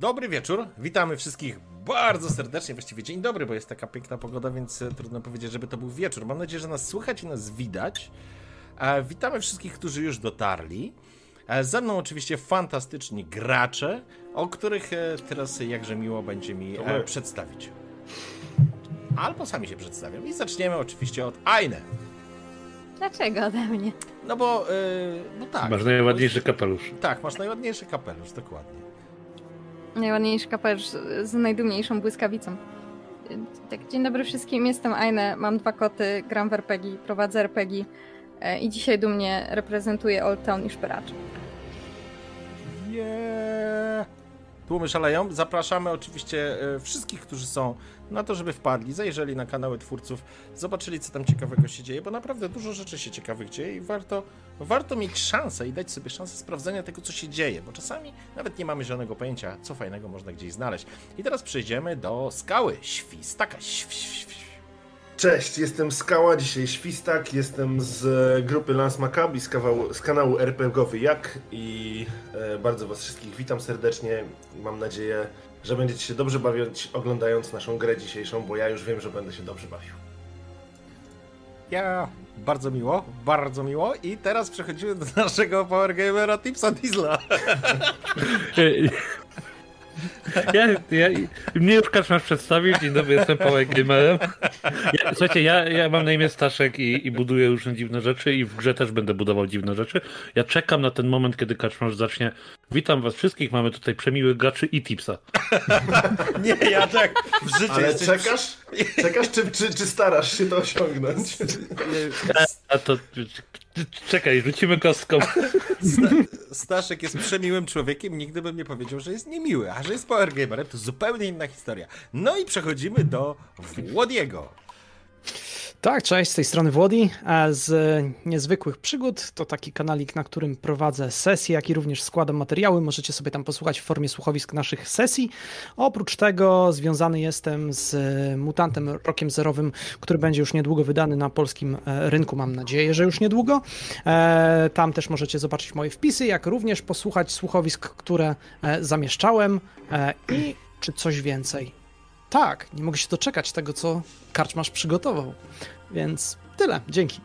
Dobry wieczór, witamy wszystkich bardzo serdecznie, właściwie dzień dobry, bo jest taka piękna pogoda, więc e, trudno powiedzieć, żeby to był wieczór. Mam nadzieję, że nas słychać i nas widać. E, witamy wszystkich, którzy już dotarli. E, ze mną oczywiście fantastyczni gracze, o których teraz jakże miło będzie mi przedstawić. Albo sami się przedstawią. I zaczniemy oczywiście od Aine. Dlaczego ode mnie? No bo, no tak. Masz najładniejszy kapelusz. Tak, masz najładniejszy kapelusz, dokładnie. Najładniejszy kapelusz z najdumniejszą błyskawicą. Tak, dzień dobry wszystkim, jestem Aine, mam dwa koty, gram w RPG, prowadzę RPG e, i dzisiaj dumnie reprezentuję Old Town i Szperacze. Yeah. Tłumy szaleją. Zapraszamy oczywiście e, wszystkich, którzy są na to, żeby wpadli, zajrzeli na kanały twórców, zobaczyli, co tam ciekawego się dzieje, bo naprawdę dużo rzeczy się ciekawych dzieje i warto, warto mieć szansę i dać sobie szansę sprawdzenia tego, co się dzieje, bo czasami nawet nie mamy żadnego pojęcia, co fajnego można gdzieś znaleźć. I teraz przejdziemy do skały. Świstaka. Św, św, św. Cześć, jestem Skała, dzisiaj Świstak, jestem z grupy Lance Maccabi, z, z kanału RPGowy Jak i e, bardzo Was wszystkich witam serdecznie. Mam nadzieję, że będziecie się dobrze bawić oglądając naszą grę dzisiejszą, bo ja już wiem, że będę się dobrze bawił. Ja, bardzo miło, bardzo miło i teraz przechodzimy do naszego Power Gamera Tipsa Diesla. Ja, ja, mnie już masz przedstawił. Dzień dobry, jestem Paweł Gamerem. Ja, słuchajcie, ja, ja mam na imię Staszek i, i buduję różne dziwne rzeczy i w grze też będę budował dziwne rzeczy. Ja czekam na ten moment, kiedy Kaczmarz zacznie. Witam was wszystkich, mamy tutaj przemiłych graczy i tipsa. Nie, ja tak w życiu Ale czekasz? Czekasz, czy, czy, czy starasz się to osiągnąć? A to Czekaj, rzucimy kostką. Staszek jest przemiłym człowiekiem, nigdy bym nie powiedział, że jest niemiły, a że jest power gamerem, to zupełnie inna historia. No i przechodzimy do Włodiego. Tak, cześć, z tej strony Włodi. Z Niezwykłych Przygód to taki kanalik, na którym prowadzę sesje, jak i również składam materiały. Możecie sobie tam posłuchać w formie słuchowisk naszych sesji. Oprócz tego związany jestem z Mutantem Rokiem Zerowym, który będzie już niedługo wydany na polskim e, rynku, mam nadzieję, że już niedługo. E, tam też możecie zobaczyć moje wpisy, jak również posłuchać słuchowisk, które e, zamieszczałem i czy coś więcej. Tak, nie mogę się doczekać tego, co Karczmasz przygotował. Więc tyle, dzięki.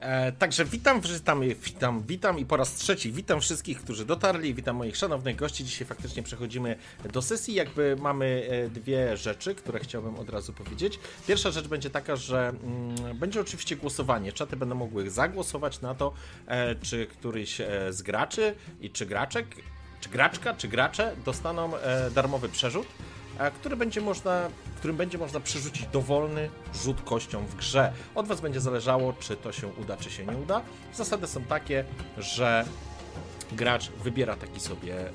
E, także witam, witam, witam, witam i po raz trzeci witam wszystkich, którzy dotarli, witam moich szanownych gości. Dzisiaj faktycznie przechodzimy do sesji. Jakby mamy e, dwie rzeczy, które chciałbym od razu powiedzieć. Pierwsza rzecz będzie taka, że mm, będzie oczywiście głosowanie. Czaty będą mogły zagłosować na to, e, czy któryś e, z graczy i czy graczek, czy graczka, czy gracze dostaną e, darmowy przerzut który będzie można, którym będzie można przerzucić dowolny rzut kością w grze. Od Was będzie zależało, czy to się uda, czy się nie uda. Zasady są takie, że gracz wybiera taki sobie. E,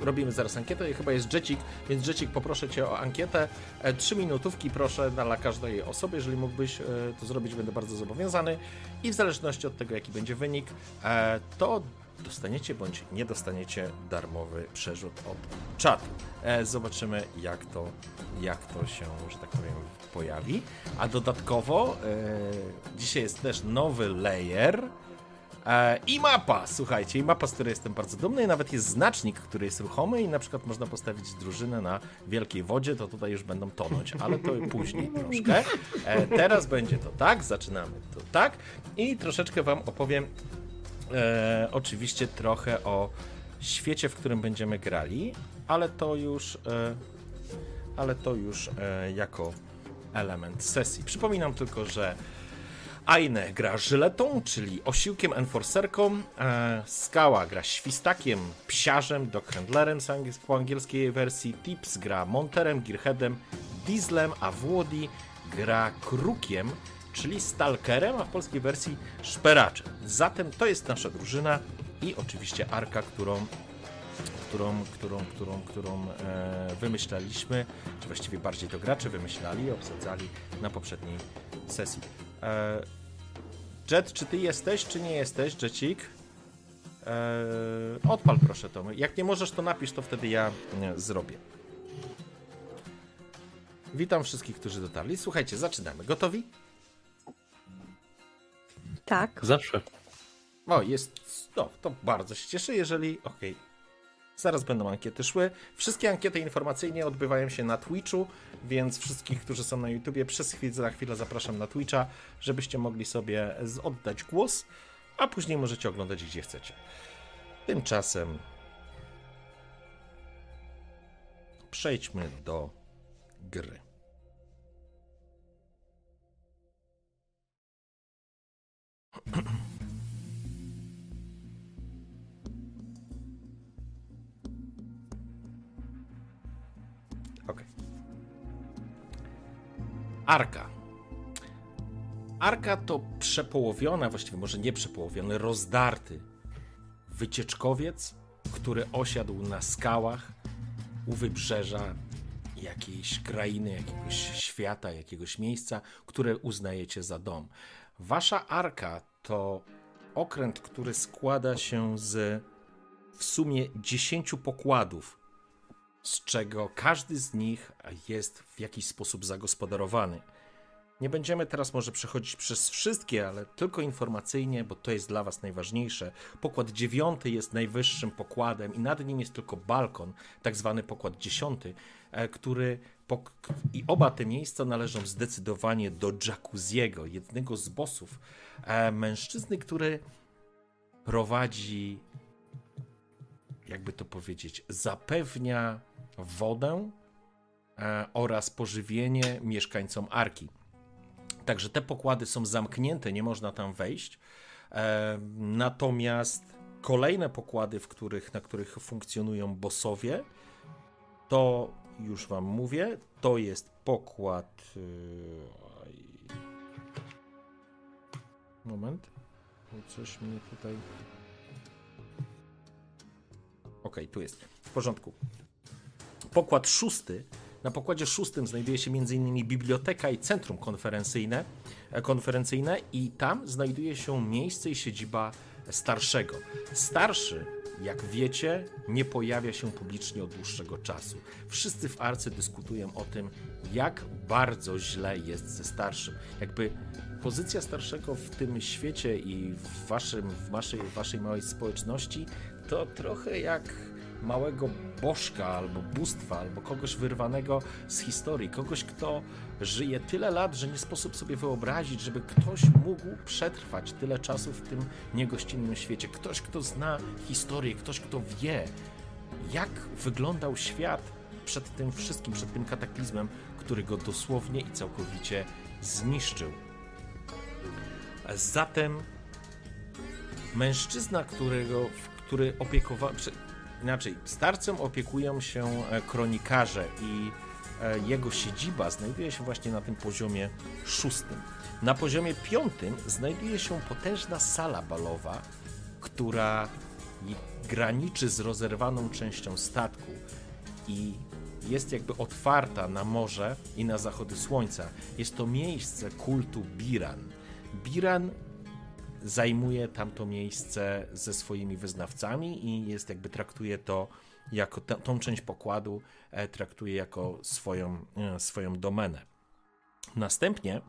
robimy zaraz ankietę, chyba jest Jecik, więc Jecik poproszę Cię o ankietę. E, trzy minutówki proszę dla każdej osoby, jeżeli mógłbyś e, to zrobić, będę bardzo zobowiązany. I w zależności od tego, jaki będzie wynik, to dostaniecie bądź nie dostaniecie darmowy przerzut od czatu. E, zobaczymy, jak to, jak to się, że tak powiem, pojawi. A dodatkowo e, dzisiaj jest też nowy layer. E, I mapa, słuchajcie, i mapa, z której jestem bardzo dumny, i nawet jest znacznik, który jest ruchomy, i na przykład można postawić drużynę na wielkiej wodzie, to tutaj już będą tonąć, ale to później troszkę. Teraz będzie to tak, zaczynamy to tak, i troszeczkę Wam opowiem e, oczywiście trochę o świecie, w którym będziemy grali, ale to już, e, ale to już e, jako element sesji. Przypominam tylko, że Aine gra żyletą, czyli osiłkiem enforcerką, e, Skała gra świstakiem, psiarzem, dockhandlerem po angielskiej wersji, Tips gra monterem, gearheadem, dieslem, a Włodi gra krukiem, czyli Stalkerem, a w polskiej wersji Szperaczem. Zatem to jest nasza drużyna i oczywiście arka, którą którą, którą, którą, którą e, wymyślaliśmy, czy właściwie bardziej to gracze wymyślali i obsadzali na poprzedniej sesji. E, Jet, czy ty jesteś, czy nie jesteś, Jetik? E, odpal proszę to. Jak nie możesz, to napisz, to wtedy ja nie, zrobię. Witam wszystkich, którzy dotarli. Słuchajcie, zaczynamy. Gotowi? Tak. Zawsze. O, jest. No, to bardzo się cieszę, jeżeli. Okej. Okay. Zaraz będą ankiety szły. Wszystkie ankiety informacyjnie odbywają się na Twitchu, więc wszystkich, którzy są na YouTubie, przez chwilę, za chwilę zapraszam na Twitcha, żebyście mogli sobie oddać głos, a później możecie oglądać gdzie chcecie. Tymczasem przejdźmy do gry. Ok. Arka. Arka to przepołowiona, właściwie może nie przepołowiony, rozdarty wycieczkowiec, który osiadł na skałach u wybrzeża jakiejś krainy, jakiegoś świata, jakiegoś miejsca, które uznajecie za dom. Wasza arka to okręt, który składa się z w sumie 10 pokładów, z czego każdy z nich jest w jakiś sposób zagospodarowany. Nie będziemy teraz może przechodzić przez wszystkie, ale tylko informacyjnie, bo to jest dla Was najważniejsze. Pokład dziewiąty jest najwyższym pokładem i nad nim jest tylko balkon, tak zwany pokład dziesiąty, e, który i oba te miejsca należą zdecydowanie do Jacuzziego, jednego z bossów, e, mężczyzny, który prowadzi, jakby to powiedzieć, zapewnia wodę e, oraz pożywienie mieszkańcom Arki. Także te pokłady są zamknięte, nie można tam wejść. E, natomiast kolejne pokłady, w których, na których funkcjonują bossowie, to już wam mówię, to jest pokład. E, moment. Coś mnie tutaj. Ok, tu jest. W porządku. Pokład szósty na pokładzie szóstym znajduje się m.in. biblioteka i centrum konferencyjne, e, konferencyjne i tam znajduje się miejsce i siedziba starszego. Starszy, jak wiecie, nie pojawia się publicznie od dłuższego czasu. Wszyscy w arce dyskutują o tym, jak bardzo źle jest ze starszym. Jakby pozycja starszego w tym świecie i w, waszym, w waszej, w waszej małej społeczności to trochę jak małego bożka albo bóstwa, albo kogoś wyrwanego z historii, kogoś, kto żyje tyle lat, że nie sposób sobie wyobrazić, żeby ktoś mógł przetrwać tyle czasu w tym niegościnnym świecie. Ktoś, kto zna historię, ktoś, kto wie, jak wyglądał świat przed tym wszystkim, przed tym kataklizmem, który go dosłownie i całkowicie zniszczył. Zatem mężczyzna, którego, który opiekował, inaczej, starcem opiekują się e, kronikarze i e, jego siedziba znajduje się właśnie na tym poziomie szóstym. Na poziomie piątym znajduje się potężna sala balowa, która graniczy z rozerwaną częścią statku i jest jakby otwarta na morze i na zachody słońca. Jest to miejsce kultu Biran. Biran zajmuje tamto miejsce ze swoimi wyznawcami i jest jakby traktuje to jako t- tą część pokładu e, traktuje jako swoją, e, swoją domenę. Następnie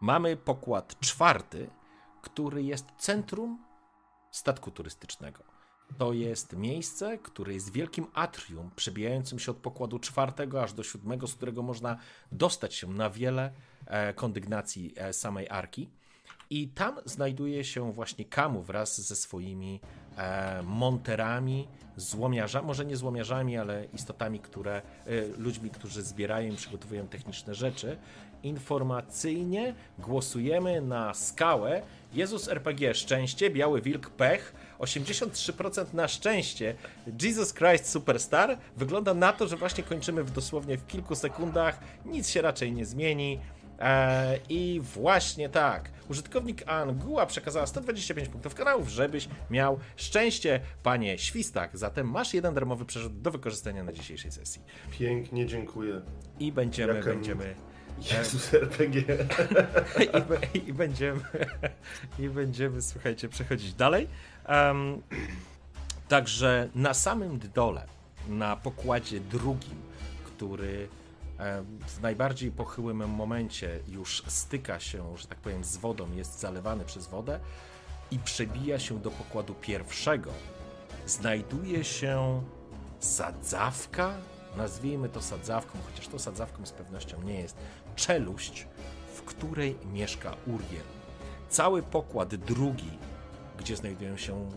mamy pokład czwarty, który jest centrum statku turystycznego. To jest miejsce, które jest wielkim atrium, przebijającym się od pokładu czwartego aż do siódmego, z którego można dostać się na wiele e, kondygnacji e, samej arki. I tam znajduje się właśnie Kamu wraz ze swoimi e, monterami, złomiarzami, może nie złomiarzami, ale istotami, które, e, ludźmi, którzy zbierają i przygotowują techniczne rzeczy. Informacyjnie głosujemy na skałę. Jezus RPG szczęście, Biały Wilk pech, 83% na szczęście. Jesus Christ Superstar. Wygląda na to, że właśnie kończymy w dosłownie w kilku sekundach. Nic się raczej nie zmieni. Eee, I właśnie tak. Użytkownik Anguła przekazała 125 punktów kanałów, żebyś miał szczęście, panie Świstak. Zatem masz jeden darmowy przerzut do wykorzystania na dzisiejszej sesji. Pięknie, dziękuję. I będziemy, będziemy. Jezus RPG. I, I, będziemy, i będziemy, słuchajcie, przechodzić dalej. Um, także na samym dole, na pokładzie drugim, który w najbardziej pochyłym momencie już styka się, że tak powiem, z wodą, jest zalewany przez wodę i przebija się do pokładu pierwszego, znajduje się sadzawka, nazwijmy to sadzawką, chociaż to sadzawką z pewnością nie jest, czeluść, w której mieszka Uriel. Cały pokład drugi, gdzie znajdują się,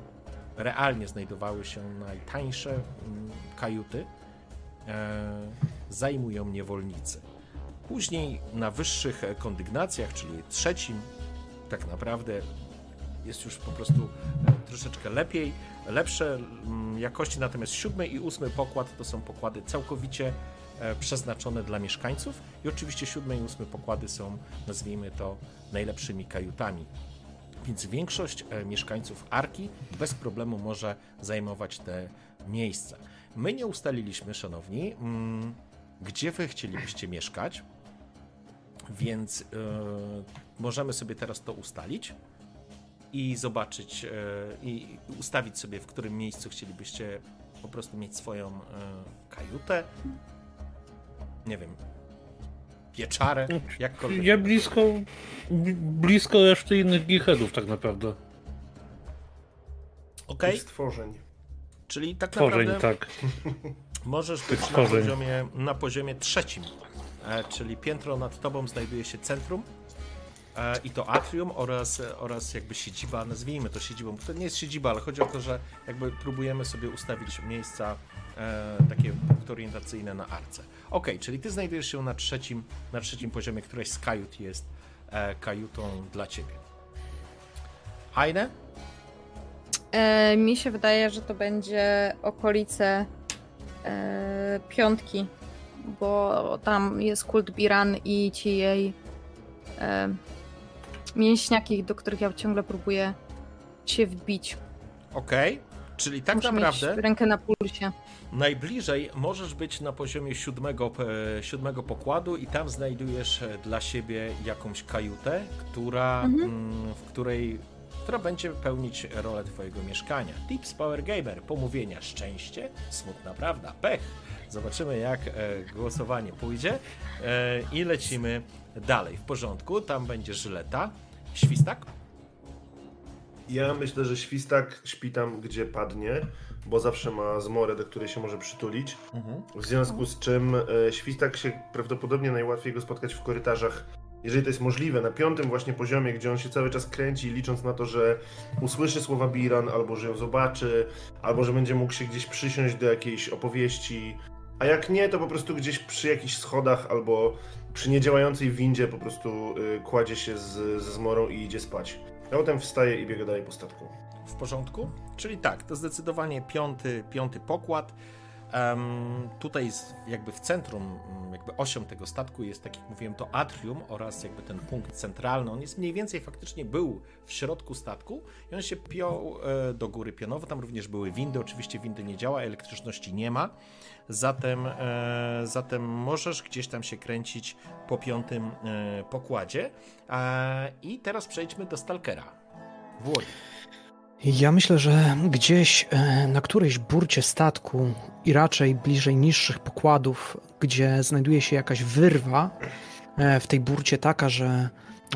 realnie znajdowały się najtańsze mm, kajuty, e, zajmują niewolnicy. Później na wyższych kondygnacjach, czyli trzecim, tak naprawdę jest już po prostu e, troszeczkę lepiej, lepsze mm, jakości, natomiast siódmy i ósmy pokład to są pokłady całkowicie e, przeznaczone dla mieszkańców i oczywiście siódmy i ósmy pokłady są, nazwijmy to, najlepszymi kajutami. Więc większość e, mieszkańców Arki bez problemu może zajmować te miejsca. My nie ustaliliśmy, szanowni, mm, gdzie wy chcielibyście mieszkać, więc yy, możemy sobie teraz to ustalić i zobaczyć yy, i ustawić sobie, w którym miejscu chcielibyście po prostu mieć swoją yy, kajutę. Nie wiem, pieczarę, jakkolwiek. Ja blisko, blisko reszty innych geekheadów tak naprawdę. Okej. I stworzeń. Czyli tak Tworzeń, naprawdę tak. możesz być na poziomie, na poziomie trzecim, e, czyli piętro nad tobą znajduje się centrum e, i to atrium oraz, oraz jakby siedziba, nazwijmy to siedzibą, to nie jest siedziba, ale chodzi o to, że jakby próbujemy sobie ustawić miejsca e, takie punkty orientacyjne na arce. Ok, czyli ty znajdujesz się na trzecim, na trzecim poziomie, któreś z kajut jest e, kajutą dla ciebie. Heine? E, mi się wydaje, że to będzie okolice e, piątki, bo tam jest kult Biran i ci jej e, mięśniaki, do których ja ciągle próbuję się wbić. Ok, czyli tak Muszę naprawdę... mieć rękę na pulsie. Najbliżej możesz być na poziomie siódmego, e, siódmego pokładu i tam znajdujesz e, dla siebie jakąś kajutę, która, Mhm. mm, w której, która będzie pełnić rolę twojego mieszkania. Tips Power Gamer, pomówienia, szczęście, smutna prawda, pech. Zobaczymy jak e, głosowanie pójdzie e, i lecimy dalej. W porządku, tam będzie żyleta. Świstak? Ja myślę, że świstak śpi tam, gdzie padnie, bo zawsze ma zmorę, do której się może przytulić. W związku z czym e, świstak się prawdopodobnie najłatwiej go spotkać w korytarzach, jeżeli to jest możliwe, na piątym właśnie poziomie, gdzie on się cały czas kręci, licząc na to, że usłyszy słowa Biran, albo że ją zobaczy, albo że będzie mógł się gdzieś przysiąść do jakiejś opowieści. A jak nie, to po prostu gdzieś przy jakichś schodach albo przy niedziałającej windzie po prostu y, kładzie się z, ze zmorą i idzie spać. A potem wstaje i biega dalej po statku. W porządku? Czyli tak, to zdecydowanie piąty, piąty pokład. Tutaj jakby w centrum, mm, jakby osią tego statku jest, tak jak mówiłem, to atrium oraz jakby ten punkt centralny. On jest mniej więcej faktycznie był w środku statku i on się piął e, do góry pionowo. Tam również były windy. Oczywiście windy nie działa, elektryczności nie ma. Zatem, e, zatem możesz gdzieś tam się kręcić po piątym e, pokładzie. I teraz przejdźmy do Stalkera. Włoń. Ja myślę, że gdzieś e, na którejś burcie statku i raczej bliżej niższych pokładów, gdzie znajduje się jakaś wyrwa e, w tej burcie taka, że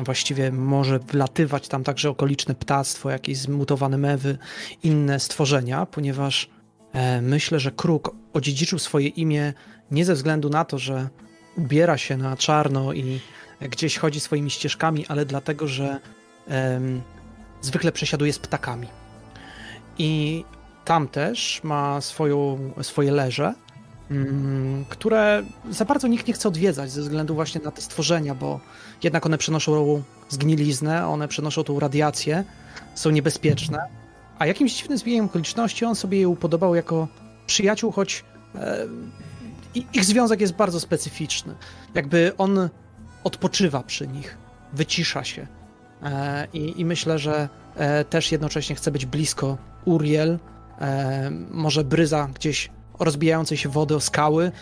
właściwie może wlatywać tam także okoliczne ptactwo, jakieś zmutowane mewy, inne stworzenia, ponieważ e, myślę, że kruk odziedziczył swoje imię nie ze względu na to, że ubiera się na czarno i gdzieś chodzi swoimi ścieżkami, ale dlatego, że em, zwykle przesiaduje z ptakami. I tam też ma swoją, swoje leże, mm, które za bardzo nikt nie chce odwiedzać ze względu właśnie na te stworzenia, bo jednak one przenoszą zgniliznę, one przenoszą tą radiację, są niebezpieczne. A jakimś dziwnym zbiegiem okoliczności on sobie je upodobał jako przyjaciół, choć e, ich związek jest bardzo specyficzny. Jakby on odpoczywa przy nich, wycisza się. E, I, I myślę, że e, też jednocześnie chce być blisko Uriel, e, może bryza gdzieś rozbijającej się wody o skały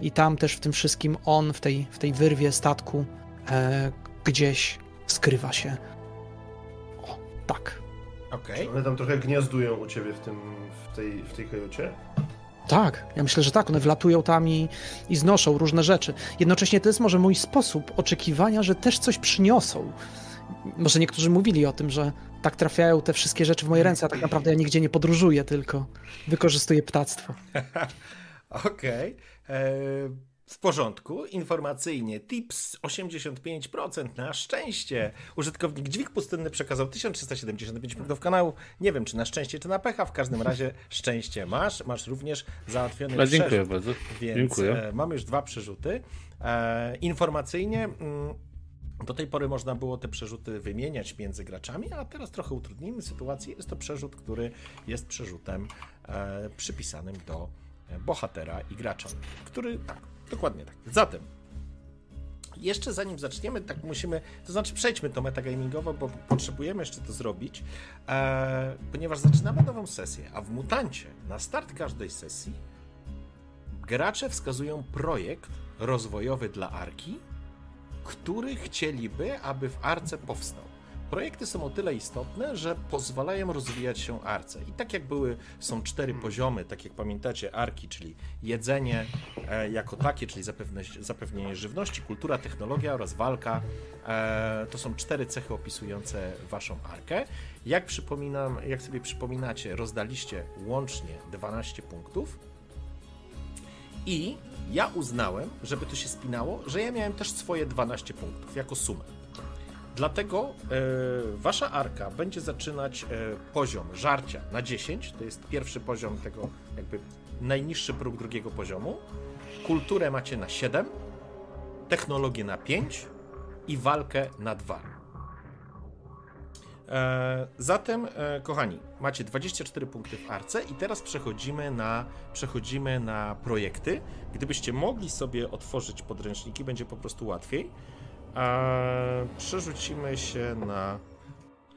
i tam też w tym wszystkim on w tej, w tej wyrwie statku e, gdzieś skrywa się. O, tak. Okej. One tam trochę gniazdują u ciebie w, tym, w, tej, w tej kajucie. Tak, ja myślę, że tak. One wlatują tam i, i znoszą różne rzeczy. Jednocześnie to jest może mój sposób oczekiwania, że też coś przyniosą. może niektórzy mówili o tym, że tak trafiają te wszystkie rzeczy w moje ręce, a tak naprawdę ja nigdzie nie podróżuję, tylko wykorzystuję ptactwo. Okej. Okay. E, w porządku. Informacyjnie tips 85% na szczęście. Użytkownik Dźwig Pustynny przekazał 1375 punktów kanału. Nie wiem, czy na szczęście, czy na pecha. W każdym razie szczęście masz. Masz również załatwiony no, Dziękuję bardzo. Więc dziękuję. E, mamy już dwa przerzuty. E, informacyjnie... Do tej pory można było te przerzuty wymieniać między graczami, a teraz trochę utrudnimy sytuację. Jest to przerzut, który jest przerzutem e, przypisanym do bohatera i gracza, który tak, dokładnie tak. Zatem jeszcze zanim zaczniemy, tak musimy, to znaczy przejdźmy to metagamingowo, bo potrzebujemy jeszcze to zrobić, e, ponieważ zaczynamy nową sesję, a w Mutancie na start każdej sesji gracze wskazują projekt rozwojowy dla Arki, który chcieliby, aby w Arce powstał. Projekty są o tyle istotne, że pozwalają rozwijać się arce. I tak jak były, są cztery poziomy, tak jak pamiętacie, arki, czyli jedzenie e, jako takie, czyli zapewnienie żywności, kultura, technologia oraz walka. E, to są cztery cechy opisujące waszą arkę. Jak przypominam, jak sobie przypominacie, rozdaliście łącznie 12 punktów. I ja uznałem, żeby to się spinało, że ja miałem też swoje 12 punktów jako sumę. Dlatego e, wasza arka będzie zaczynać e, poziom żarcia na 10, to jest pierwszy poziom tego, jakby najniższy próg drugiego poziomu. Kulturę macie na 7, technologię na 5 i walkę na 2. E, zatem, e, kochani, macie 24 punkty w arce i teraz przechodzimy na, przechodzimy na projekty. Gdybyście mogli sobie otworzyć podręczniki, będzie po prostu łatwiej. A przerzucimy się na.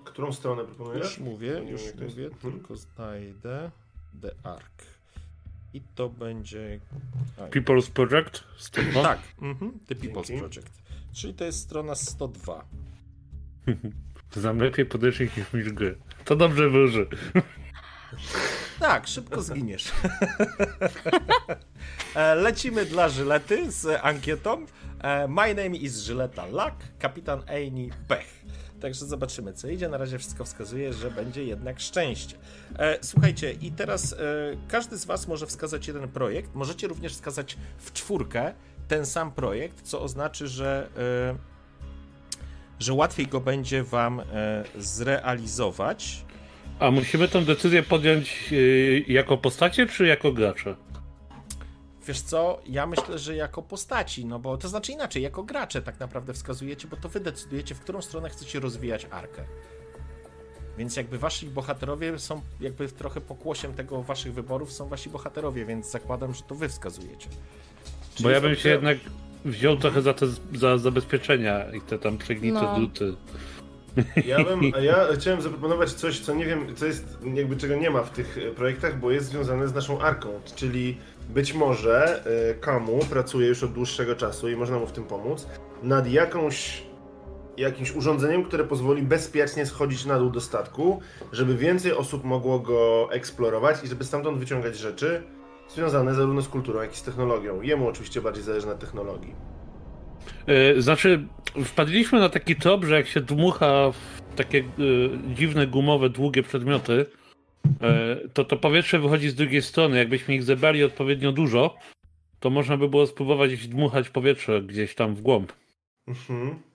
Którą stronę proponujesz? Już mówię, już mówię, jest... tylko znajdę The Ark. I to będzie. People's Project? 102? Tak, mhm, The People's Dzięki. Project. Czyli to jest strona 102. Znam lepiej podejrzeć niż gry. To dobrze wyży. Tak, szybko zginiesz. E, lecimy dla Żylety z ankietą. E, my name is Żyleta Luck, kapitan Amy Pech. Także zobaczymy, co idzie. Na razie wszystko wskazuje, że będzie jednak szczęście. E, słuchajcie, i teraz każdy z Was może wskazać jeden projekt. Możecie również wskazać w czwórkę ten sam projekt, co oznacza, że że łatwiej go będzie Wam zrealizować. A musimy tę decyzję podjąć yy, jako postacie, czy jako gracze? Wiesz co, ja myślę, że jako postaci, no bo to znaczy inaczej, jako gracze tak naprawdę wskazujecie, bo to wy decydujecie, w którą stronę chcecie rozwijać arkę. Więc jakby wasi bohaterowie są jakby trochę pokłosiem tego waszych wyborów są wasi bohaterowie, więc zakładam, że to wy wskazujecie. Czyli bo ja bym się jednak wziął trochę za te za zabezpieczenia i te tam przegnite no. druty. Ja, bym, ja chciałem zaproponować coś, co nie wiem, co jest, jakby czego nie ma w tych e, projektach, bo jest związane z naszą arką, czyli być może y, Kamu pracuje już od dłuższego czasu i można mu w tym pomóc, nad jakąś, jakimś urządzeniem, które pozwoli bezpiecznie schodzić na dół do statku, żeby więcej osób mogło go eksplorować i żeby stamtąd wyciągać rzeczy związane zarówno z kulturą, jak i z technologią. Jemu oczywiście bardziej zależy na technologii. E, znaczy, wpadliśmy na taki top, że jak się dmucha w takie y, dziwne, gumowe, długie przedmioty, y, to to powietrze wychodzi z drugiej strony. Jakbyśmy ich zebrali odpowiednio dużo, to można by było spróbować dmuchać powietrze gdzieś tam w głąb. Mhm.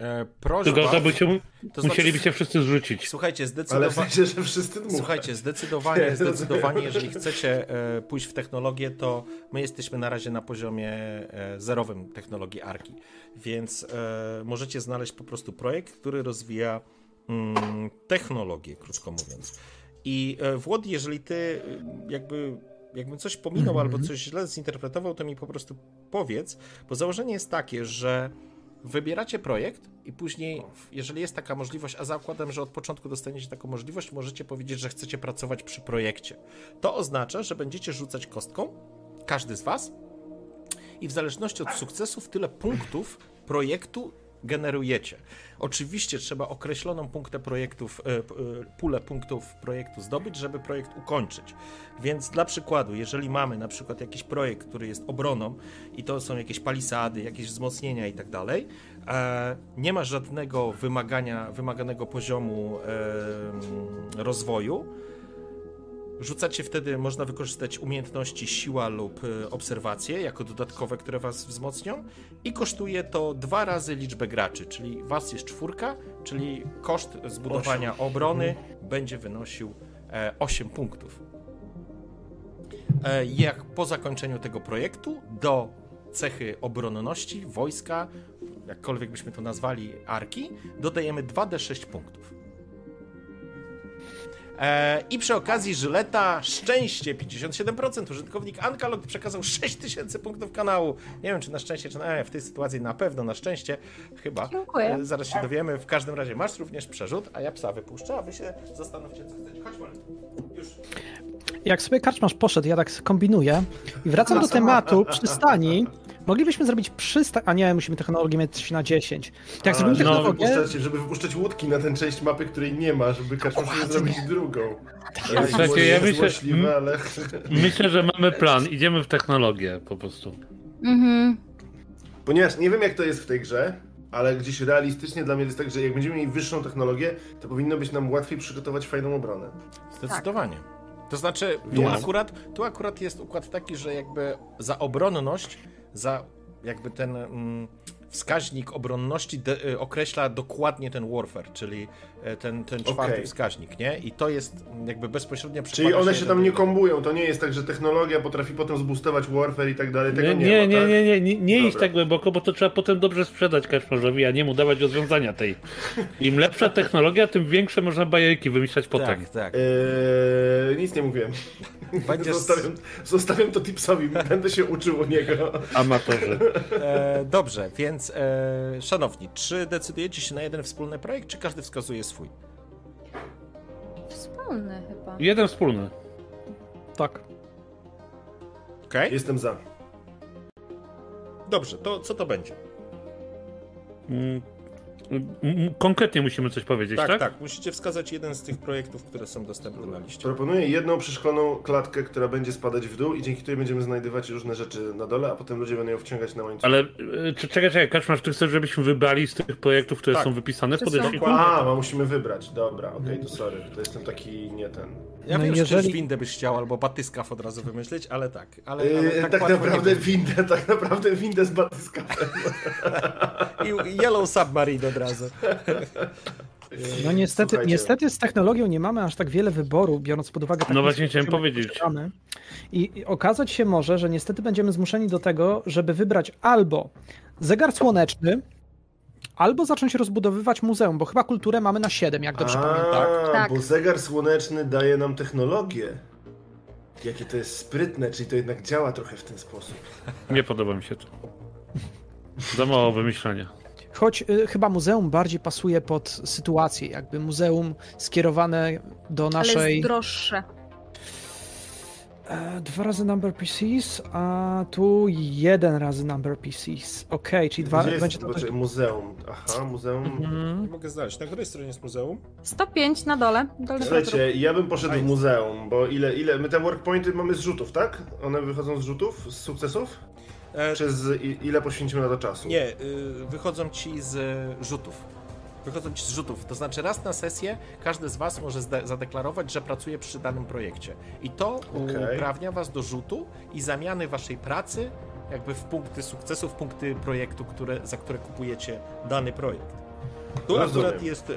E, prośba... Tylko to byście, to musielibyście znaczy... wszyscy zrzucić. Słuchajcie, zdecydowanie... Że wszyscy. Słuchajcie, zdecydowanie, zdecydowanie, jeżeli chcecie e, pójść w technologię, to my jesteśmy na razie na poziomie e, zerowym technologii Arki, więc e, możecie znaleźć po prostu projekt, który rozwija mm, technologię, krótko mówiąc. I Włod, jeżeli ty jakby jakbym coś pominął mm -hmm. albo coś źle zinterpretował, to mi po prostu powiedz, bo założenie jest takie, że wybieracie projekt i później, jeżeli jest taka możliwość, a zakładam, że od początku dostaniecie taką możliwość, możecie powiedzieć, że chcecie pracować przy projekcie. To oznacza, że będziecie rzucać kostką, każdy z Was, i w zależności od sukcesów, tyle punktów projektu generujecie. Oczywiście trzeba określoną punktę projektów, e, e, pulę punktów projektu zdobyć, żeby projekt ukończyć. Więc dla przykładu, jeżeli mamy na przykład jakiś projekt, który jest obroną i to są jakieś palisady, jakieś wzmocnienia i tak dalej, e, nie ma żadnego wymagania, wymaganego poziomu rozwoju, Rzucacie wtedy, można wykorzystać umiejętności siła lub y, obserwacje jako dodatkowe, które was wzmocnią i kosztuje to dwa razy liczbę graczy, czyli was jest czwórka, czyli koszt zbudowania obrony będzie wynosił e, 8 punktów. E, jak po zakończeniu tego projektu do cechy obronności, wojska, jakkolwiek byśmy to nazwali, arki, dodajemy 2d6 punktów. E, I przy okazji Żyleta szczęście 57%. Użytkownik Ankalog przekazał 6000 punktów kanału. Nie wiem, czy na szczęście, czy na, e, w tej sytuacji na pewno na szczęście. Chyba. Dziękuję. E, zaraz się dowiemy. W każdym razie masz również przerzut, a ja psa wypuszczę, a wy się zastanówcie, co chcecie. Chodź, Marek. Już. Jak sobie karczmasz poszedł, ja tak kombinuję i wracam do tematu przystani. Moglibyśmy zrobić przystań, a nie, musimy technologię mieć na 10. Jak A, zrobimy żeby, technologię, wypuszczać, żeby wypuszczać łódki na tę część mapy, której nie ma, żeby każdy zrobić drugą. To jest Słuchajcie, może ja myślę- złośliwe, ale... Myślę, że mamy plan. Idziemy w technologię po prostu. Mhm. Ponieważ nie wiem jak to jest w tej grze, ale gdzieś realistycznie dla mnie jest tak, że jak będziemy mieli wyższą technologię, to powinno być nam łatwiej przygotować fajną obronę. Zdecydowanie. To znaczy, tu akurat, tu akurat jest układ taki, że jakby za obronność, za jakby ten mm, wskaźnik obronności de, y, określa dokładnie ten warfare, czyli e, ten, ten czwarty Okej. wskaźnik, nie? I to jest jakby bezpośrednio Czyli one się do tam nie kombują, to nie jest tak, że technologia potrafi potem zboostować warfare i tak dalej, tego Nie, nie, nie, ma, nie, tak? nie, nie, nie, nie iść tak głęboko, bo to trzeba potem dobrze sprzedać Kaszmarzowi, a nie mu dawać rozwiązania tej. Im lepsza technologia, tym większe można bajerki wymyślać potem. Tak, tak. Eee, nic nie mówiłem. Będziesz- Zostawiam, zostawiam to tipsowi, będę się uczył u niego. Amatorzy. E, dobrze, więc e, szanowni, czy decydujecie się na jeden wspólny projekt, czy każdy wskazuje swój? Wspólny chyba. Jeden wspólny. tak. Okej? Jestem za. Dobrze, to co to będzie? Konkretnie musimy coś powiedzieć, Tak, tak? tak, musicie wskazać jeden z tych projektów, które są dostępne na liście. Proponuję jedną przeszkloną klatkę, która będzie spadać w dół i dzięki której będziemy znajdywać różne rzeczy na dole, a potem ludzie będą ją wciągać na łańcuch. Ale y, czy, czekaj, czekaj, Kaczmarz, ty chcesz, żebyśmy wybrali z tych projektów, które Tak. są wypisane w podręczniku? A, bo musimy wybrać. Dobra, okej, to sorry, to jestem taki nie ten. Ja No wiem, że jeżeli- też windę byś chciał, albo batyskaw od razu wymyślić, ale tak. Ale, ale Yy, tak, tak, łatwo naprawdę windę, tak naprawdę windę z batyskafem. będzie. I Yellow Submarine od razu. No niestety, Słuchajcie. niestety z technologią nie mamy aż tak wiele wyboru, biorąc pod uwagę No właśnie chciałem powiedzieć. I i okazać się może, że niestety będziemy zmuszeni do tego, żeby wybrać albo zegar słoneczny, albo zacząć rozbudowywać muzeum, bo chyba kulturę mamy na 7, jak dobrze pamiętam. A, Tak. bo zegar słoneczny daje nam technologię. Jakie to jest sprytne, czyli to jednak działa trochę w ten sposób. Nie podoba mi się to. Za mało wymyślenia. Choć y, chyba muzeum bardziej pasuje pod sytuację, jakby muzeum skierowane do Ale naszej... jest droższe. E, dwa razy number PCs, a tu jeden razy number PCs. Okej, czyli dwa, Gdzie będzie to... znaczy, muzeum? Aha, muzeum. Mhm. Nie mogę znaleźć. Na której stronie jest muzeum? 105 na dole. dole Słuchajcie, ja bym poszedł w muzeum, bo ile, ile, my te workpointy mamy z rzutów, tak? One wychodzą z rzutów, z sukcesów? E, Czy z, ile poświęcimy na to czasu? nie, y, wychodzą ci z rzutów. Wychodzą ci z rzutów. To znaczy raz na sesję każdy z was może zadeklarować, że pracuje przy danym projekcie. I to Okej. uprawnia was do rzutu i zamiany waszej pracy jakby w punkty sukcesu, w punkty projektu, które, za które kupujecie dany projekt. Tu Rozumiem. akurat jest y,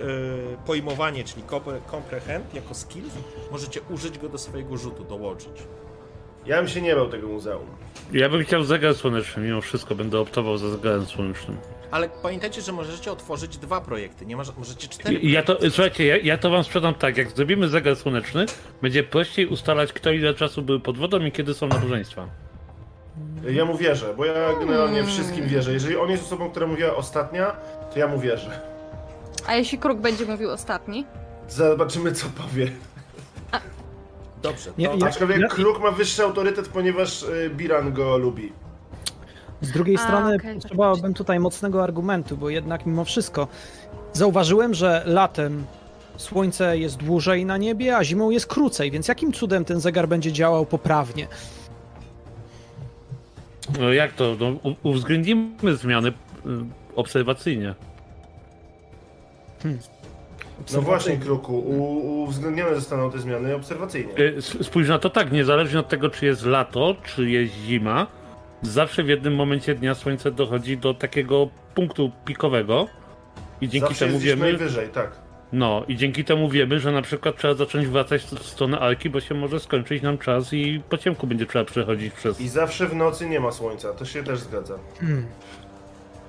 pojmowanie, czyli compre- comprehend jako skill. Możecie użyć go do swojego rzutu, dołożyć. Ja bym się nie bał tego muzeum. Ja bym chciał zegar słoneczny, mimo wszystko będę optował za zegarem słonecznym. Ale pamiętajcie, że możecie otworzyć dwa projekty, nie ma, możecie cztery. Ja to, słuchajcie, ja, ja to wam sprzedam tak, jak zrobimy zegar słoneczny, będzie prościej ustalać, kto ile czasu był pod wodą i kiedy są nabożeństwa. Ja mu wierzę, bo ja generalnie wszystkim wierzę. Jeżeli on jest osobą, która mówiła ostatnia, to ja mu wierzę. A jeśli kruk będzie mówił ostatni? Zobaczymy, co powie. Dobrze, to Nie, ja- Aczkolwiek ja- Kruk ma wyższy autorytet, ponieważ y, Biran go lubi. Z drugiej A, strony okej, potrzebowałbym tutaj mocnego argumentu, bo jednak mimo wszystko zauważyłem, że latem słońce jest dłużej na niebie, a zimą jest krócej, więc jakim cudem ten zegar będzie działał poprawnie? No jak to? No, uwzględnimy zmiany y, obserwacyjnie. No właśnie, Kruku, u- uwzględnione zostaną te zmiany obserwacyjnie. Y, Spójrz na to tak, niezależnie od tego, czy jest lato, czy jest zima, zawsze w jednym momencie dnia słońce dochodzi do takiego punktu pikowego i dzięki Zawsze temu wiemy, najwyżej, tak. no i dzięki temu wiemy, że na przykład trzeba zacząć wracać w stronę Arki, bo się może skończyć nam czas i po ciemku będzie trzeba przechodzić przez... I zawsze w nocy nie ma słońca, to się też zgadza. Hmm.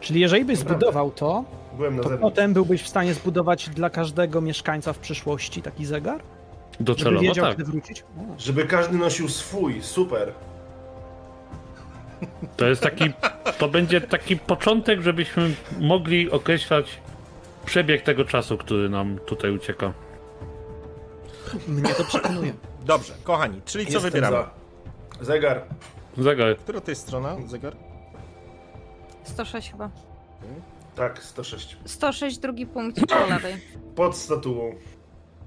Czyli jeżeli byś zbudował to, Byłem na to zewnątrz. potem byłbyś w stanie zbudować dla każdego mieszkańca w przyszłości taki zegar? Żeby Docelowo wiedział, tak. kiedy wrócić? O. Żeby każdy nosił swój, super. To jest taki, to będzie taki początek, żebyśmy mogli określać przebieg tego czasu, który nam tutaj ucieka. Mnie to przekonuje. Dobrze, kochani, czyli co Jestem wybieramy? za. Zegar. Zegar. Która to jest strona? Zegar? 106 chyba. Tak, 106. 106, drugi punkt po lewej. Pod statuą.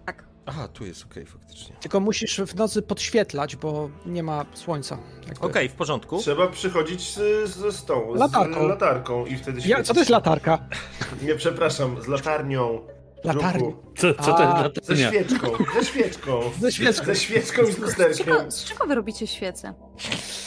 Tak. Aha, tu jest okej, faktycznie. Tylko musisz w nocy podświetlać, bo nie ma słońca. Okej, w porządku. Trzeba przychodzić z, ze stołu, Latarką. z latarką i wtedy Ja, świecić. co to jest latarka? Nie, przepraszam, z latarnią. Latarnią. Co, co to A, jest Ze dla świeczką, ze świeczką. Ze świeczką. Ze świeczką i z Z lusterkiem. czego, z czego wy robicie świece?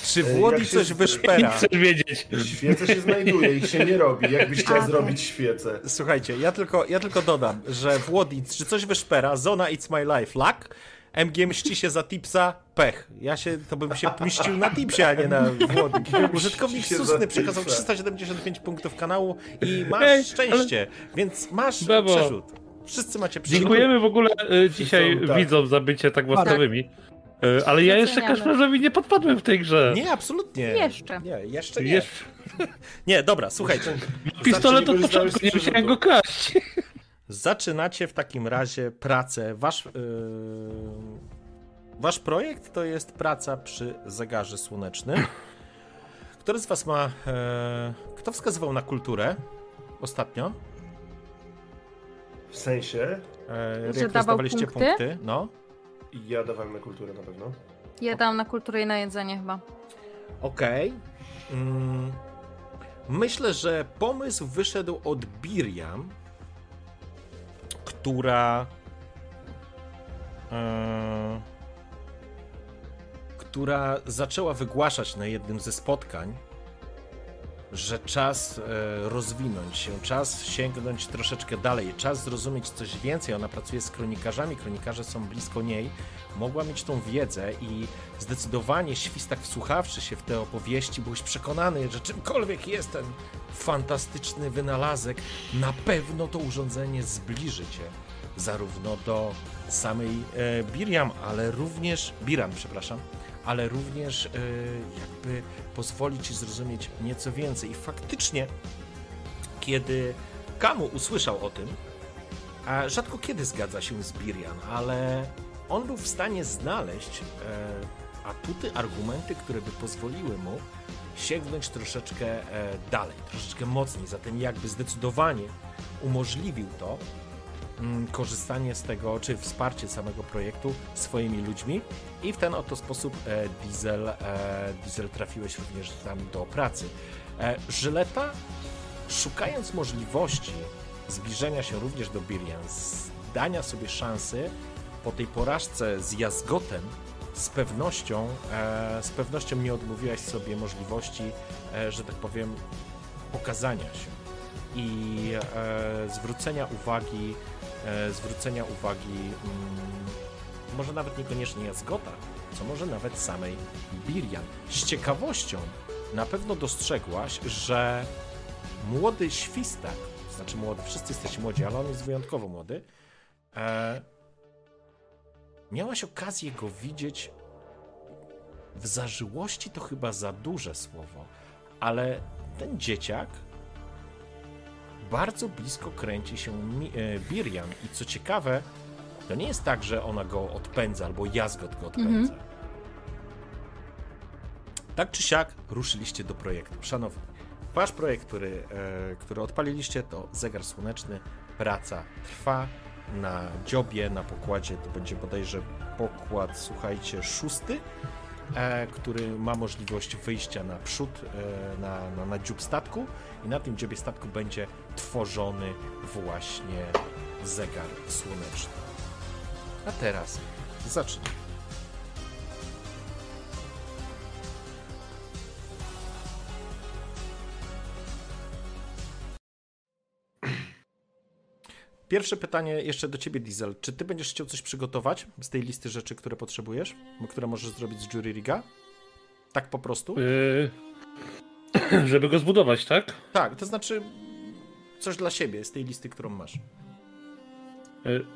Czy E, Włodi się coś z- wyszpera? Chcesz wiedzieć? Świece się znajduje, ich się nie robi. Jakbyś chciał tak. zrobić świecę. Słuchajcie, ja tylko, ja tylko dodam, że Włodi, czy coś wyszpera, Zona It's My Life, luck, MG mści się za tipsa, pech. Ja się, to bym się mścił na tipsie, a nie na Włodi. Użytkownik susny przekazał tipsa. 375 punktów kanału i masz Ej, szczęście, więc masz Brawo. przerzut. Wszyscy macie przerzut. Dziękujemy w ogóle y, dzisiaj Są, tak. widzom za bycie tak łaskawymi. Y, ale ja jeszcze. Kaszmarzowi nie podpadłem w tej grze. Nie, absolutnie. Jeszcze. Nie, jeszcze nie. Jeszcze Nie, dobra, słuchajcie. pistolet od początku, nie musiałem go kraść. Zaczynacie w takim razie pracę. Wasz, yy, wasz projekt to jest praca przy zegarze słonecznym. Który z was ma. E, kto wskazywał na kulturę ostatnio? W sensie, E, Że jak dawał punkty? punkty? No. ja dawałem na kulturę na pewno. Ja dałam na kulturę i na jedzenie chyba. Okej. Mm, myślę, że pomysł wyszedł od Biriam, która. e, która zaczęła wygłaszać na jednym ze spotkań, że czas e, rozwinąć się, czas sięgnąć troszeczkę dalej, czas zrozumieć coś więcej. Ona pracuje z kronikarzami, kronikarze są blisko niej, mogła mieć tą wiedzę i zdecydowanie świstak wsłuchawszy się w te opowieści, byłeś przekonany, że czymkolwiek jest ten fantastyczny wynalazek, na pewno to urządzenie zbliży cię zarówno do samej e, Biriam, ale również Biram, przepraszam, ale również e, jakby pozwoli ci zrozumieć nieco więcej. I faktycznie, kiedy Kamu usłyszał o tym, a rzadko kiedy zgadza się z Birian, ale on był w stanie znaleźć e, atuty, argumenty, które by pozwoliły mu sięgnąć troszeczkę e, dalej, troszeczkę mocniej, zatem jakby zdecydowanie umożliwił to korzystanie z tego, czy wsparcie samego projektu swoimi ludźmi i w ten oto sposób e, Diesel, e, Diesel trafiłeś również tam do pracy. E, Żyleta, szukając możliwości zbliżenia się również do Birian, dania sobie szansy po tej porażce z Jazgotem, z pewnością, z pewnością nie odmówiłaś sobie możliwości, że tak powiem, pokazania się i zwrócenia uwagi, zwrócenia uwagi mm, może nawet niekoniecznie Jazgota, co może nawet samej Birian. Z ciekawością na pewno dostrzegłaś, że młody świstak, to znaczy młody, wszyscy jesteście młodzi, ale on jest wyjątkowo młody, e, miałaś okazję go widzieć w zażyłości, to chyba za duże słowo, ale ten dzieciak bardzo blisko kręci się e, Birian i co ciekawe, to nie jest tak, że ona go odpędza albo Jazgot go odpędza. Tak czy siak ruszyliście do projektu. Szanowni, wasz projekt, który, e, który odpaliliście, to zegar słoneczny. Praca trwa na dziobie, na pokładzie. To będzie bodajże pokład, słuchajcie, szósty, e, który ma możliwość wyjścia na przód, e, na, na, na dziób statku i na tym dziobie statku będzie tworzony właśnie zegar słoneczny. A teraz zacznijmy. Pierwsze pytanie jeszcze do ciebie, Diesel. Czy ty będziesz chciał coś przygotować z tej listy rzeczy, które potrzebujesz, które możesz zrobić z Jury Riga? Tak po prostu? Yy, żeby go zbudować, tak? Tak, to znaczy coś dla siebie z tej listy, którą masz. Yy,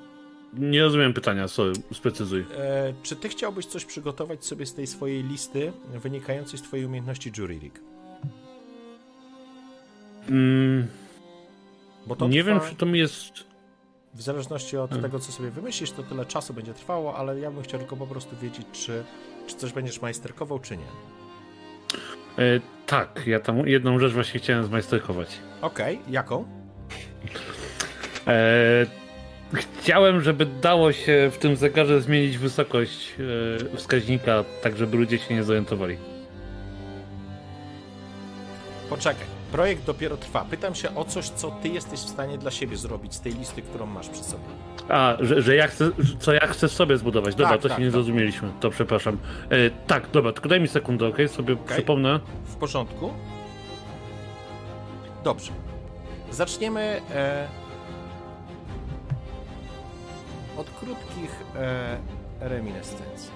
nie rozumiem pytania, sorry, sprecyzuj. E, czy ty chciałbyś coś przygotować sobie z tej swojej listy wynikającej z twojej umiejętności Jury Rig? Mm, Bo to nie trwa, wiem, czy to mi jest. W zależności od Hmm. tego, co sobie wymyślisz, to tyle czasu będzie trwało, ale ja bym chciał tylko po prostu wiedzieć, czy, czy coś będziesz majsterkował, czy nie. E, tak, ja tam jedną rzecz właśnie chciałem zmajsterkować. Okej, jaką? E, chciałem, żeby dało się w tym zegarze zmienić wysokość e, wskaźnika, tak żeby ludzie się nie zorientowali. Poczekaj, projekt dopiero trwa. Pytam się o coś, co ty jesteś w stanie dla siebie zrobić z tej listy, którą masz przy sobie. A, że, że ja chcę, co ja chcę sobie zbudować. Dobra, Tak, to tak, się nie tak. zrozumieliśmy. To przepraszam. E, tak, dobra, tylko daj mi sekundę, okej? Sobie przypomnę. W porządku? Dobrze. Zaczniemy e, od krótkich e, reminiscencji.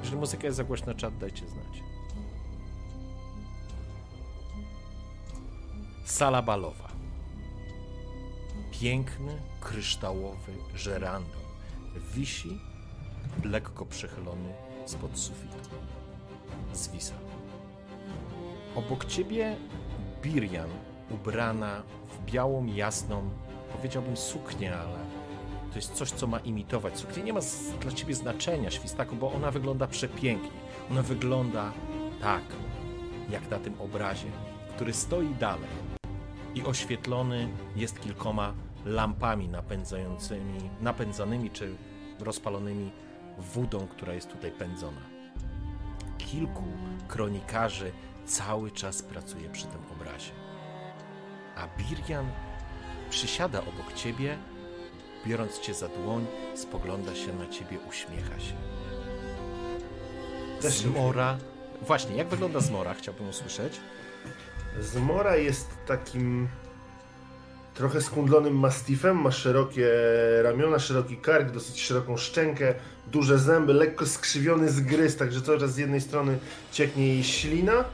Jeżeli muzyka jest za głośna, czat dajcie znać. Sala balowa. Piękny, kryształowy żerandol wisi lekko przechylony spod sufitu. Zwisa. Obok ciebie Birian, ubrana w białą, jasną, powiedziałbym suknię, ale to jest coś, co ma imitować. Suknia nie ma dla ciebie znaczenia, świstaku, bo ona wygląda przepięknie. Ona wygląda tak, jak na tym obrazie, który stoi dalej i oświetlony jest kilkoma lampami napędzającymi, napędzanymi czy rozpalonymi wodą, która jest tutaj pędzona kilku kronikarzy cały czas pracuje przy tym obrazie. A Birjan przysiada obok ciebie, biorąc cię za dłoń, spogląda się na ciebie, uśmiecha się. Zmora. Właśnie, jak wygląda zmora? Chciałbym usłyszeć. Zmora jest takim trochę skundlonym mastifem, ma szerokie ramiona, szeroki kark, dosyć szeroką szczękę, duże zęby, lekko skrzywiony zgryz, także cały czas z jednej strony cieknie jej ślina.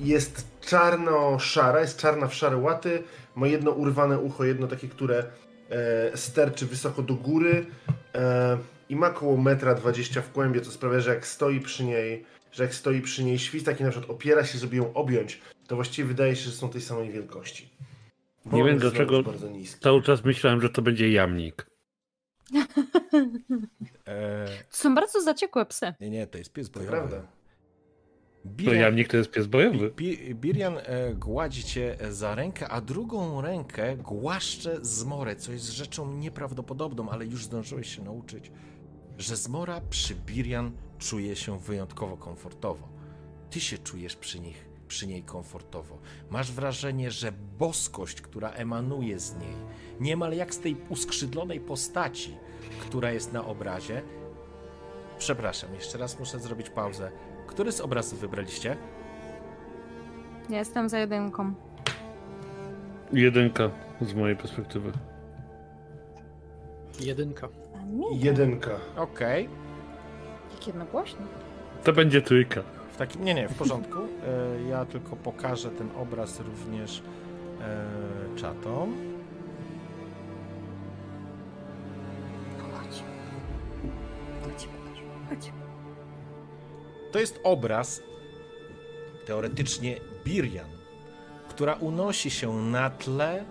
Jest czarno-szara, jest czarna w szare łaty, ma jedno urwane ucho, jedno takie, które e, sterczy wysoko do góry e, i ma około metra 20 w kłębie, co sprawia, że jak stoi przy niej, że jak stoi przy niej świstak i na przykład opiera się, żeby ją objąć, to właściwie wydaje się, że są tej samej wielkości. Bo Nie wiem, dlaczego-. Cały czas myślałem, że to będzie jamnik. Eee, To są bardzo zaciekłe psy. nie, nie, to jest pies bojowy. prawda. To Birian, jamnik to jest pies bojowy. Bi- Birian e, gładzi cię za rękę, a drugą rękę głaszcze zmorę, co jest rzeczą nieprawdopodobną, ale już zdążyłeś się nauczyć, że zmora przy Birian czuje się wyjątkowo komfortowo. Ty się czujesz przy nich, przy niej komfortowo. Masz wrażenie, że boskość, która emanuje z niej, niemal jak z tej uskrzydlonej postaci, która jest na obrazie. Przepraszam, jeszcze raz muszę zrobić pauzę. Który z obrazów wybraliście? Ja jestem za jedynką. Jedynka z mojej perspektywy. Jedynka. Jedynka. Okej. jak jednogłośnie. To będzie trójka. W takim. Nie, nie, w porządku. E, ja tylko pokażę ten obraz również e, czatom. Chodź. Chodź, pokaż. Chodź. To jest obraz teoretycznie Birian, która unosi się na tle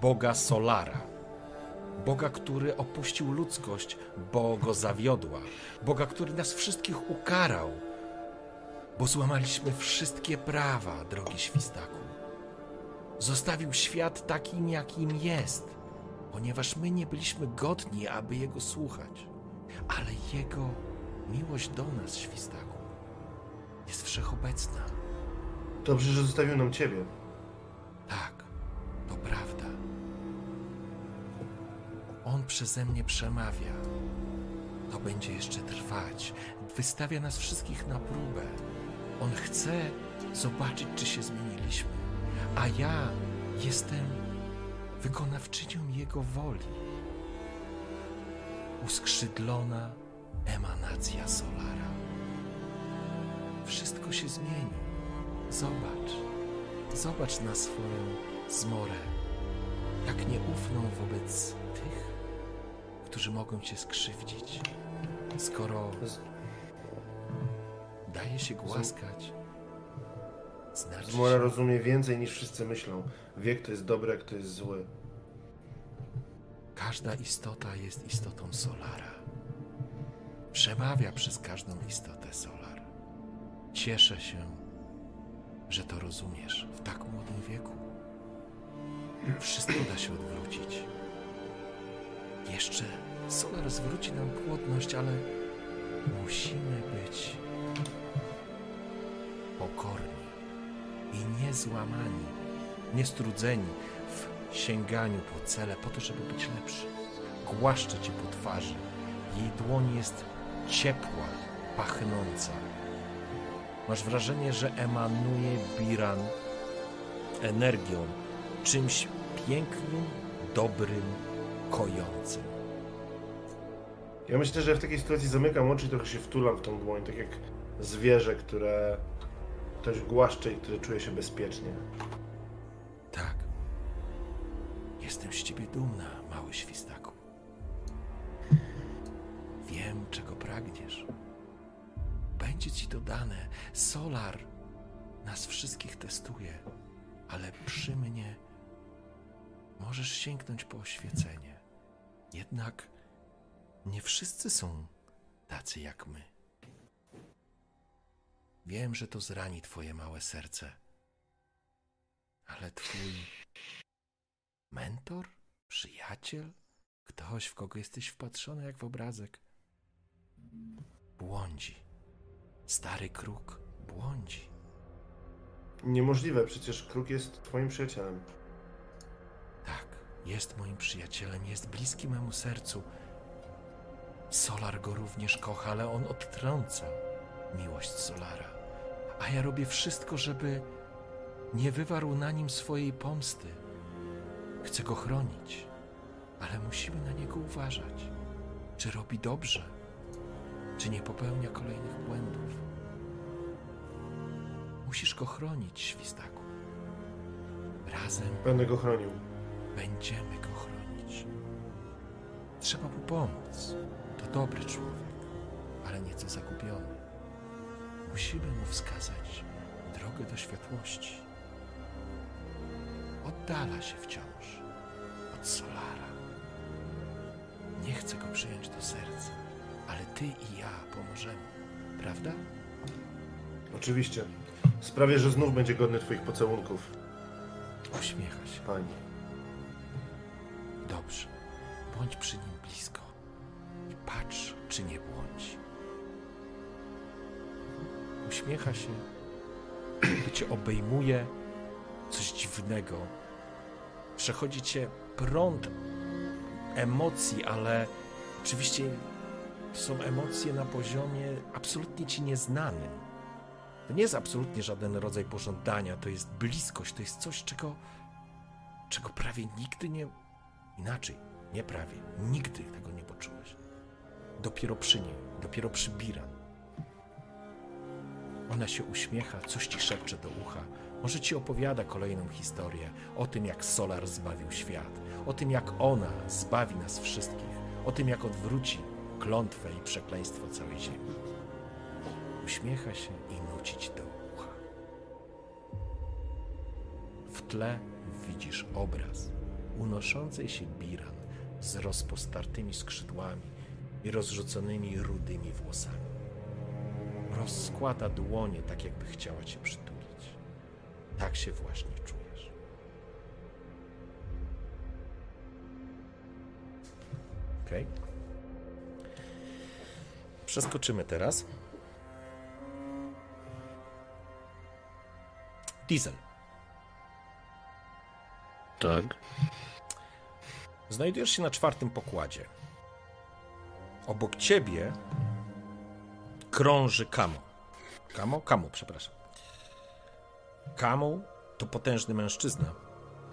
Boga Solara. Boga, który opuścił ludzkość, bo go zawiodła. Boga, który nas wszystkich ukarał. Bo złamaliśmy wszystkie prawa, drogi świstaku. Zostawił świat takim, jakim jest, ponieważ my nie byliśmy godni, aby jego słuchać. Ale jego miłość do nas, świstaku, jest wszechobecna. Dobrze, że zostawił nam ciebie. Tak, to prawda. On przeze mnie przemawia. To będzie jeszcze trwać. Wystawia nas wszystkich na próbę. On chce zobaczyć, czy się zmieniliśmy. A ja jestem wykonawczynią Jego woli. Uskrzydlona emanacja Solara. Wszystko się zmieni. Zobacz. Zobacz na swoją zmorę. Tak nieufną wobec tych, którzy mogą cię skrzywdzić. Skoro daje się głaskać, znaczy, Zmora rozumie więcej niż wszyscy myślą. Wie, kto jest dobry, a kto jest zły. każda istota jest istotą Solara. Przemawia przez każdą istotę Solar. Cieszę się, że to rozumiesz w tak młodym wieku. Wszystko da się odwrócić. Jeszcze Solar zwróci nam płodność, ale musimy być pokorni i niezłamani, niestrudzeni w sięganiu po cele po to, żeby być lepszy. Głaszcze cię po twarzy. Jej dłoń jest ciepła, pachnąca. Masz wrażenie, że emanuje Biran energią, czymś pięknym, dobrym, kojącym. Ja myślę, że w takiej sytuacji zamykam oczy i trochę się wtulam w tą dłoń, tak jak zwierzę, które ktoś głaszcze i które czuje się bezpiecznie. Tak. Jestem z ciebie dumna, mały świstaku. Wiem, czego pragniesz. Będzie ci to dane. Solar nas wszystkich testuje, ale przy mnie możesz sięgnąć po oświecenie. Jednak nie wszyscy są tacy jak my. Wiem, że to zrani twoje małe serce. Ale twój mentor, przyjaciel, ktoś, w kogo jesteś wpatrzony jak w obrazek, błądzi. Stary kruk błądzi. Niemożliwe, przecież Kruk jest twoim przyjacielem. Tak, jest moim przyjacielem, jest bliski memu sercu. Solar go również kocha, ale on odtrąca miłość Solara. A ja robię wszystko, żeby nie wywarł na nim swojej pomsty. Chcę go chronić, ale musimy na niego uważać. Czy robi dobrze, czy nie popełnia kolejnych błędów. Musisz go chronić, świstaku. Razem Będę go chronił. Będziemy go chronić. Trzeba mu pomóc. To dobry człowiek, ale nieco zagubiony. Musimy mu wskazać drogę do światłości. Oddala się wciąż od Solara. Nie chcę go przyjąć do serca, ale ty i ja pomożemy, prawda? Oczywiście. Sprawię, że znów będzie godny twoich pocałunków, Uśmiecha się. pani. Dobrze. Bądź przy nim blisko i patrz, czy nie błądzi. Uśmiecha się, gdy cię obejmuje coś dziwnego. Przechodzi cię prąd emocji, ale oczywiście są emocje na poziomie absolutnie ci nieznanym. To nie jest absolutnie żaden rodzaj pożądania, to jest bliskość, to jest coś, czego, czego prawie nigdy nie, Inaczej, nie prawie, nigdy tego nie poczułeś. Dopiero przy niej, dopiero przy Biran. Ona się uśmiecha, coś ci szepcze do ucha. Może ci opowiada kolejną historię o tym, jak Solar zbawił świat, o tym, jak ona zbawi nas wszystkich, o tym, jak odwróci klątwę i przekleństwo całej ziemi. Uśmiecha się i nuci ci do ucha. W tle widzisz obraz unoszącej się Biran z rozpostartymi skrzydłami i rozrzuconymi rudymi włosami. rozkłada dłonie, tak jakby chciała cię przytulić. Tak się właśnie czujesz. Okej. Przeskoczymy teraz. Diesel. Tak. Znajdujesz się na czwartym pokładzie. Obok ciebie krąży Kamo. Kamo? Kamo, przepraszam. Kamo to potężny mężczyzna.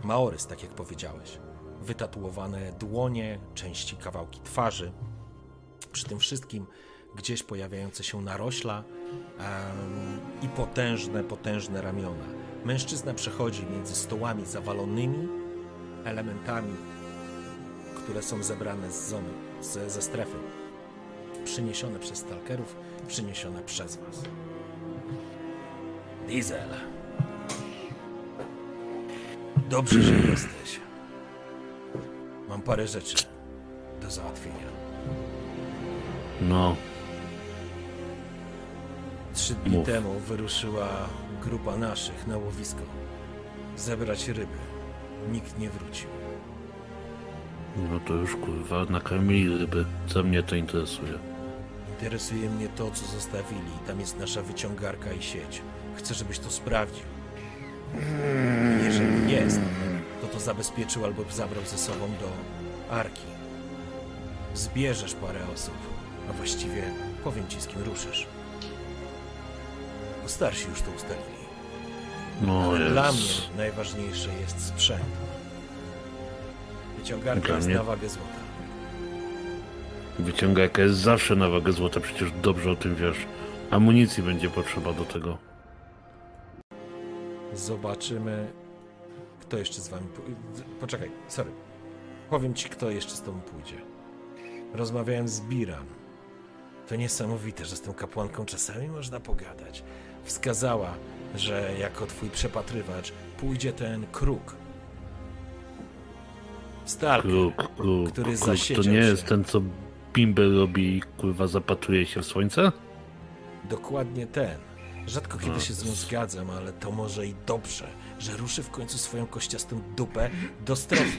Maorys, tak jak powiedziałeś. Wytatuowane dłonie, części kawałki twarzy. Przy tym wszystkim gdzieś pojawiające się narośla em, i potężne, potężne ramiona. Mężczyzna przechodzi między stołami zawalonymi elementami, które są zebrane z zony, ze, ze strefy. Przyniesione przez stalkerów, przyniesione przez was. Diesel. Dobrze, że jesteś. Mam parę rzeczy do załatwienia. No, Trzy dni Mów. temu wyruszyła grupa naszych na łowisko. Zebrać ryby. Nikt nie wrócił. no to już kurwa nakarmili ryby. Co mnie to interesuje? Interesuje mnie to, co zostawili. Tam jest nasza wyciągarka i sieć. Chcę, żebyś to sprawdził. Jeżeli jest, to to zabezpieczył albo zabrał ze sobą do Arki. Zbierzesz parę osób, a właściwie powiem ci, z kim ruszysz. Starsi już to ustalili. No Ale dla mnie jest. najważniejsze jest sprzęt. Wyciągarka Dla jest mnie- na wagę złota. Wyciągajka jest zawsze na wagę złota, przecież dobrze o tym wiesz. Amunicji będzie potrzeba do tego. Zobaczymy, kto jeszcze z wami. Poczekaj, sorry. Powiem ci, kto jeszcze z tobą pójdzie. Rozmawiałem z Biran. To niesamowite, że z tą kapłanką czasami można pogadać. Wskazała, że jako twój przepatrywacz pójdzie ten kruk. Stalker. Kruk, kruk, który kruk. To zasiedział nie jest się. ten, co bimber robi i kurwa zapatruje się w słońce? Dokładnie ten. Rzadko kiedy No, się z nią zgadzam, ale to może i dobrze, że ruszy w końcu swoją kościastą dupę do strefy.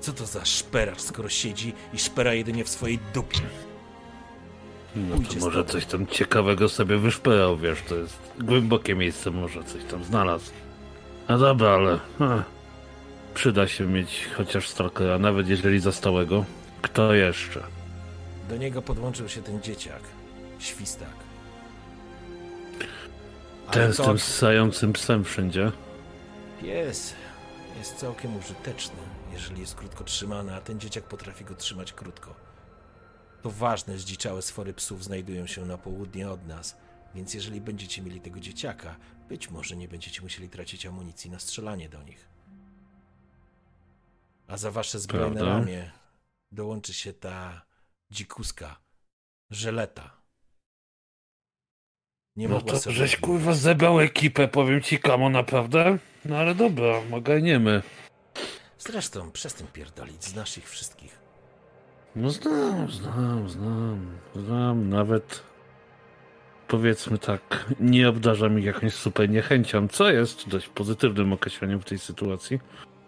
Co to za szperacz, skoro siedzi i szpera jedynie w swojej dupie? No Pójdzie to może coś tam ciekawego sobie wyszperał, wiesz, to jest głębokie miejsce, może coś tam znalazł. No dobra, ale ha, przyda się mieć chociaż stalkera, nawet jeżeli za stałego. Kto jeszcze? Do niego podłączył się ten dzieciak, świstak. Ale Ten z to tym ssającym psem wszędzie. pies jest całkiem użyteczny, jeżeli jest krótko trzymany, a ten dzieciak potrafi go trzymać krótko. To ważne, zdziczałe sfory psów znajdują się na południe od nas, więc jeżeli będziecie mieli tego dzieciaka, być może nie będziecie musieli tracić amunicji na strzelanie do nich. A za wasze zbrojne Prawda. ramię dołączy się ta dzikuska, żeleta. Nie No to żeś kurwa zebrał ekipę, powiem ci kamo, naprawdę? No ale dobra, ogarniemy. Zresztą przestań pierdolić, znasz ich wszystkich. No znam, znam, znam, znam, nawet powiedzmy tak, nie obdarzam ich jakąś super niechęcią, co jest dość pozytywnym określeniem w tej sytuacji.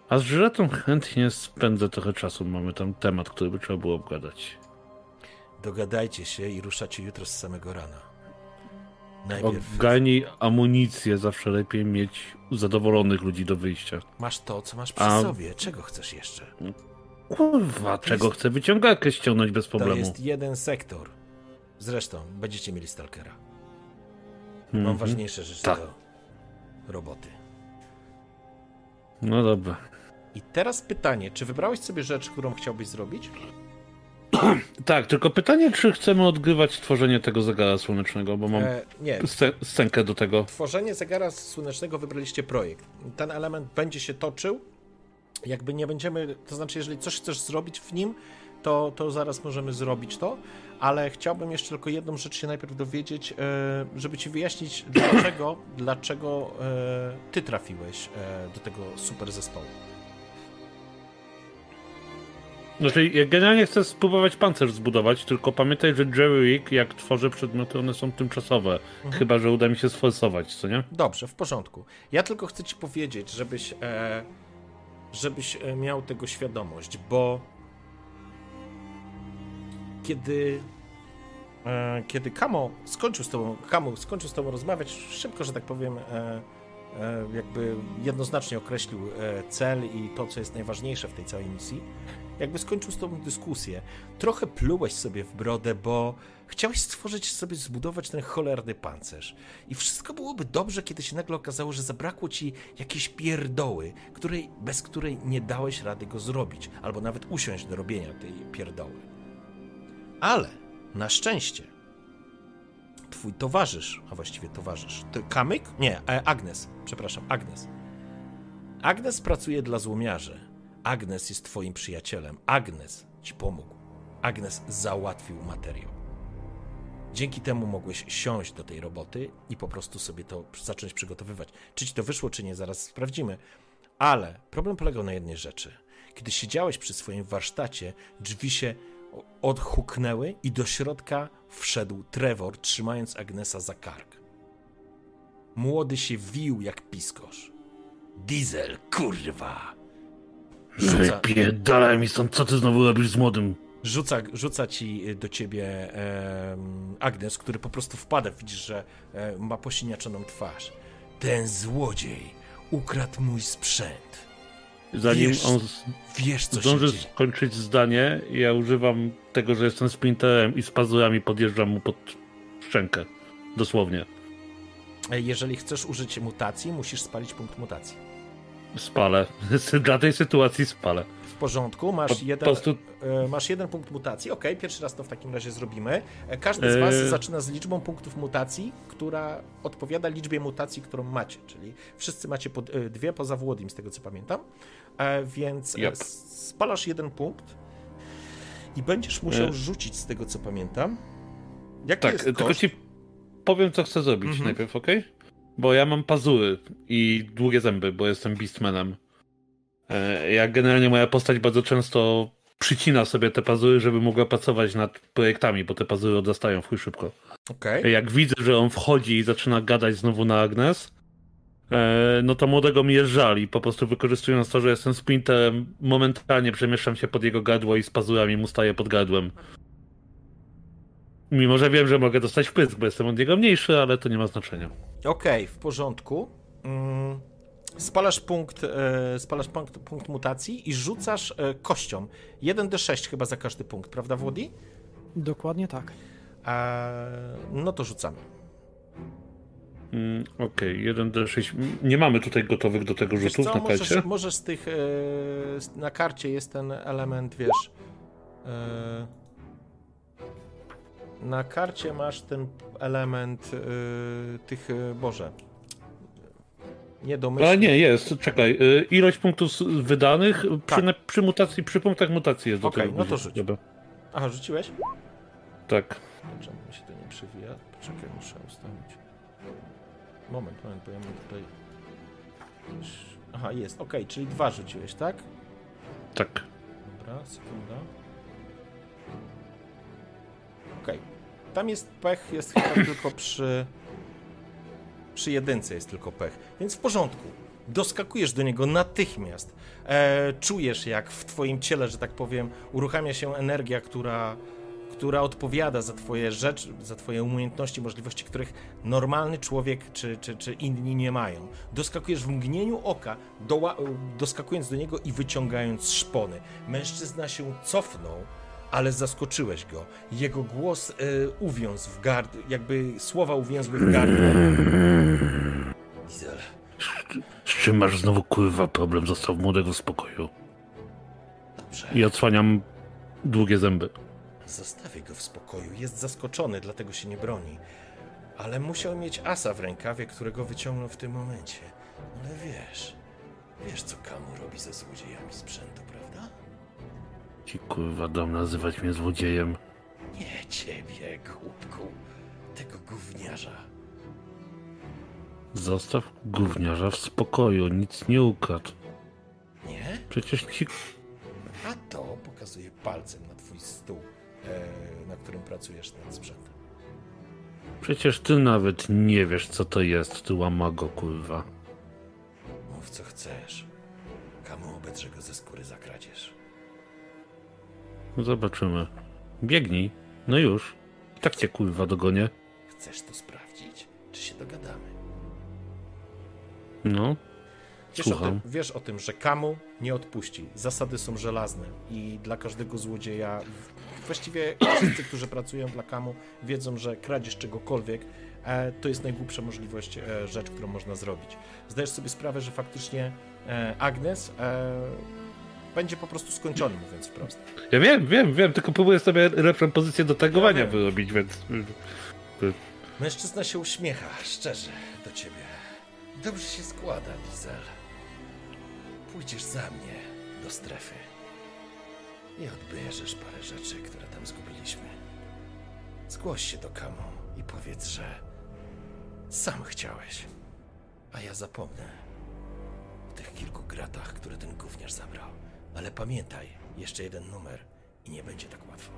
A z Żyletą chętnie spędzę trochę czasu, mamy tam temat, który by trzeba było obgadać. Dogadajcie się i ruszacie jutro z samego rana. Najpierw Ogarnij amunicję, zawsze lepiej mieć zadowolonych ludzi do wyjścia. masz to, co masz przy A- sobie. Czego chcesz jeszcze? Kurwa, czego jest- chcę wyciągarkę ściągnąć bez To problemu. jest jeden sektor. Zresztą, będziecie mieli stalkera. Mam Mhm. ważniejsze rzeczy Tak. do roboty. No dobra. I teraz pytanie, czy wybrałeś sobie rzecz, którą chciałbyś zrobić? Tak, tylko pytanie, czy chcemy odgrywać tworzenie tego zegara słonecznego, bo mam E, nie, sce- scenkę do tego. tworzenie zegara słonecznego wybraliście projekt. Ten element będzie się toczył. Jakby nie będziemy, to znaczy, jeżeli coś chcesz zrobić w nim, to, to zaraz możemy zrobić to, ale chciałbym jeszcze tylko jedną rzecz się najpierw dowiedzieć, e, żeby ci wyjaśnić, dlaczego, dlaczego e, ty trafiłeś e, do tego super zespołu. Znaczy, ja generalnie chcę spróbować pancerz zbudować, tylko pamiętaj, że Jerry Rig, jak tworzę przedmioty, one są tymczasowe. Mhm. Chyba, że uda mi się sforsować, co nie? Dobrze, w porządku. Ja tylko chcę ci powiedzieć, żebyś, e, żebyś e, miał tego świadomość, bo kiedy e, kiedy Kamo skończył z tobą, Kamo skończył z tobą rozmawiać, szybko, że tak powiem, e, jakby jednoznacznie określił cel i to, co jest najważniejsze w tej całej misji, jakby skończył z tobą dyskusję. Trochę plułeś sobie w brodę, bo chciałeś stworzyć sobie, zbudować ten cholerny pancerz. I wszystko byłoby dobrze, kiedy się nagle okazało, że zabrakło ci jakiejś pierdoły, której, bez której nie dałeś rady go zrobić, albo nawet usiąść do robienia tej pierdoły. Ale na szczęście twój towarzysz, a właściwie towarzysz, to Kamyk? Nie, e, Agnes, przepraszam, Agnes. Agnes pracuje dla złomiarzy. Agnes jest twoim przyjacielem. Agnes ci pomógł. Agnes załatwił materiał. Dzięki temu mogłeś siąść do tej roboty i po prostu sobie to zacząć przygotowywać. Czy ci to wyszło, czy nie, zaraz sprawdzimy. Ale problem polegał na jednej rzeczy. Kiedy siedziałeś przy swoim warsztacie, drzwi się odhuknęły i do środka wszedł Trevor, trzymając Agnesa za kark. Młody się wił jak piskosz. Diesel, kurwa! Rzuca, Wypierdalaj mi stąd, co ty znowu robisz z młodym? rzuca, rzuca ci do ciebie em, Agnes, który po prostu wpada. Widzisz, że e, ma posiniaczoną twarz. Ten złodziej ukradł mój sprzęt. Zanim Wiesz, on z- Wiesz, co zdąży skończyć zdanie, ja używam tego, że jestem sprinterem i z pazurami podjeżdżam mu pod szczękę. Dosłownie. E, Jeżeli chcesz użyć mutacji, musisz spalić punkt mutacji. Spalę. Dla tej sytuacji spalę. W porządku, masz, Po jeden, prostu e, masz jeden punkt mutacji. Ok, pierwszy raz to w takim razie zrobimy. E, Każdy z Was E. zaczyna z liczbą punktów mutacji, która odpowiada liczbie mutacji, którą macie. Czyli wszyscy macie po, dwie poza Włodim, z tego co pamiętam. Więc Yep. spalasz jeden punkt i będziesz musiał rzucić z tego co pamiętam. Jaki Tak, jest tylko ci powiem, co chcę zrobić Mhm. najpierw, ok? Bo ja mam pazury i długie zęby, bo jestem Beastmanem. E, Ja generalnie moja postać bardzo często przycina sobie te pazury, żeby mogła pracować nad projektami, bo te pazury odrastają w chuj szybko. Okej. Jak widzę, że on wchodzi i zaczyna gadać znowu na Agnes, e, no to młodego mnie żali. Po prostu wykorzystując to, że jestem sprinterem, momentalnie przemieszczam się pod jego gardło i z pazurami mu staję pod gardłem. Mimo, że wiem, że mogę dostać wpysk, bo jestem od niego mniejszy, ale to nie ma znaczenia. Okej, w porządku. Mm, Spalasz punkt, e, spalasz punkt, punkt mutacji i rzucasz e, kością. 1d6 chyba za każdy punkt, prawda, Włodi? Dokładnie tak. E, no to rzucamy. Mm, Okej, 1d6. Nie mamy tutaj gotowych do tego Wiesz rzutów co, na możesz, karcie. możesz z tych. Na karcie jest ten element, wiesz. Na karcie masz ten element e, tych. E, Boże. Nie domyśl. A nie, jest, czekaj. y, Ilość punktów wydanych przy, Tak. na- przy mutacji, przy punktach mutacji jest do tego. no to rzuć. Dobra. Aha, rzuciłeś? Tak. Czemu mi się to nie przewija? Poczekaj, muszę ustawić. Moment, moment, bo ja mam tutaj. Aha, jest, okej, czyli dwa rzuciłeś, tak? Tak. Dobra, sekunda. Okej. Tam jest pech, jest chyba tylko przy. Przy jedynce jest tylko pech. Więc w porządku. Doskakujesz do niego natychmiast. E, czujesz, jak w twoim ciele, że tak powiem, uruchamia się energia, która, która odpowiada za twoje rzeczy, za twoje umiejętności, możliwości, których normalny człowiek czy, czy, czy inni nie mają. Doskakujesz w mgnieniu oka, doła, doskakując do niego i wyciągając szpony. Mężczyzna się cofnął, ale zaskoczyłeś go. Jego głos e, uwiązł w gard, jakby słowa uwięzły w gardle. Diesel. Z czym masz znowu kurwa problem? Zostaw młodego w spokoju. Dobrze. I odsłaniam długie zęby. Zostawię go w spokoju. Jest zaskoczony, dlatego się nie broni. Ale musiał mieć asa w rękawie, którego wyciągnął w tym momencie. Ale wiesz, wiesz co Kamu robi ze złodziejami sprzętu? Ci kurwa dom nazywać mnie złodziejem. Nie ciebie, głupku. Tego gówniarza. Zostaw gówniarza w spokoju, nic nie ukradł. Nie? Przecież ci... A to pokazuje palcem na twój stół, e, na którym pracujesz nad sprzętem. Przecież ty nawet nie wiesz, co to jest, ty łamago, kurwa. Mów co chcesz. Zobaczymy. Biegnij. No już. I tak cię, kurwa, dogonię. Chcesz to sprawdzić? Czy się dogadamy? No. Wiesz o, tym, wiesz o tym, że Kamu nie odpuści. Zasady są żelazne i dla każdego złodzieja, właściwie wszyscy, którzy pracują dla Kamu, wiedzą, że kradzież czegokolwiek e, to jest najgłupsza możliwość, e, rzecz, którą można zrobić. Zdajesz sobie sprawę, że faktycznie e, Agnes będzie po prostu skończony, mówiąc wprost. Ja wiem, wiem, wiem, tylko próbuję sobie lepszą pozycję do tagowania Ja wyrobić, więc... Mężczyzna się uśmiecha, szczerze, do ciebie. Dobrze się składa, Diesel. Pójdziesz za mnie do strefy i odbierzesz parę rzeczy, które tam zgubiliśmy. Zgłoś się do Kamo i powiedz, że sam chciałeś, a ja zapomnę o tych kilku gratach, które ten gówniarz zabrał. Ale pamiętaj, jeszcze jeden numer i nie będzie tak łatwo.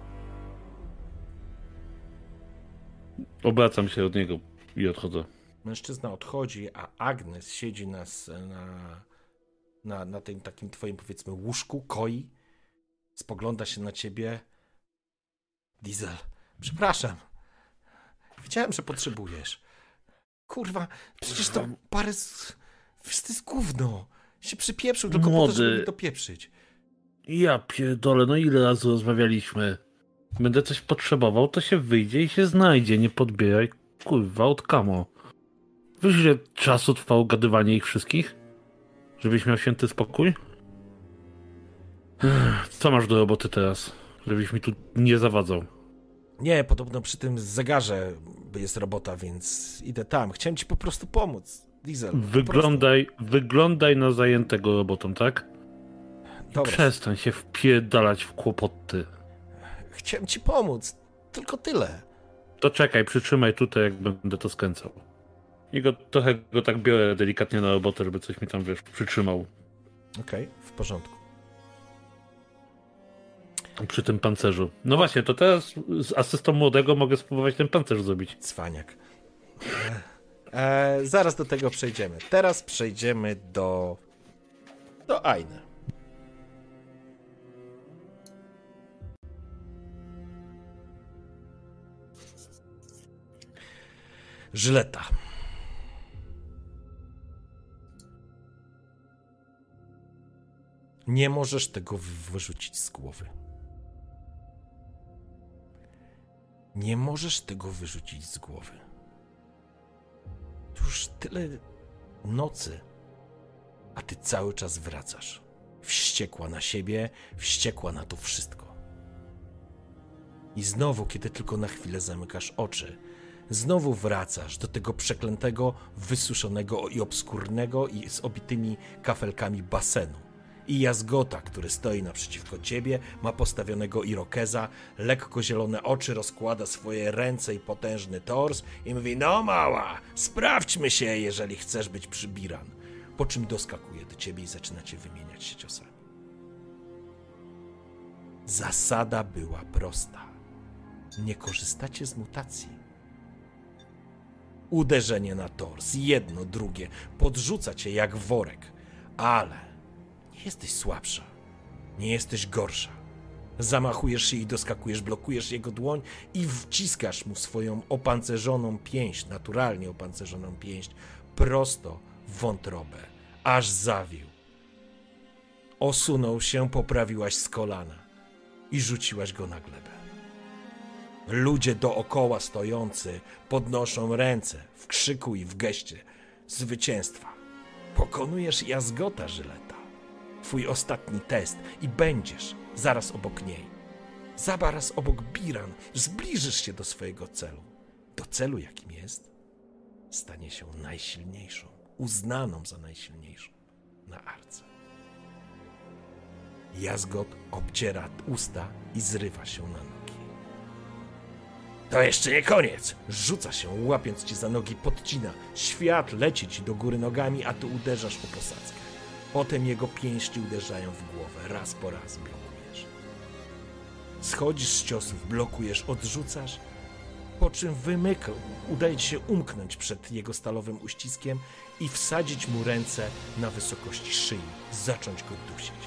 Obracam się od niego i odchodzę. Mężczyzna odchodzi, a Agnes siedzi na, s- na, na, na tym takim twoim powiedzmy łóżku, koi, spogląda się na ciebie. Diesel, przepraszam. Wiedziałem, że potrzebujesz. Kurwa, przecież to parę... Z... To jest gówno. Się przypieprzył tylko po to, żeby Młody. mi to pieprzyć. Ja pierdolę, no ile razy rozmawialiśmy? Będę coś potrzebował, to się wyjdzie i się znajdzie, nie podbieraj, kurwa, od kamo. Wiesz ile czasu trwało gadywanie ich wszystkich? Żebyś miał święty spokój? Co masz do roboty teraz? Żebyś mi tu nie zawadzał. Nie, podobno przy tym zegarze jest robota, więc idę tam. Chciałem ci po prostu pomóc. Diesel. prostu. Wyglądaj, wyglądaj na zajętego robotą, tak? Dobra. Przestań się wpierdalać w kłopoty. Chciałem ci pomóc. Tylko tyle. To czekaj, przytrzymaj tutaj, jak będę to skręcał. I go trochę go tak biorę delikatnie na robotę, żeby coś mi tam, wiesz, przytrzymał Okej, w porządku. przy tym pancerzu. No właśnie, to teraz z asystą młodego mogę spróbować ten pancerz zrobić. Cwaniak. E, e, zaraz do tego przejdziemy. Teraz przejdziemy do. do Ainy. Żyleta. Nie możesz tego wyrzucić z głowy. Nie możesz tego wyrzucić z głowy. Już tyle nocy, a ty cały czas wracasz. Wściekła na siebie, wściekła na to wszystko. I znowu, kiedy tylko na chwilę zamykasz oczy, znowu wracasz do tego przeklętego, wysuszonego i obskurnego i z obitymi kafelkami basenu. I jazgota, który stoi naprzeciwko ciebie, ma postawionego irokeza, lekko zielone oczy, rozkłada swoje ręce i potężny tors i mówi: No, mała, sprawdźmy się, jeżeli chcesz być przybiran. Po czym doskakuje do ciebie i zaczyna cię wymieniać się ciosami. Zasada była prosta. Nie korzystacie z mutacji. Uderzenie na tors, jedno, drugie, podrzuca cię jak worek, ale nie jesteś słabsza. Nie jesteś gorsza. Zamachujesz się i doskakujesz, blokujesz jego dłoń i wciskasz mu swoją opancerzoną pięść, naturalnie opancerzoną pięść, prosto w wątrobę, aż zawił. Osunął się, poprawiłaś z kolana i rzuciłaś go na glebę. Ludzie dookoła stojący podnoszą ręce w krzyku i w geście zwycięstwa. Pokonujesz jazgota Żyleta. Twój ostatni test i będziesz zaraz obok niej. Zaraz obok Biran zbliżysz się do swojego celu. Do celu, jakim jest, stanie się najsilniejszą, uznaną za najsilniejszą na arce. Jazgot obciera usta i zrywa się na nogi. To jeszcze nie koniec! Rzuca się, łapiąc ci za nogi, podcina. Świat leci ci do góry nogami, a ty uderzasz o posadzkę. Potem jego pięści uderzają w głowę, raz po raz blokując. Schodzisz z ciosów, blokujesz, odrzucasz, po czym wymyka, udaje ci się umknąć przed jego stalowym uściskiem i wsadzić mu ręce na wysokości szyi, zacząć go dusić.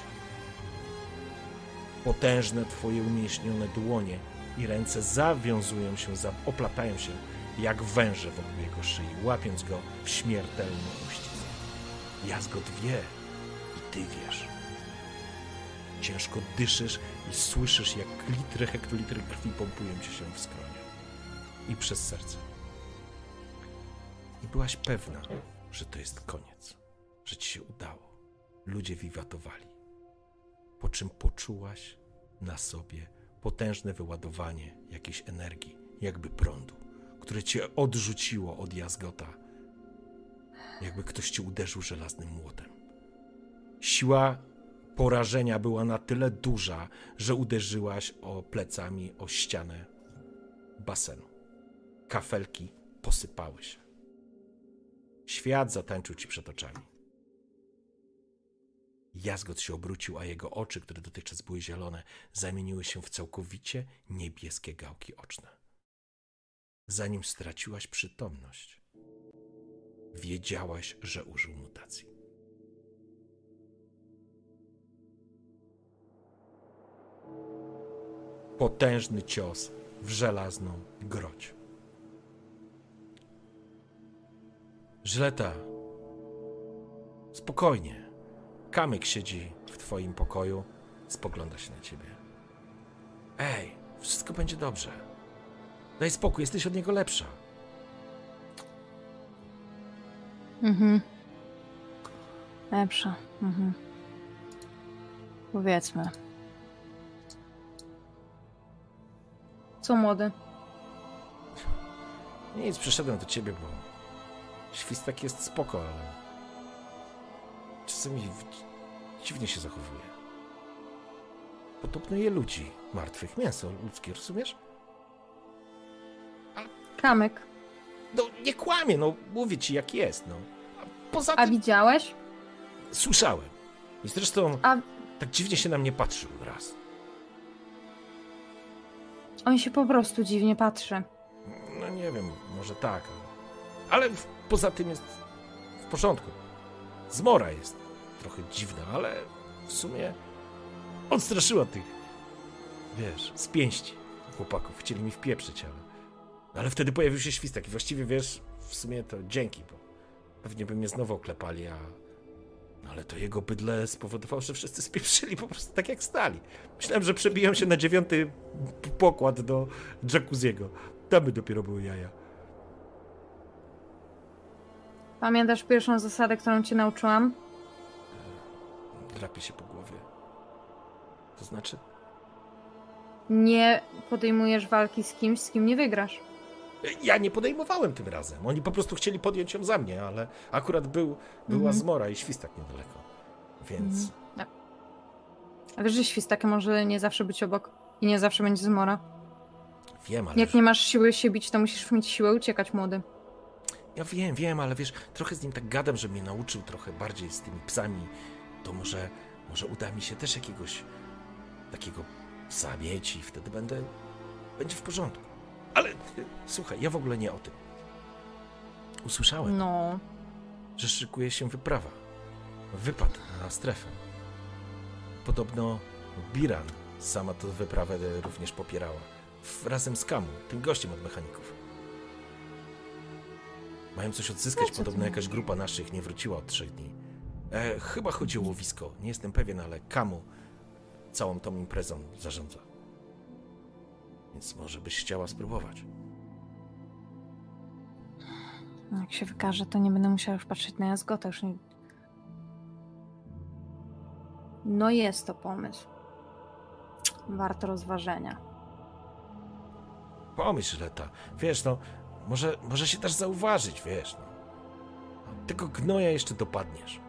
Potężne twoje umięśnione dłonie i ręce zawiązują się, oplatają się jak węże wokół jego szyi, łapiąc go w śmiertelny uścisk. Jazgot wie i ty wiesz. Ciężko dyszysz i słyszysz, jak litry, hektolitry krwi pompują ci się w skronie i przez serce. I byłaś pewna, że to jest koniec, że ci się udało. Ludzie wiwatowali. Po czym poczułaś na sobie potężne wyładowanie jakiejś energii, jakby prądu, które cię odrzuciło od jazgota, jakby ktoś ci uderzył żelaznym młotem. Siła porażenia była na tyle duża, że uderzyłaś o plecami o ścianę basenu. Kafelki posypały się. Świat zatańczył ci przed oczami. Jazgot się obrócił, a jego oczy, które dotychczas były zielone, zamieniły się w całkowicie niebieskie gałki oczne. Zanim straciłaś przytomność, wiedziałaś, że użył mutacji. Potężny cios w żelazną groć. Żleta, spokojnie. Kamyk siedzi w twoim pokoju, spogląda się na ciebie. Ej, wszystko będzie dobrze. Daj spokój, jesteś od niego lepsza. Mhm. Lepsza. Mhm. Powiedzmy. Co młody? Nic, przyszedłem do ciebie, bo świstak jest spoko, ale czasami dziwnie się zachowuje. Podobno je ludzi martwych, mięso ludzkie, rozumiesz? Kamyk. No nie kłamie, no mówię ci jak jest, no. A poza A tym widziałeś? słyszałem. I zresztą A tak dziwnie się na mnie patrzył raz. on się po prostu dziwnie patrzy. No nie wiem, może tak, ale, ale poza tym jest w porządku. Zmora jest trochę dziwna, ale w sumie odstraszyła tych, wiesz, z pięści chłopaków. Chcieli mi wpieprzyć, ale, ale wtedy pojawił się świstak i właściwie, wiesz, w sumie to dzięki, bo pewnie by mnie znowu oklepali, a no ale to jego bydle spowodowało, że wszyscy spieprzyli po prostu tak jak stali. Myślałem, że przebiją się na dziewiąty pokład do jacuzziego. Tam by dopiero były jaja. Pamiętasz pierwszą zasadę, którą cię nauczyłam? Drapie się po głowie. To znaczy? Nie podejmujesz walki z kimś, z kim nie wygrasz. Ja nie podejmowałem tym razem. Oni po prostu chcieli podjąć ją za mnie, ale akurat był, była Mhm. zmora i świstak niedaleko. Więc A wiesz, że świstak może nie zawsze być obok i nie zawsze będzie zmora. wiem, ale. Jak nie masz siły się bić, to musisz mieć siłę uciekać, młody. Ja wiem, wiem, ale wiesz, trochę z nim tak gadam, że mnie nauczył trochę bardziej z tymi psami. To może, może uda mi się też jakiegoś takiego psa mieć i wtedy będę, będzie w porządku. Ale y, słuchaj, ja w ogóle nie o tym. Usłyszałem, No. że szykuje się wyprawa. Wypad na strefę. Podobno Biran sama tę wyprawę również popierała. Razem z Kamu, tym gościem od mechaników. Mają coś odzyskać, No, podobno jakaś grupa naszych nie wróciła od trzech dni. E, chyba chodzi o łowisko, nie jestem pewien, ale Kamu całą tą imprezą zarządza. Więc może byś chciała spróbować. Jak się wykaże, to nie będę musiała już patrzeć na jazgota. Już nie... No jest to pomysł. Warto rozważenia. Pomyśl, Leta. Wiesz, no, może, może się też zauważyć, wiesz, no. Tego gnoja jeszcze dopadniesz.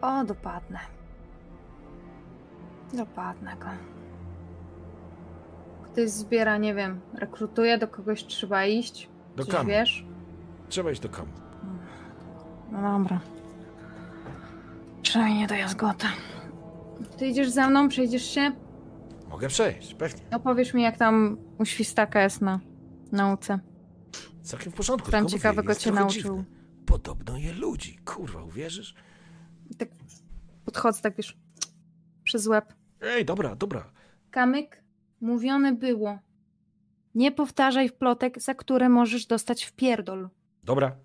O, dopadnę. Dopadnę go. Ktoś zbiera, nie wiem, rekrutuje, do kogoś trzeba iść. Do Coś Kamu. wiesz? Trzeba iść do Kamu. No dobra. Przynajmniej nie do jazgota. Ty idziesz za mną, przejdziesz się? Mogę przejść, pewnie. Opowiesz mi, jak tam u świstaka jest na nauce. Całkiem w porządku. Tam ciekawego jest cię nauczył. dziwne. Podobno je ludzi. Kurwa, uwierzysz? Tak podchodzę, tak wiesz, przez łeb. Ej, dobra, dobra. Kamyk, mówione było. Nie powtarzaj w plotek, za które możesz dostać w pierdol. Dobra.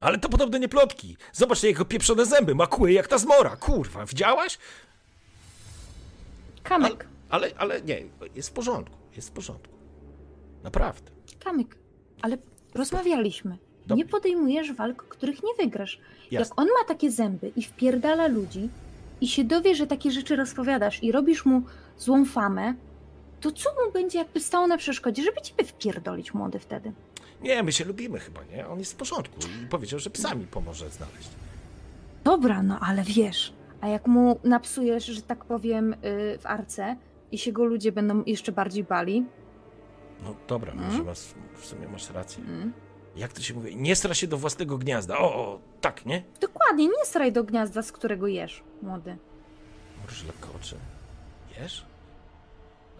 Ale to podobno nie plotki. Zobacz jego pieprzone zęby, ma kły jak ta zmora. Kurwa, widziałaś? Kamyk, Ale, ale nie, jest w porządku, jest w porządku. Naprawdę. kamyk, ale rozmawialiśmy. Nie podejmujesz walk, których nie wygrasz. Jasne. Jak on ma takie zęby i wpierdala ludzi i się dowie, że takie rzeczy rozpowiadasz i robisz mu złą famę, to co mu będzie jakby stało na przeszkodzie, żeby ciebie wpierdolić młody wtedy? Nie, my się lubimy chyba, nie? On jest w porządku i powiedział, że psami pomoże znaleźć. Dobra, no ale wiesz, a jak mu napsujesz, że tak powiem, yy, w arce i się go ludzie będą jeszcze bardziej bali, No dobra, Mm. może masz, w sumie masz rację. mm, Jak to się mówi? Nie stra się do własnego gniazda. O, o tak, nie? dokładnie, nie straj do gniazda, z którego jesz, młody. Możesz lekko oczy. Jesz?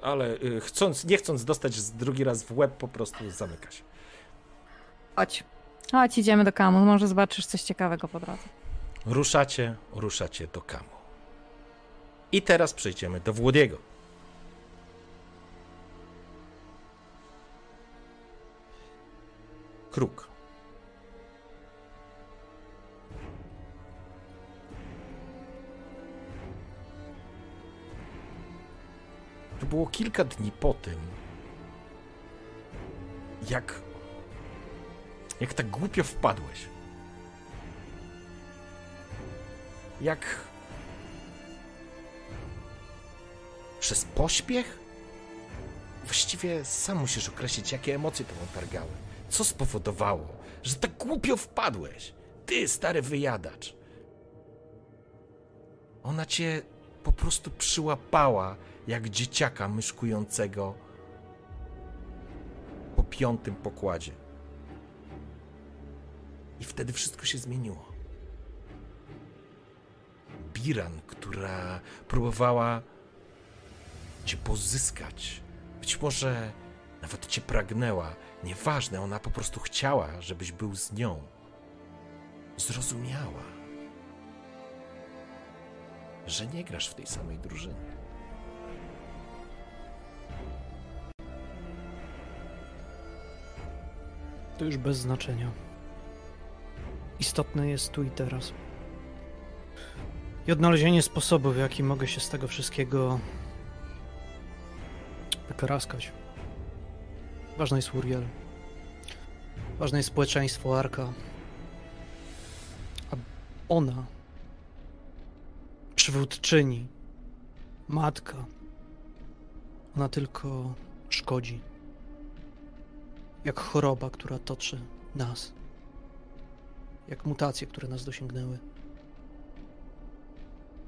Ale y, chcąc, nie chcąc dostać drugi raz w łeb, po prostu zamyka się. Chodź. Chodź, idziemy do kamu, może zobaczysz coś ciekawego po drodze. Ruszacie, ruszacie do kamu. I teraz przejdziemy do Włodiego. Kruk. To było kilka dni po tym, jak. jak tak głupio wpadłeś. Jak. Przez pośpiech? Właściwie sam musisz określić, jakie emocje tobą targały. Co spowodowało, że tak głupio wpadłeś? Ty, stary wyjadacz. Ona cię po prostu przyłapała, jak dzieciaka myszkującego po piątym pokładzie. I wtedy wszystko się zmieniło. Biran, która próbowała cię pozyskać. Być może nawet cię pragnęła. Nieważne, ona po prostu chciała, żebyś był z nią. Zrozumiała, że nie grasz w tej samej drużynie. To już bez znaczenia. Istotne jest tu i teraz. I odnalezienie sposobu, w jaki mogę się z tego wszystkiego wykaraskać. Ważne jest Uriel. Ważne jest społeczeństwo Arka. A ona, przywódczyni, matka, ona tylko szkodzi. Jak choroba, która toczy nas. Jak mutacje, które nas dosięgnęły.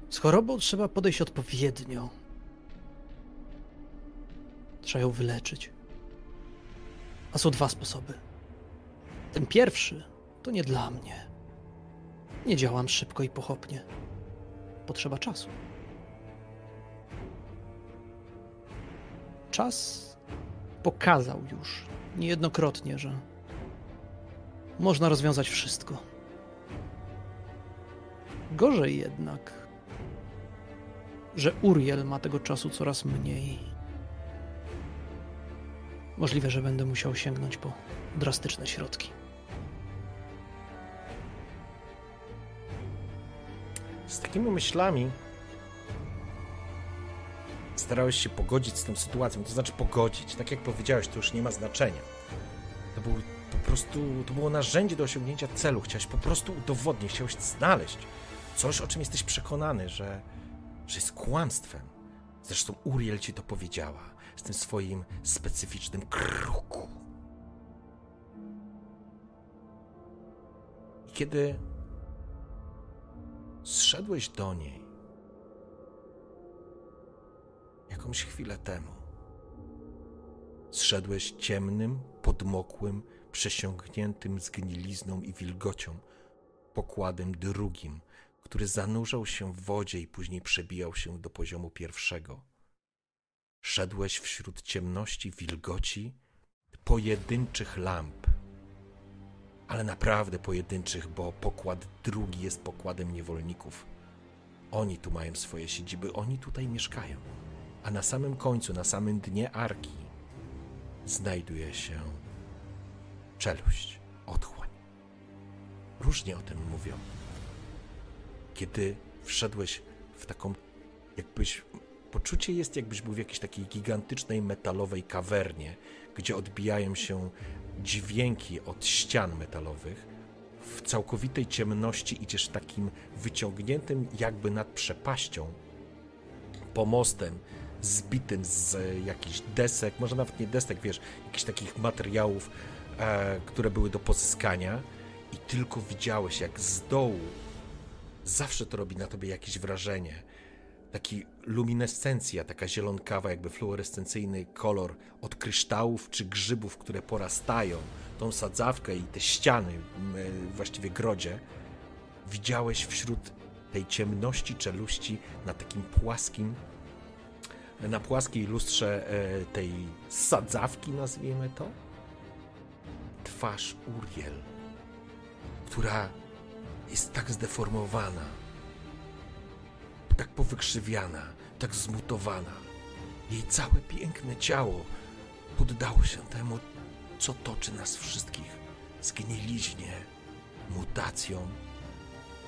Z chorobą trzeba podejść odpowiednio. Trzeba ją wyleczyć. A są dwa sposoby. Ten pierwszy to nie dla mnie. Nie działam szybko i pochopnie. Potrzeba czasu. Czas pokazał już niejednokrotnie, że można rozwiązać wszystko. Gorzej jednak, że Uriel ma tego czasu coraz mniej. Możliwe, że będę musiał sięgnąć po drastyczne środki. Z takimi myślami starałeś się pogodzić z tą sytuacją, to znaczy pogodzić. Tak jak powiedziałeś, to już nie ma znaczenia. To był po prostu, to było narzędzie do osiągnięcia celu. Chciałeś po prostu udowodnić, chciałeś znaleźć coś, o czym jesteś przekonany, że, że jest kłamstwem. Zresztą Uriel ci to powiedziała z tym swoim specyficznym kruku. I kiedy zszedłeś do niej jakąś chwilę temu, zszedłeś ciemnym, podmokłym, przesiągniętym zgnilizną i wilgocią pokładem drugim, który zanurzał się w wodzie i później przebijał się do poziomu pierwszego. Szedłeś wśród ciemności, wilgoci, pojedynczych lamp. Ale naprawdę pojedynczych, bo pokład drugi jest pokładem niewolników. Oni tu mają swoje siedziby, oni tutaj mieszkają. A na samym końcu, na samym dnie arki, znajduje się czeluść, otchłań. Różnie o tym mówią. Kiedy wszedłeś w taką, jakbyś. Poczucie jest, jakbyś był w jakiejś takiej gigantycznej metalowej kawernie, gdzie odbijają się dźwięki od ścian metalowych. W całkowitej ciemności idziesz takim wyciągniętym, jakby nad przepaścią, pomostem, zbitym z jakichś desek, może nawet nie desek, wiesz, jakichś takich materiałów, e, które były do pozyskania, i tylko widziałeś, jak z dołu zawsze to robi na tobie jakieś wrażenie. Taki luminescencja, taka zielonkawa, jakby fluorescencyjny kolor od kryształów czy grzybów, które porastają, tą sadzawkę i te ściany, właściwie grodzie, widziałeś wśród tej ciemności czeluści na takim płaskim, na płaskiej lustrze e, tej sadzawki, nazwijmy to, twarz Uriel, która jest tak zdeformowana, tak powykrzywiana, tak zmutowana. Jej całe piękne ciało poddało się temu, co toczy nas wszystkich. Zgniliźnie, mutacjom,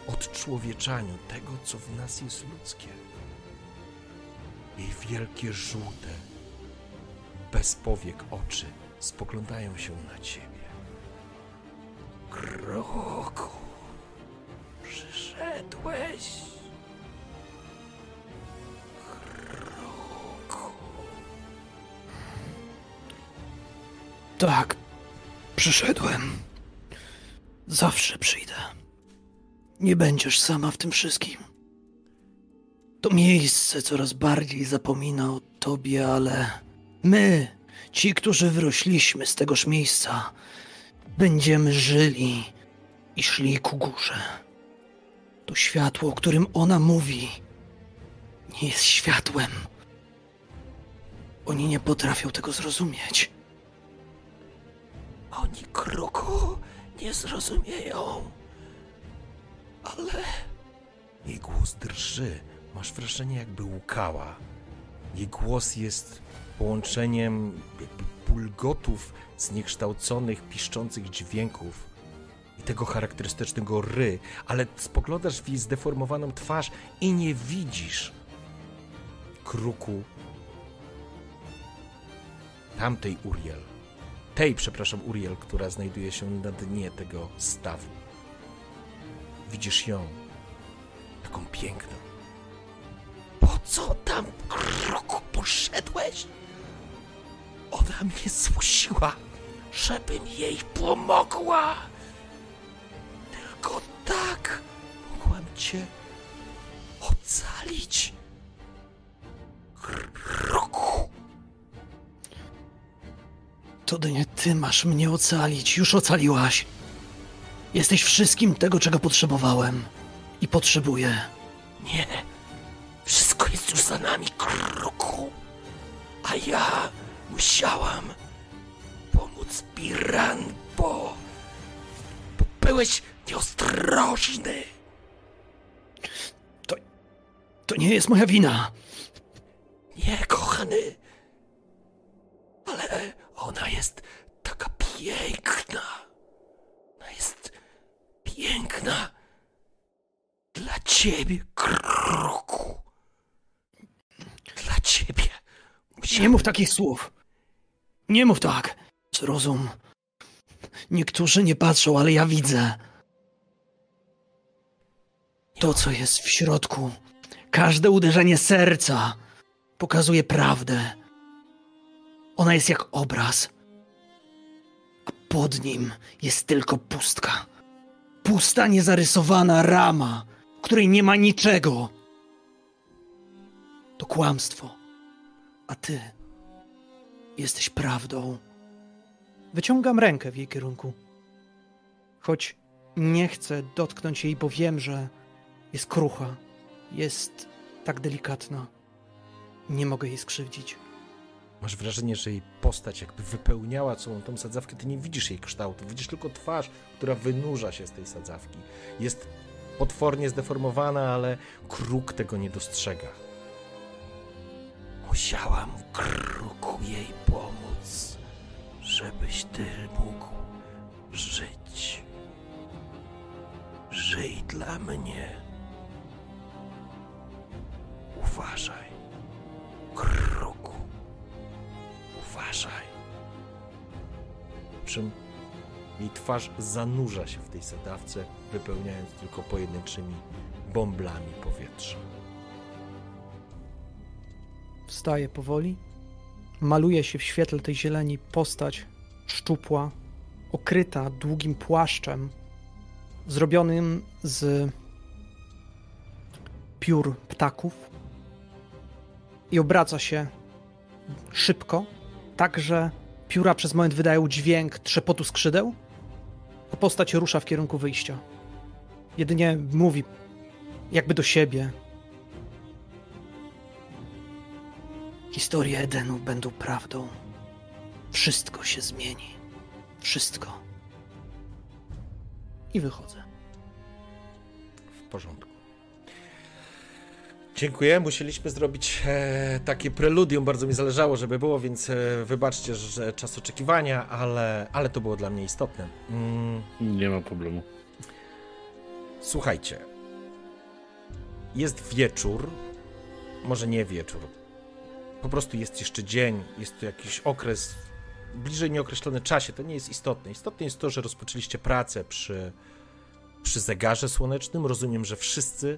odczłowieczaniu tego, co w nas jest ludzkie. Jej wielkie, żółte, bez powiek oczy spoglądają się na ciebie. Kroku, przyszedłeś. Tak, przyszedłem. Zawsze przyjdę. Nie będziesz sama w tym wszystkim. To miejsce coraz bardziej zapomina o tobie, ale my, ci, którzy wyrośliśmy z tegoż miejsca, będziemy żyli i szli ku górze. To światło, o którym ona mówi, nie jest światłem. Oni nie potrafią tego zrozumieć. Oni kroku nie zrozumieją. Ale jej głos drży. Masz wrażenie, jakby łukała. Jej głos jest połączeniem jakby bulgotów zniekształconych, piszczących dźwięków i tego charakterystycznego ry, ale spoglądasz w jej zdeformowaną twarz i nie widzisz kruku tamtej Uriel. Tej, przepraszam, Uriel, która znajduje się na dnie tego stawu. Widzisz ją, taką piękną. Po co tam kroku poszedłeś? Ona mnie zmusiła, żebym jej pomogła. Tylko tak mogłam cię ocalić. Kroku. To nie ty masz mnie ocalić, już ocaliłaś. Jesteś wszystkim tego, czego potrzebowałem i potrzebuję. Nie. Wszystko jest już za nami, kroku. A ja musiałam pomóc Piran, bo, bo byłeś nieostrożny. To, to nie jest moja wina. Nie, kochany. Ale ona jest taka piękna. Ona jest piękna. Dla ciebie, kroku. Dla ciebie. Nie mów takich słów. Nie mów tak. Zrozum. Niektórzy nie patrzą, ale ja widzę. To, co jest w środku, każde uderzenie serca pokazuje prawdę. Ona jest jak obraz, a pod nim jest tylko pustka. Pusta, niezarysowana rama, której nie ma niczego. To kłamstwo, a ty jesteś prawdą. Wyciągam rękę w jej kierunku. Choć nie chcę dotknąć jej, bo wiem, że jest krucha, jest tak delikatna. Nie mogę jej skrzywdzić. Masz wrażenie, że jej postać jakby wypełniała całą tą sadzawkę. Ty nie widzisz jej kształtu, widzisz tylko twarz, która wynurza się z tej sadzawki. Jest potwornie zdeformowana, ale kruk tego nie dostrzega. Musiałam kruku jej pomóc, żebyś ty mógł żyć. Żyj dla mnie. Uważaj, kruku. Uważaj. Czym jej twarz zanurza się w tej sadawce, wypełniając tylko pojedynczymi bąblami powietrza. Wstaje powoli. Maluje się w świetle tej zieleni postać szczupła, okryta długim płaszczem, zrobionym z piór ptaków. I obraca się szybko, tak że pióra przez moment wydają dźwięk trzepotu skrzydeł, a postać rusza w kierunku wyjścia. Jedynie mówi, jakby do siebie. Historie Edenu będą prawdą. Wszystko się zmieni. Wszystko. I wychodzę. W porządku. Dziękuję. Musieliśmy zrobić e, takie preludium. Bardzo mi zależało, żeby było, więc e, wybaczcie, że czas oczekiwania, ale, ale to było dla mnie istotne. Mm, Nie ma problemu. słuchajcie. Jest wieczór. Może nie wieczór. Po prostu jest jeszcze dzień. Jest to jakiś okres bliżej nieokreślony czasie. To nie jest istotne. Istotne jest to, że rozpoczęliście pracę przy, przy zegarze słonecznym. Rozumiem, że wszyscy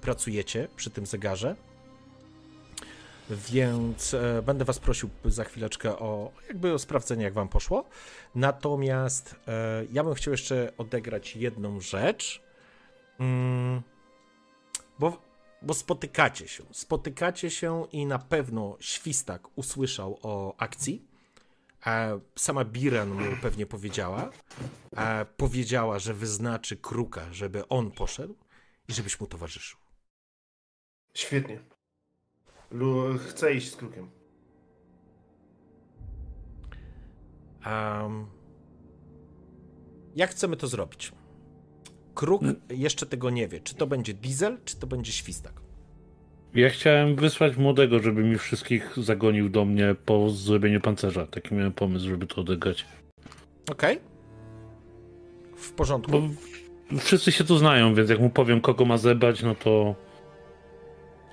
pracujecie przy tym zegarze. Więc e, będę Was prosił za chwileczkę o jakby o sprawdzenie, jak Wam poszło. Natomiast e, ja bym chciał jeszcze odegrać jedną rzecz. Mm, bo, bo spotykacie się. Spotykacie się i na pewno Świstak usłyszał o akcji. E, sama Biran mu pewnie powiedziała. E, powiedziała, że wyznaczy kruka, żeby on poszedł i żebyś mu towarzyszył. Świetnie. Lu chcę iść z krukiem. Um, jak chcemy to zrobić? Kruk jeszcze tego nie wie. Czy to będzie diesel, czy to będzie świstak. Ja chciałem wysłać młodego, żeby mi wszystkich zagonił do mnie po zrobieniu pancerza. Taki miałem pomysł, żeby to odegrać. Okej? W porządku. Bo wszyscy się tu znają, więc jak mu powiem, kogo ma zebrać, no to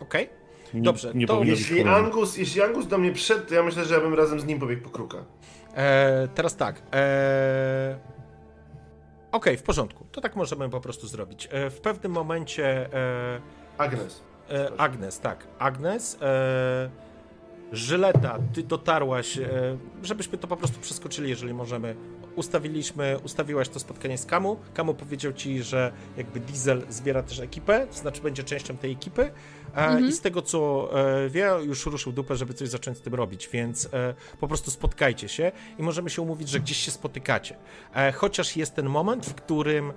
Okej? nie, Dobrze, nie to Jeśli. Angus, jeśli Angus do mnie przyszedł, to ja myślę, że ja bym razem z nim pobiegł po kruka. E, teraz tak. E, Okej, w porządku. To tak możemy po prostu zrobić. E, w pewnym momencie. E, Agnes. E, Agnes, tak. Agnes, e, Żyleta, ty dotarłaś, e, żebyśmy to po prostu przeskoczyli, jeżeli możemy. Ustawiliśmy, ustawiłaś to spotkanie z Kamu. Kamu powiedział ci, że jakby Diesel zbiera też ekipę, to znaczy będzie częścią tej ekipy. E, I z tego co e, wie, już ruszył dupę, żeby coś zacząć z tym robić, więc e, po prostu spotkajcie się i możemy się umówić, że gdzieś się spotykacie. Chociaż jest ten moment, w którym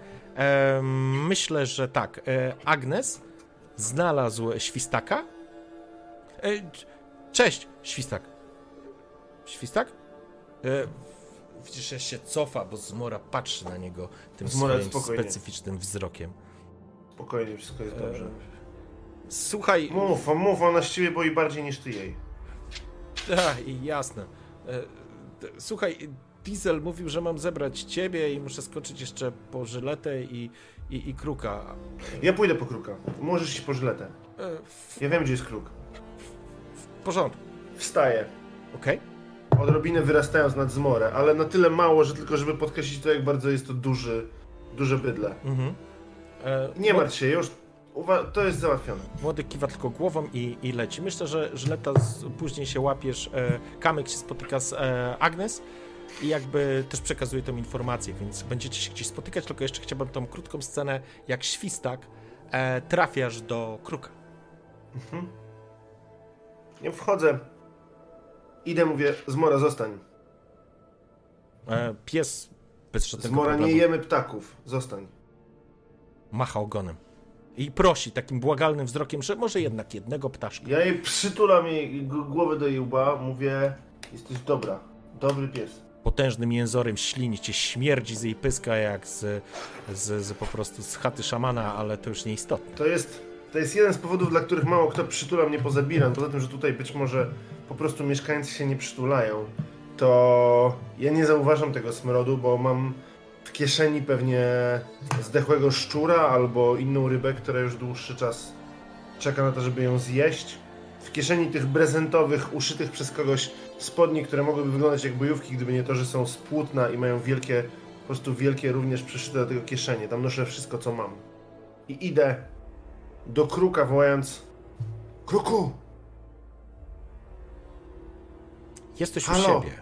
myślę, że tak, Agnes znalazł świstaka. Cześć, świstak. Świstak? E, widzisz, że się cofa, bo Zmora patrzy na niego tym Zmora, swoim spokojnie. specyficznym wzrokiem. Spokojnie, wszystko jest dobrze. Słuchaj, Mów, mów, ona z ciebie boi bardziej niż ty jej. i jasne. E, słuchaj, Diesel mówił, że mam zebrać ciebie i muszę skoczyć jeszcze po żyletę i, i, i kruka. Ja pójdę po kruka. Możesz iść po żyletę. E, w, Ja wiem, gdzie jest kruk. w porządku, Wstaję. okej? Odrobinę wyrastając nad zmorę, ale na tyle mało, że tylko żeby podkreślić to, jak bardzo jest to duży, duże bydle. Mhm. E, Nie mo- martw się, już to jest załatwione. Młody kiwa tylko głową i, i leci. Myślę, że Żyleta z, później się łapiesz. E, Kamek się spotyka z e, Agnes i jakby też przekazuje tą informację, więc będziecie się gdzieś spotykać. Tylko jeszcze chciałbym tą krótką scenę, jak świstak e, trafiasz do kruka. Ja wchodzę. Idę, mówię, Zmora, zostań. E, pies bez żadnego Zmora, nie problemu jemy ptaków. Zostań. macha ogonem. I prosi takim błagalnym wzrokiem, że może jednak jednego ptaszka. Ja jej przytulam jej głowę do jej łba, mówię, jesteś dobra, dobry pies. Potężnym jęzorem ślini cię, śmierdzi z jej pyska jak z, z, z po prostu z chaty szamana, ale to już nieistotne. To jest, to jest jeden z powodów, dla których mało kto przytula mnie poza Biran. Poza tym, że tutaj być może po prostu mieszkańcy się nie przytulają, to ja nie zauważam tego smrodu, bo mam w kieszeni pewnie zdechłego szczura albo inną rybę, która już dłuższy czas czeka na to, żeby ją zjeść. W kieszeni tych prezentowych, uszytych przez kogoś spodni, które mogłyby wyglądać jak bojówki, gdyby nie to, że są z płótna i mają wielkie, po prostu wielkie również przyszyte do tego kieszenie. Tam noszę wszystko, co mam. I idę do kruka, wołając: Kruku! Jesteś u Halo? siebie.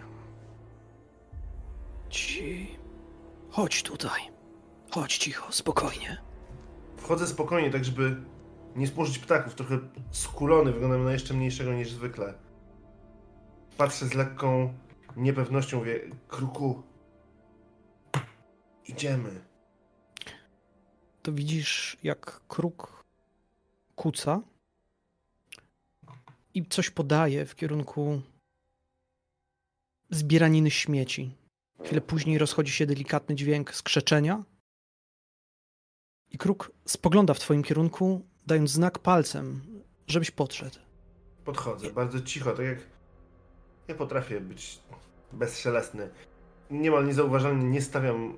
Ci. Chodź tutaj. Chodź cicho, spokojnie. Wchodzę spokojnie, tak żeby nie spłożyć ptaków. Trochę skulony, wyglądam na jeszcze mniejszego niż zwykle. Patrzę z lekką niepewnością, mówię: Kruku, idziemy. To widzisz, jak kruk kuca i coś podaje w kierunku zbieraniny śmieci. Chwilę później rozchodzi się delikatny dźwięk skrzeczenia i kruk spogląda w twoim kierunku, dając znak palcem, żebyś podszedł. Podchodzę, bardzo cicho, tak jak ja potrafię być bezszelestny. Niemal niezauważalnie nie stawiam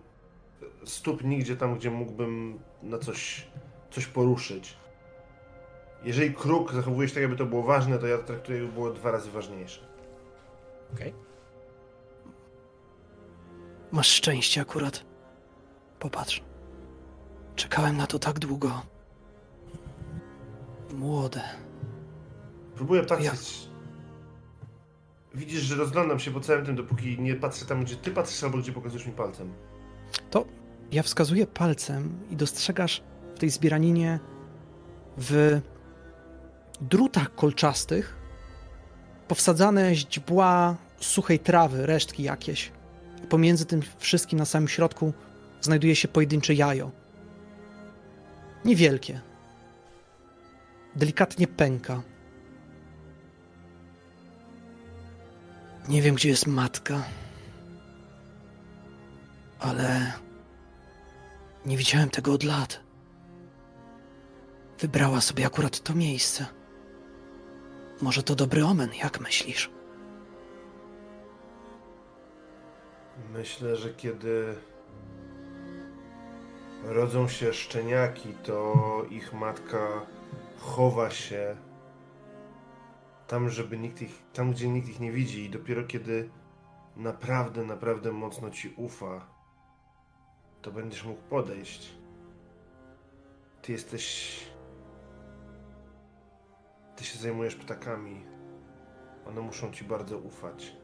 stóp nigdzie tam, gdzie mógłbym na coś, coś poruszyć. Jeżeli kruk zachowuje się tak, jakby to było ważne, to ja traktuję, jakby było dwa razy ważniejsze. Okej. Masz szczęście akurat. Popatrz. Czekałem na to tak długo. Młode. Próbuję patrzeć. Widzisz, że rozglądam się po całym tym, dopóki nie patrzę tam, gdzie ty patrzysz, albo gdzie pokazujesz mi palcem. To ja wskazuję palcem i dostrzegasz w tej zbieraninie w drutach kolczastych powsadzane źdźbła suchej trawy, resztki jakieś. Pomiędzy tym wszystkim na samym środku znajduje się pojedyncze jajo. Niewielkie. Delikatnie pęka. Nie wiem, gdzie jest matka. Ale nie widziałem tego od lat. Wybrała sobie akurat to miejsce. Może to dobry omen, jak myślisz? Myślę, że kiedy rodzą się szczeniaki, to ich matka chowa się tam, żeby nikt ich, tam gdzie nikt ich nie widzi i dopiero kiedy naprawdę, naprawdę mocno ci ufa, to będziesz mógł podejść. Ty jesteś... Ty się zajmujesz ptakami. One muszą ci bardzo ufać.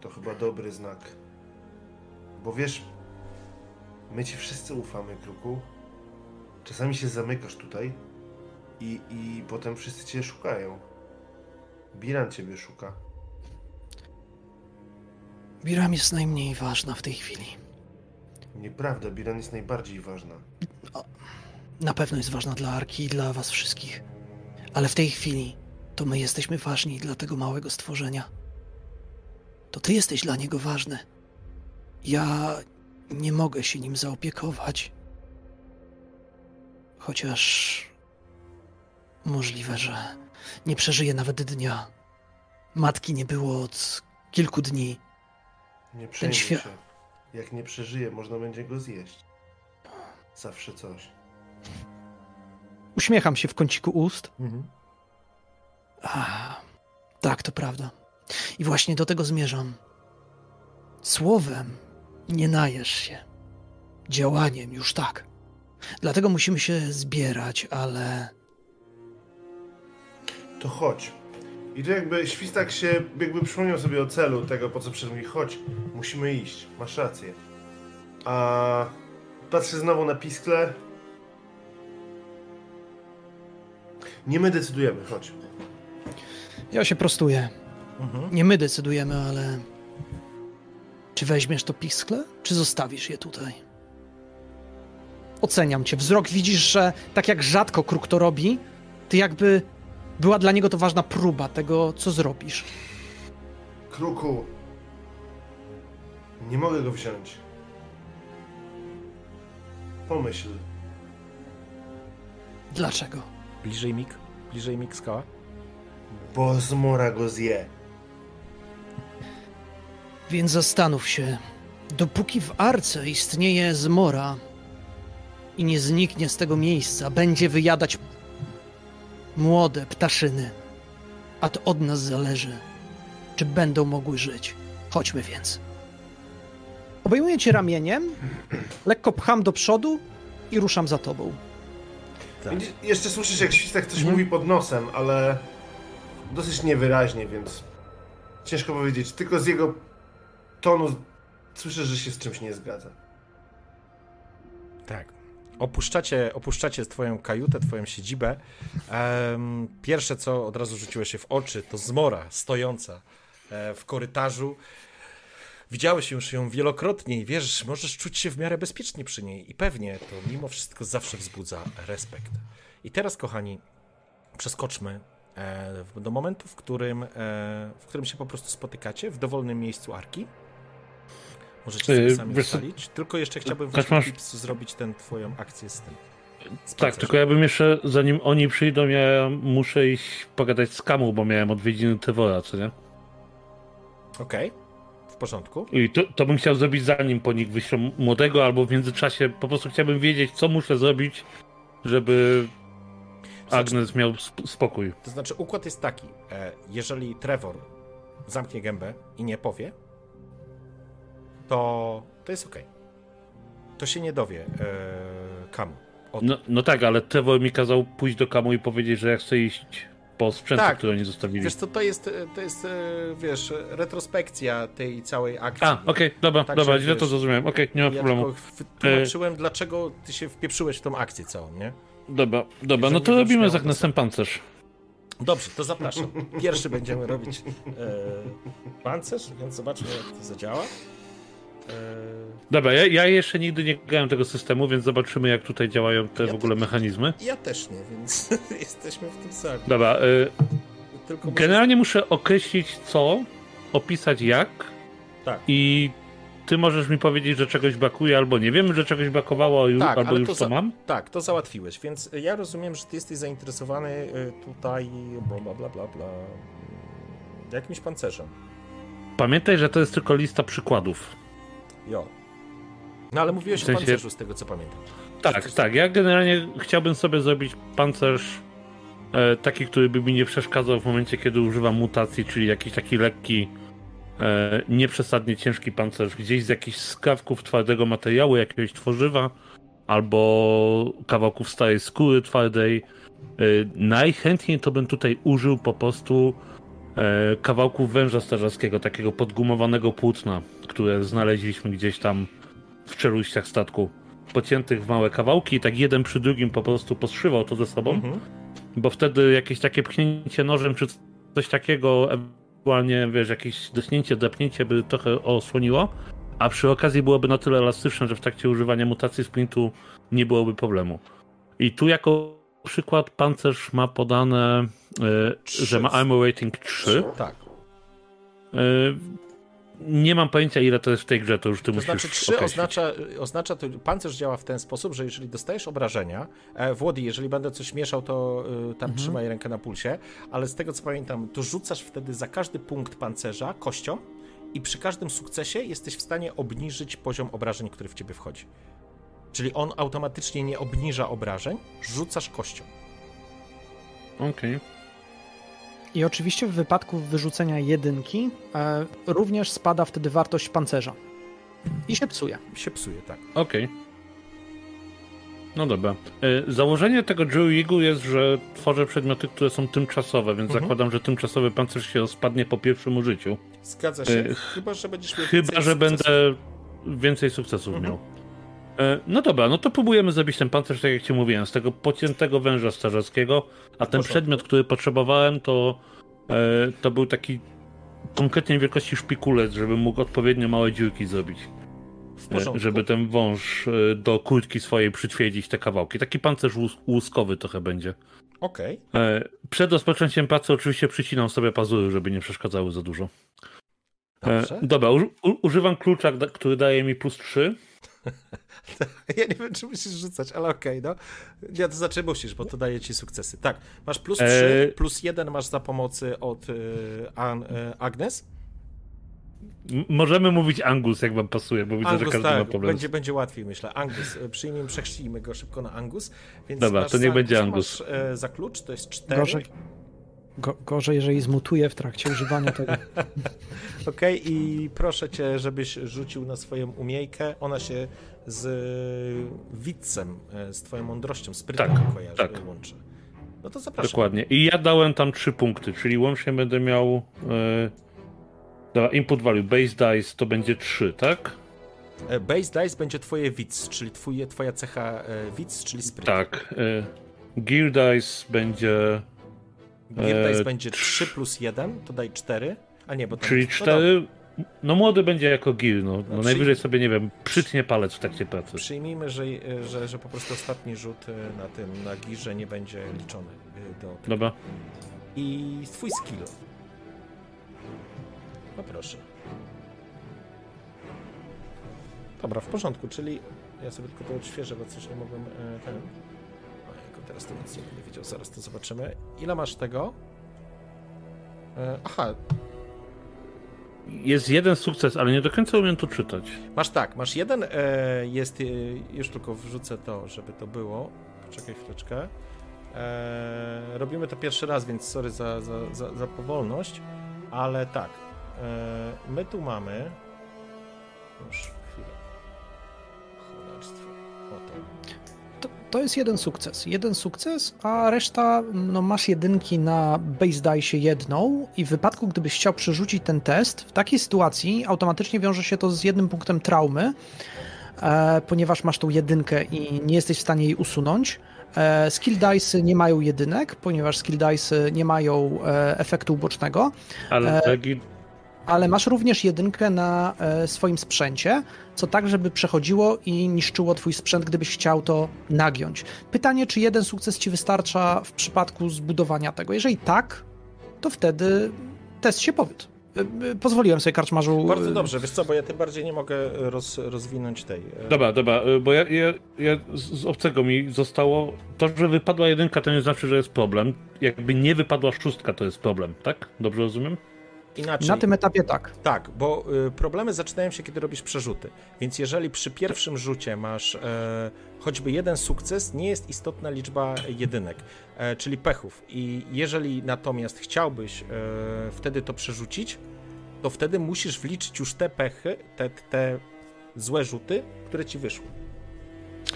To chyba dobry znak. Bo wiesz, my ci wszyscy ufamy, Kruku. Czasami się zamykasz tutaj i, i potem wszyscy cię szukają. Biran ciebie szuka. Biram jest najmniej ważna w tej chwili. Nieprawda, Biran jest najbardziej ważna. Na pewno jest ważna dla Arki i dla was wszystkich. Ale w tej chwili to my jesteśmy ważni dla tego małego stworzenia. To ty jesteś dla niego ważny. Ja nie mogę się nim zaopiekować. Chociaż możliwe, że nie przeżyje nawet dnia. Matki nie było od kilku dni. Nie przejmuj świat-. Jak nie przeżyje, można będzie go zjeść. Zawsze coś. Uśmiecham się w kąciku ust. Mhm. A, tak, to prawda. I właśnie do tego zmierzam. Słowem nie najesz się. Działaniem już tak. Dlatego musimy się zbierać, ale To chodź. I tu jakby świstak się jakby przypomniał sobie o celu tego, po co przyszedł. Chodź, musimy iść. Masz rację. A patrzę znowu na piskle. Nie my decydujemy, chodź. ja się prostuję. Mhm. Nie my decydujemy, ale. Czy weźmiesz to piskle, czy zostawisz je tutaj? oceniam cię. Wzrok widzisz, że tak jak rzadko kruk to robi, ty jakby była dla niego to ważna próba tego, co zrobisz. Kruku, nie mogę go wziąć. Pomyśl. Dlaczego? Bliżej mik, bliżej mik skała. Bo zmora go zje. Więc zastanów się. Dopóki w arce istnieje zmora i nie zniknie z tego miejsca, będzie wyjadać młode ptaszyny. A to od nas zależy, czy będą mogły żyć. Chodźmy więc. Obejmuję cię ramieniem, lekko pcham do przodu i ruszam za tobą. Tak. Będzie- Jeszcze słyszysz, jak Świstak coś Mhm. mówi pod nosem, ale dosyć niewyraźnie, więc ciężko powiedzieć. Tylko z jego tonu słyszę, że się z czymś nie zgadza. Tak. Opuszczacie, opuszczacie twoją kajutę, twoją siedzibę. Em, pierwsze, co od razu rzuciło się w oczy, to zmora stojąca e, w korytarzu. Widziałeś już ją wielokrotnie i wiesz, możesz czuć się w miarę bezpiecznie przy niej. I pewnie to mimo wszystko zawsze wzbudza respekt. I teraz, kochani, przeskoczmy e, do momentu, w którym, e, w którym się po prostu spotykacie w dowolnym miejscu arki. Możecie sobie Yy, sami wiesz ustalić. Tylko jeszcze chciałbym właśnie masz- zrobić tę twoją akcję z tym. z Tak, tylko ja bym jeszcze, zanim oni przyjdą, ja muszę iść pogadać z Kamu, bo miałem odwiedziny Tewora, co nie? Okej, w porządku. I to, to bym chciał zrobić zanim po nich wyślą młodego, albo w międzyczasie po prostu chciałbym wiedzieć, co muszę zrobić, żeby Agnes miał sp- spokój. To znaczy, układ jest taki. E, jeżeli Trevor zamknie gębę i nie powie, to, to jest okej. To się nie dowie e, Kamu. No, no tak, ale Trevor mi kazał pójść do Kamu i powiedzieć, że ja chcę iść po sprzęt, Tak. który oni zostawili. Wiesz co, to jest, e, to jest, e, wiesz, retrospekcja tej całej akcji. A, okej, dobra, Także dobra, źle to zrozumiałem. Okej, nie ma Ja problemu. tylko wytłumaczyłem, dlaczego ty się wpieprzyłeś w tą akcję całą, nie? Dobra, dobra, no to robimy z Agnesem pancerz. Dobrze, to zapraszam. Pierwszy będziemy robić e, pancerz, więc zobaczmy, jak to zadziała. E, Dobra, ja, ja jeszcze nigdy nie grałem tego systemu, więc zobaczymy, jak tutaj działają te Ja w ogóle też. mechanizmy. Ja też nie, więc jesteśmy w tym samym. Dobra, y, może- generalnie muszę określić co, opisać jak Tak. i ty możesz mi powiedzieć, że czegoś brakuje albo nie. Wiem, że czegoś brakowało już, Tak, albo już to to, mam. Tak, to załatwiłeś, więc ja rozumiem, że ty jesteś zainteresowany y, tutaj bla bla bla bla jakimś pancerzem. Pamiętaj, że to jest tylko lista przykładów. Jo. No ale mówiłeś W sensie- o pancerzu z tego co pamiętam. Tak, tak. Ja generalnie chciałbym sobie zrobić pancerz e, taki, który by mi nie przeszkadzał w momencie, kiedy używam mutacji, czyli jakiś taki lekki, e, nieprzesadnie ciężki pancerz, gdzieś z jakichś skrawków twardego materiału, jakiegoś tworzywa, albo kawałków starej skóry twardej. E, najchętniej to bym tutaj użył po prostu kawałków węża strażackiego, takiego podgumowanego płótna, które znaleźliśmy gdzieś tam w czeluściach statku pociętych w małe kawałki i tak jeden przy drugim po prostu poszywał to ze sobą, Mhm. bo wtedy jakieś takie pchnięcie nożem czy coś takiego, ewentualnie wiesz, jakieś dośnięcie, depnięcie by trochę osłoniło, a przy okazji byłoby na tyle elastyczne, że w trakcie używania mutacji sprintu nie byłoby problemu. I tu jako przykład pancerz ma podane, e. że ma armor rating 3. Tak. E, nie mam pojęcia ile to jest w tej grze, to już ty To musisz znaczy 3 określić. oznacza, oznacza to, pancerz działa w ten sposób, że jeżeli dostajesz obrażenia, e, Włody, jeżeli będę coś mieszał, to y, tam trzymaj rękę na pulsie, ale z tego co pamiętam, to rzucasz wtedy za każdy punkt pancerza kością i przy każdym sukcesie jesteś w stanie obniżyć poziom obrażeń, który w ciebie wchodzi. Czyli on automatycznie nie obniża obrażeń, rzucasz kością. Okej. I oczywiście w wypadku wyrzucenia jedynki e, również spada wtedy wartość pancerza. I się psuje. Się psuje, tak. Okej. No dobra. Y, Założenie tego Juigu jest, że tworzę przedmioty, które są tymczasowe, więc Mhm. zakładam, że tymczasowy pancerz się rozpadnie po pierwszym użyciu. Zgadza się, Y, chyba, że będziesz miał Chyba, więcej że sukcesów. będę więcej sukcesów Mhm. miał. Y, No dobra, no to próbujemy zrobić ten pancerz, tak jak ci mówiłem, z tego pociętego węża strażackiego, a ten przedmiot, który potrzebowałem, to, y, to był taki konkretnie wielkości szpikulec, żebym mógł odpowiednio małe dziurki zrobić. Porządku. żeby ten wąż e, do kurtki swojej przytwierdzić te kawałki. Taki pancerz łus- łuskowy trochę będzie. Okej. E, Przed rozpoczęciem pracy oczywiście przycinam sobie pazury, żeby nie przeszkadzały za dużo. E, Dobrze. Dobra, używam klucza, który daje mi plus 3. Ja nie wiem, czy musisz rzucać, ale okej, no. Ja to znaczy musisz, bo to daje ci sukcesy. Tak, masz plus 3, Eee. plus 1 masz za pomocy od y, An, y, Agnes. M- Możemy mówić Angus, jak wam pasuje, bo widzę, że Angus, każdy ma tak, problem. będzie, będzie łatwiej, myślę. Angus, przyjmijmy, przekształcimy go szybko na Angus. Więc Dobra, to niech za, będzie Angus. Masz, e, za klucz to jest 4. Gorzej, go, gorzej, jeżeli zmutuje w trakcie używania tego. Okej, i proszę cię, żebyś rzucił na swoją umiejkę. Ona się z widzem, e, z twoją mądrością, sprytem Tak, kojarzy, tak. łączy. No to zapraszam. Dokładnie. I ja dałem tam 3 punkty, czyli łącznie będę miał. E, dobra, input value, base dice to będzie 3, tak? E, Base dice będzie twoje widz, czyli twój, twoja cecha e, widz, czyli spryt. Tak. E, gear dice będzie. Gear dice E, będzie 3 plus 1, to daj 4. A nie, bo tam Czyli no 4. No młody będzie jako gear, no. no No, najwyżej sobie, nie wiem, przytnie palec w trakcie pracy. Przyjmijmy, że, że, że po prostu ostatni rzut e, na tym, na girze nie będzie liczony e, do. Dobra. I twój skill. No proszę. Dobra, w porządku, czyli ja sobie tylko to odświeżę, bo coś nie mogłem e, ten... Ojejku, teraz to nic nie będę wiedział, zaraz to zobaczymy. Ile masz tego? Aha, Jest jeden sukces, ale nie do końca umiem to czytać. masz tak, masz jeden, e, jest, e, już tylko wrzucę to, żeby to było. Poczekaj chwileczkę. E, robimy to pierwszy raz, więc sorry za, za, za, za powolność, ale tak, e, my tu mamy... Już chwilę. Cholerstwo. Oto. To, jest jeden sukces. Jeden sukces, a reszta no, masz jedynki na base dice jedną i w wypadku, gdybyś chciał przerzucić ten test, w takiej sytuacji automatycznie wiąże się to z jednym punktem traumy, e, ponieważ masz tą jedynkę i nie jesteś w stanie jej usunąć. E, skill dice nie mają jedynek, ponieważ skill dice nie mają e, efektu ubocznego. Ale E. ale masz również jedynkę na e, swoim sprzęcie, co tak, żeby przechodziło i niszczyło twój sprzęt, gdybyś chciał to nagiąć. Pytanie, czy jeden sukces ci wystarcza w przypadku zbudowania tego? Jeżeli tak, to wtedy test się powiódł. E, e, Pozwoliłem sobie karczmarzu... Bardzo dobrze, wiesz co, bo ja tym bardziej nie mogę roz, rozwinąć tej... Dobra, dobra, bo ja, ja, ja z z obcego mi zostało. To, że wypadła jedynka, to nie znaczy, że jest problem. Jakby nie wypadła szóstka, to jest problem, tak? Dobrze rozumiem? Inaczej. Na tym etapie tak. Tak, bo y, problemy zaczynają się, kiedy robisz przerzuty. Więc jeżeli przy pierwszym rzucie masz e, choćby jeden sukces, nie jest istotna liczba jedynek, e, czyli pechów. I jeżeli natomiast chciałbyś e, wtedy to przerzucić, to wtedy musisz wliczyć już te pechy, te, te złe rzuty, które ci wyszły.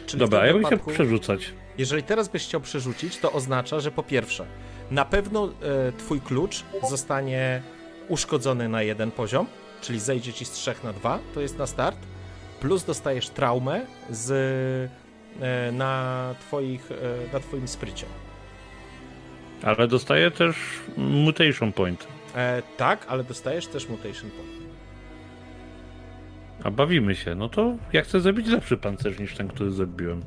Czyli Dobra, ja bym chciał przerzucać. jeżeli teraz byś chciał przerzucić, to oznacza, że po pierwsze, na pewno e, twój klucz zostanie uszkodzony na jeden poziom, czyli zejdzie ci z 3 na 2, to jest na start, plus dostajesz traumę z, e, na, twoich, e, na twoim sprycie. Ale dostaję też mutation point. E, tak, ale dostajesz też mutation point. A bawimy się. No to ja chcę zrobić lepszy pancerz niż ten, który zrobiłem.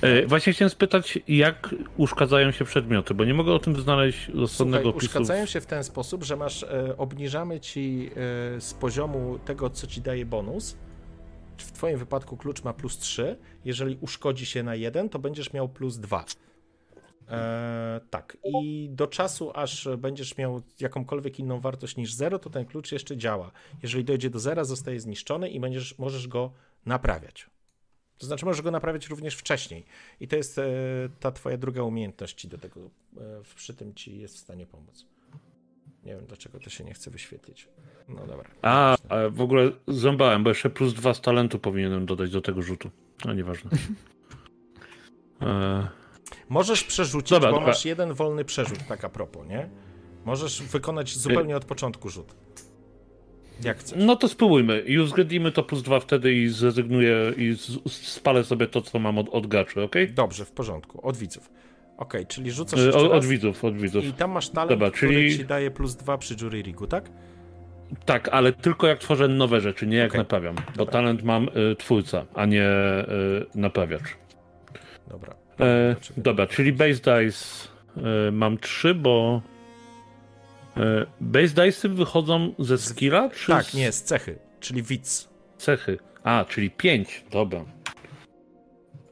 E, właśnie chciałem spytać, jak uszkadzają się przedmioty, bo nie mogę o tym znaleźć rozsądnego Słuchaj, opisu. uszkadzają się w ten sposób, że masz, e, obniżamy ci e, z poziomu tego, co ci daje bonus. W twoim wypadku klucz ma plus 3. Jeżeli uszkodzi się na 1, to będziesz miał plus 2. E, tak, i do czasu, aż będziesz miał jakąkolwiek inną wartość niż 0, to ten klucz jeszcze działa. Jeżeli dojdzie do 0, zostaje zniszczony i będziesz, możesz go naprawiać. To znaczy, możesz go naprawiać również wcześniej. I to jest e, ta twoja druga umiejętność ci do tego, e, przy tym ci jest w stanie pomóc. Nie wiem, dlaczego to się nie chce wyświetlić. No dobra. A, a w ogóle ząbałem, bo jeszcze plus dwa z talentu powinienem dodać do tego rzutu. No nieważne. E, Możesz przerzucić, Dobra, bo dobra. masz jeden wolny przerzut, tak a propos, nie? Możesz wykonać zupełnie od początku rzut. Jak chcesz. no to spróbujmy. I uwzględnimy to plus dwa wtedy i zrezygnuję i spalę sobie to, co mam od, od gaczy, okej? Dobrze, w porządku. Od widzów. Okej, czyli rzucasz E, jeszcze Od, od widzów, od widzów. i tam masz talent, Dobra, który czyli- ci daje plus dwa przy jury rigu, tak? tak, ale tylko jak tworzę nowe rzeczy, nie jak Okej. naprawiam. Bo Dobra. talent mam y, twórca, a nie y, naprawiacz. Dobra. E, dobra, czyli base dice e, mam trzy, bo base dice wychodzą ze skilla, czy Tak, z nie, z cechy, czyli widz. cechy? A, czyli pięć, dobra.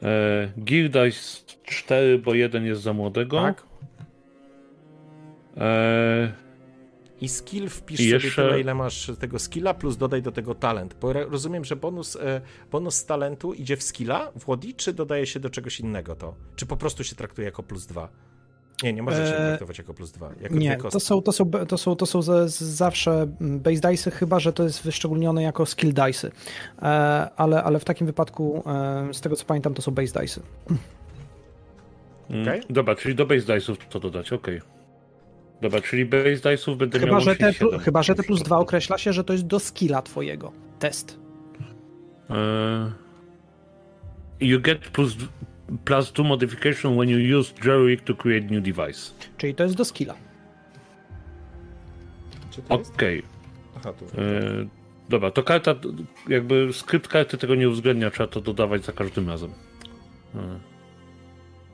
E, gear dice cztery, bo jeden jest za młodego. Tak? E, I skill wpisz I sobie jeszcze- tyle, ile masz tego skilla, plus dodaj do tego talent. Bo rozumiem, że bonus, e, bonus z talentu idzie w skilla w Łodzi, czy dodaje się do czegoś innego to? Czy po prostu się traktuje jako plus dwa? Nie, nie może się Eee, traktować jako plus dwa. Jako Nie, to są, to są, to są, to są z, z zawsze mm, base dice, chyba że to jest wyszczególnione jako skill dice. E, ale, ale w takim wypadku, e, z tego co pamiętam, to są base dice. mm, Okej. Dobra, czyli do base dice'ów to dodać, okej. Dobra, czyli base dice'ów będę Chyba miał że, te, plu- chyba, że te plus dwa określa się, że to jest do skilla twojego. Test. E, you get plus, plus two modification when you use Jerick to create new device. Czyli to jest do skilla. Czy to jest? Okej. Aha, tu. E, Dobra, to karta, jakby skrypt karty tego nie uwzględnia, trzeba to dodawać za każdym razem. E,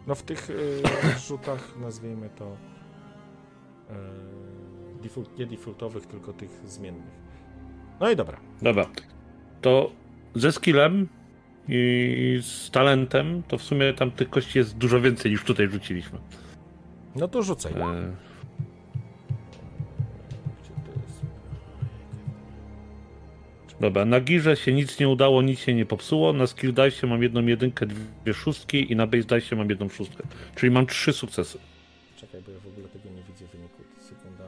No w tych y, rzutach nazwijmy to y, default, nie defaultowych, tylko tych zmiennych. No i dobra. Dobra, to ze skillem i z talentem, to w sumie tam tych kości jest dużo więcej niż tutaj rzuciliśmy. No to rzucaj. E, to jest? Dobra, na girze się nic nie udało, nic się nie popsuło. Na skill dice mam jedną jedynkę, dwie szóstki i na base dice mam jedną szóstkę. Czyli mam trzy sukcesy. Czekaj, bo ja w ogóle tego nie widzę wyniku. Sekunda.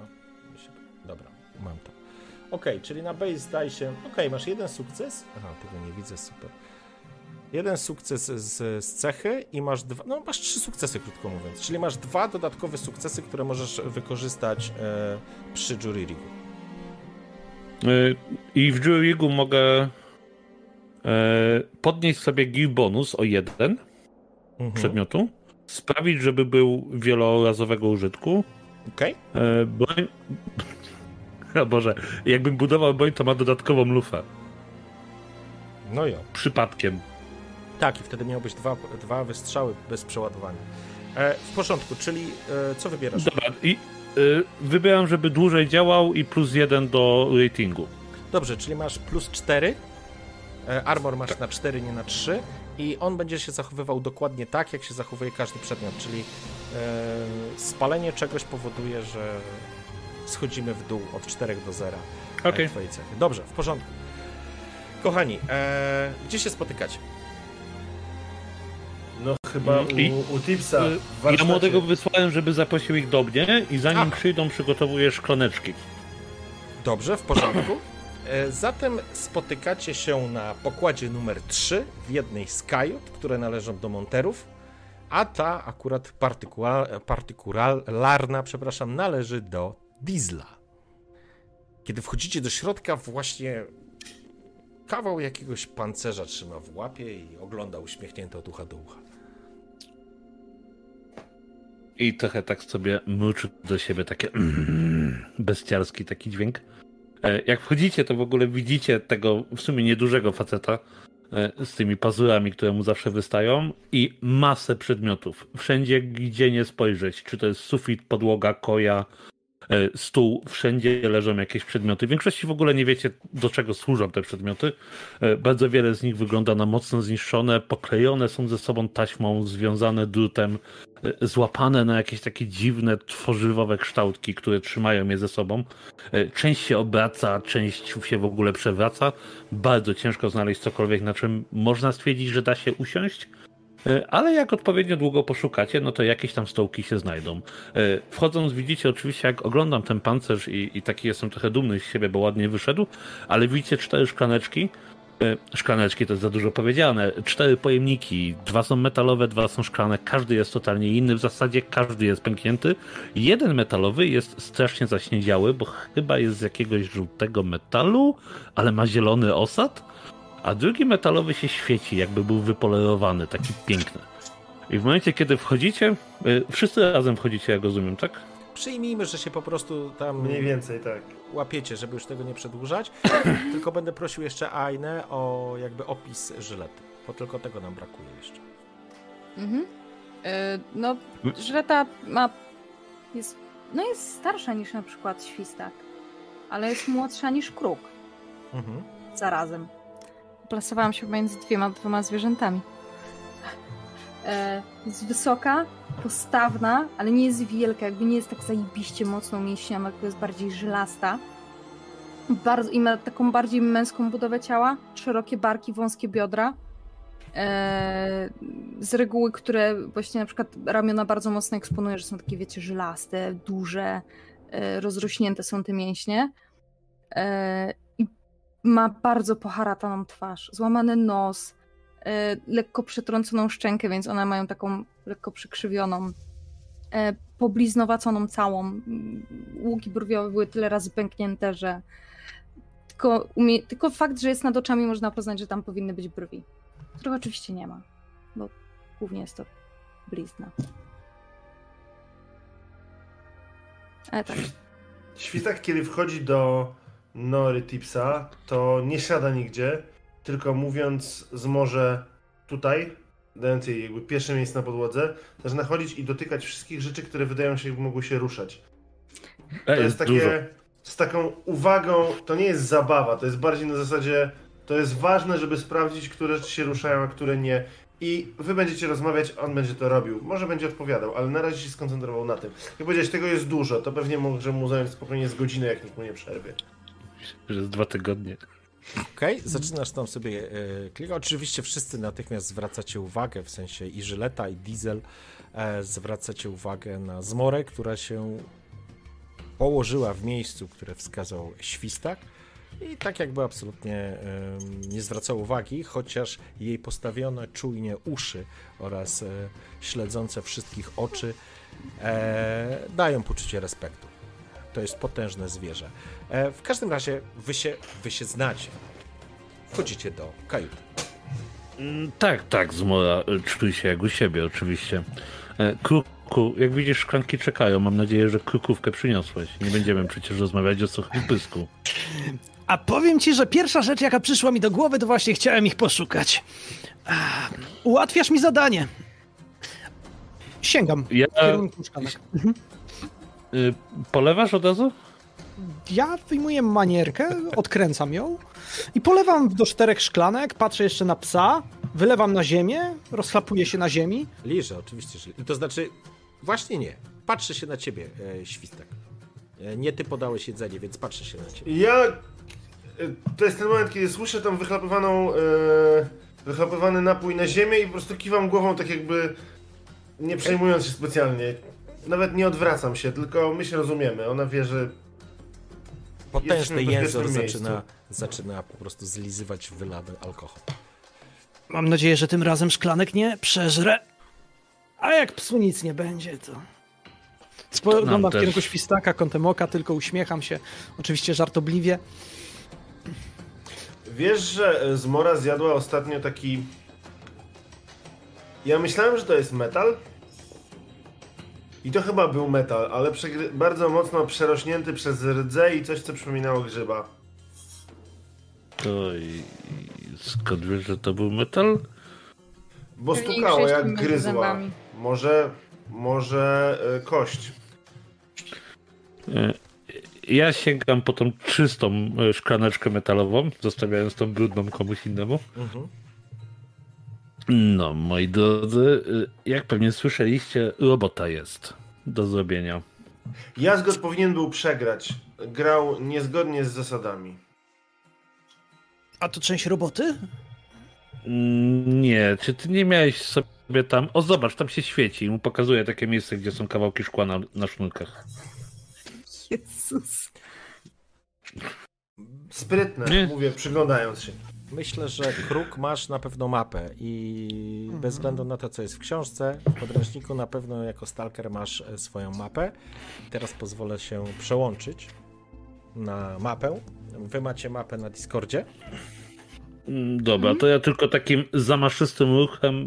Się- Dobra, mam to. Okej, czyli na base daj się. Okej, masz jeden sukces. Aha, tego nie widzę, super. Jeden sukces z, z cechy i masz dwa. No, masz trzy sukcesy, krótko mówiąc. Czyli masz dwa dodatkowe sukcesy, które możesz wykorzystać e, przy jury rigu. Y, I w Jurygu mogę e, podnieść sobie gear bonus o jeden Mhm. przedmiotu, sprawić, żeby był wielorazowego użytku. Okej. E, broń... O Boże, jakbym budował broń, to ma dodatkową lufę. No jo. Przypadkiem. Tak, i wtedy miałbyś dwa, dwa wystrzały bez przeładowania. E, w porządku, czyli e, co wybierasz? Dobra, i y, wybieram, żeby dłużej działał i plus jeden do ratingu. Dobrze, czyli masz plus 4. E, armor masz na 4, nie na 3. I on będzie się zachowywał dokładnie tak, jak się zachowuje każdy przedmiot, czyli e, spalenie czegoś powoduje, że schodzimy w dół od 4 do 0. e, Okej. Twojej cechy. Dobrze, w porządku. Kochani, e, gdzie się spotykacie? Chyba Mm, i- u, u Tipsa Y, Ja młodego wysłałem, żeby zaprosił ich do mnie i zanim A. przyjdą, przygotowuję szklaneczki. Dobrze, w porządku. E, Zatem spotykacie się na pokładzie numer 3 w jednej z kajut, które należą do monterów, a ta akurat partykula- partykularna, przepraszam, należy do Diesla. Kiedy wchodzicie do środka, właśnie kawał jakiegoś pancerza trzyma w łapie i ogląda uśmiechnięto od ucha do ucha. I trochę tak sobie mruczy do siebie takie bestialski taki dźwięk. E, Jak wchodzicie, to w ogóle widzicie tego w sumie niedużego faceta e, z tymi pazurami, które mu zawsze wystają i masę przedmiotów. Wszędzie, gdzie nie spojrzeć, czy to jest sufit, podłoga, koja, stół, wszędzie leżą jakieś przedmioty. W większości w ogóle nie wiecie, do czego służą te przedmioty. E, Bardzo wiele z nich wygląda na mocno zniszczone, poklejone są ze sobą taśmą, związane drutem, e, złapane na jakieś takie dziwne, tworzywowe kształtki, które trzymają je ze sobą. E, Część się obraca, część się w ogóle przewraca. Bardzo ciężko znaleźć cokolwiek, na czym można stwierdzić, że da się usiąść. E, Ale jak odpowiednio długo poszukacie, no to jakieś tam stołki się znajdą. E, Wchodząc widzicie oczywiście, jak oglądam ten pancerz i, i taki jestem trochę dumny z siebie, bo ładnie wyszedł, ale widzicie cztery szklaneczki. E, Szklaneczki to jest za dużo powiedziane. Cztery pojemniki, dwa są metalowe, dwa są szklane, każdy jest totalnie inny, w zasadzie każdy jest pęknięty. Jeden metalowy jest strasznie zaśniedziały, bo chyba jest z jakiegoś żółtego metalu, ale ma zielony osad a drugi metalowy się świeci, jakby był wypolerowany, taki piękny. I w momencie, kiedy wchodzicie, y, wszyscy razem wchodzicie, jak rozumiem, tak? przyjmijmy, że się po prostu tam Mniej więcej, tak. łapiecie, żeby już tego nie przedłużać. tylko będę prosił jeszcze Ainę o jakby opis żylety, bo tylko tego nam brakuje jeszcze. Mhm. E, no, żreta ma. Jest, no jest starsza niż na przykład świstak, ale jest młodsza niż kruk. Mhm. Zarazem. Plasowałam się między dwiema, dwoma zwierzętami. E, jest wysoka, postawna, ale nie jest wielka, jakby nie jest tak zajebiście mocną mięśnią, tylko jest bardziej żylasta. Bardzo, I ma taką bardziej męską budowę ciała, szerokie barki, wąskie biodra. E, z reguły, które właśnie na przykład ramiona bardzo mocno eksponuje, że są takie, wiecie, żylaste, duże, e, rozrośnięte są te mięśnie. Ma bardzo poharataną twarz, złamany nos, e, lekko przetrąconą szczękę, więc one mają taką lekko przykrzywioną, e, pobliznowaconą całą. Łuki brwiowe były tyle razy pęknięte, że tylko, umie... tylko fakt, że jest nad oczami można poznać, że tam powinny być brwi. Których oczywiście nie ma, bo głównie jest to blizna. Ale tak. Świstak, kiedy wchodzi do Nory Tipsa, to nie siada nigdzie, tylko mówiąc z może tutaj, dając jej jakby pierwsze miejsce na podłodze, zaczyna chodzić i dotykać wszystkich rzeczy, które wydają się, jakby mogły się ruszać. To jest jest dużo. takie z taką uwagą, to nie jest zabawa, to jest bardziej na zasadzie, to jest ważne, żeby sprawdzić, które rzeczy się ruszają, a które nie. I wy będziecie rozmawiać, on będzie to robił. Może będzie odpowiadał, ale na razie się skoncentrował na tym. Jak powiedziałeś, tego jest dużo, to pewnie może mu zająć spokojnie z godzinę, jak nikt mu nie przerwie. Jest dwa tygodnie. Okej, zaczynasz tam sobie e. Oczywiście wszyscy natychmiast zwracacie uwagę, w sensie i Żyleta, i Diesel, e, zwracacie uwagę na zmorę, która się położyła w miejscu, które wskazał świstak. I tak jakby absolutnie em, nie zwracała uwagi, chociaż jej postawione czujnie uszy oraz e, śledzące wszystkich oczy e, dają poczucie respektu. To jest potężne zwierzę. E, w każdym razie wy się, wy się znacie. Wchodzicie do kajuty. Mm, Tak, tak, Zmora, y, czuj się jak u siebie oczywiście. E, Kruku, jak widzisz, szklanki czekają. Mam nadzieję, że krukówkę przyniosłeś. Nie będziemy przecież rozmawiać o suchym pysku. A powiem ci, że pierwsza rzecz, jaka przyszła mi do głowy, to właśnie chciałem ich poszukać. Ułatwiasz mi zadanie. Sięgam Ja, y, polewasz od razu? Ja wyjmuję manierkę, odkręcam ją i polewam do czterech szklanek, patrzę jeszcze na psa, wylewam na ziemię, rozchlapuję się na ziemi. Liże, oczywiście, że. To znaczy, właśnie nie. Patrzy się na ciebie, e, świstak. E, nie ty podałeś jedzenie, więc patrzy się na ciebie. Ja. y, To jest ten moment, kiedy słyszę tą wychlapywaną. E, wychlapywany napój na ziemię i po prostu kiwam głową, tak jakby. Nie przejmując się specjalnie. Nawet nie odwracam się, tylko my się rozumiemy. Ona wie, że Potężny bezpiecznym zaczyna, zaczyna po prostu zlizywać wylany alkohol. Mam nadzieję, że tym razem szklanek nie przeżrę. A jak psu nic nie będzie, to... Spoglądam w też. kierunku świstaka, kątem oka, tylko uśmiecham się. Oczywiście żartobliwie. Wiesz, że e, Zmora zjadła ostatnio taki. Ja myślałem, że to jest metal. I to chyba był metal, ale bardzo mocno przerośnięty przez rdze i coś, co przypominało grzyba. To i, i skąd wiesz, że to był metal? Bo stukało jak gryzła. Może. Może e, kość. E, Ja sięgam po tą czystą e, szklaneczkę metalową, zostawiając tą brudną komuś innemu. Mhm. No, moi drodzy, y, jak pewnie słyszeliście, robota jest do zrobienia. Jazgot powinien był przegrać. Grał niezgodnie z zasadami. A to część roboty? Nie, czy ty nie miałeś sobie tam. O, zobacz, tam się świeci i mu pokazuje takie miejsce, gdzie są kawałki szkła na, na sznurkach. Jezus. Sprytne, Nie. mówię, przyglądając się. Myślę, że kruk masz na pewno mapę i Mhm. bez względu na to, co jest w książce, w podręczniku na pewno jako stalker masz e, swoją mapę. Teraz pozwolę się przełączyć na mapę. Wy macie mapę na Discordzie. Mm, Dobra, to ja tylko takim zamaszystym ruchem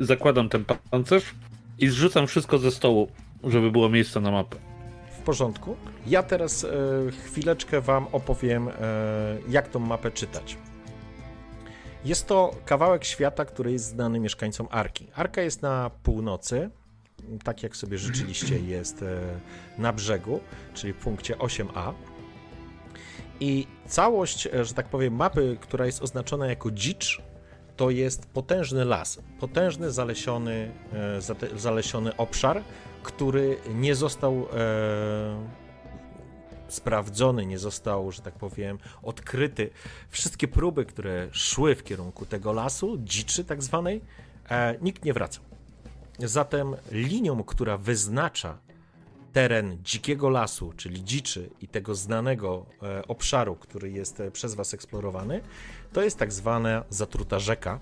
zakładam ten pancerz i zrzucam wszystko ze stołu, żeby było miejsce na mapę. porządku. Ja teraz e, chwileczkę Wam opowiem, e, jak tą mapę czytać. Jest to kawałek świata, który jest znany mieszkańcom Arki. Arka jest na północy, tak jak sobie życzyliście, jest e, na brzegu, czyli w punkcie 8a. I całość, e, że tak powiem, mapy, która jest oznaczona jako dzicz, to jest potężny las, potężny zalesiony, e, zalesiony obszar, który nie został sprawdzony, nie został, że tak powiem, odkryty. Wszystkie próby, które szły w kierunku tego lasu, dziczy tak zwanej, nikt nie wracał. Zatem linią, która wyznacza teren dzikiego lasu, czyli dziczy i tego znanego e, obszaru, który jest e, przez Was eksplorowany, to jest tak zwana zatruta rzeka,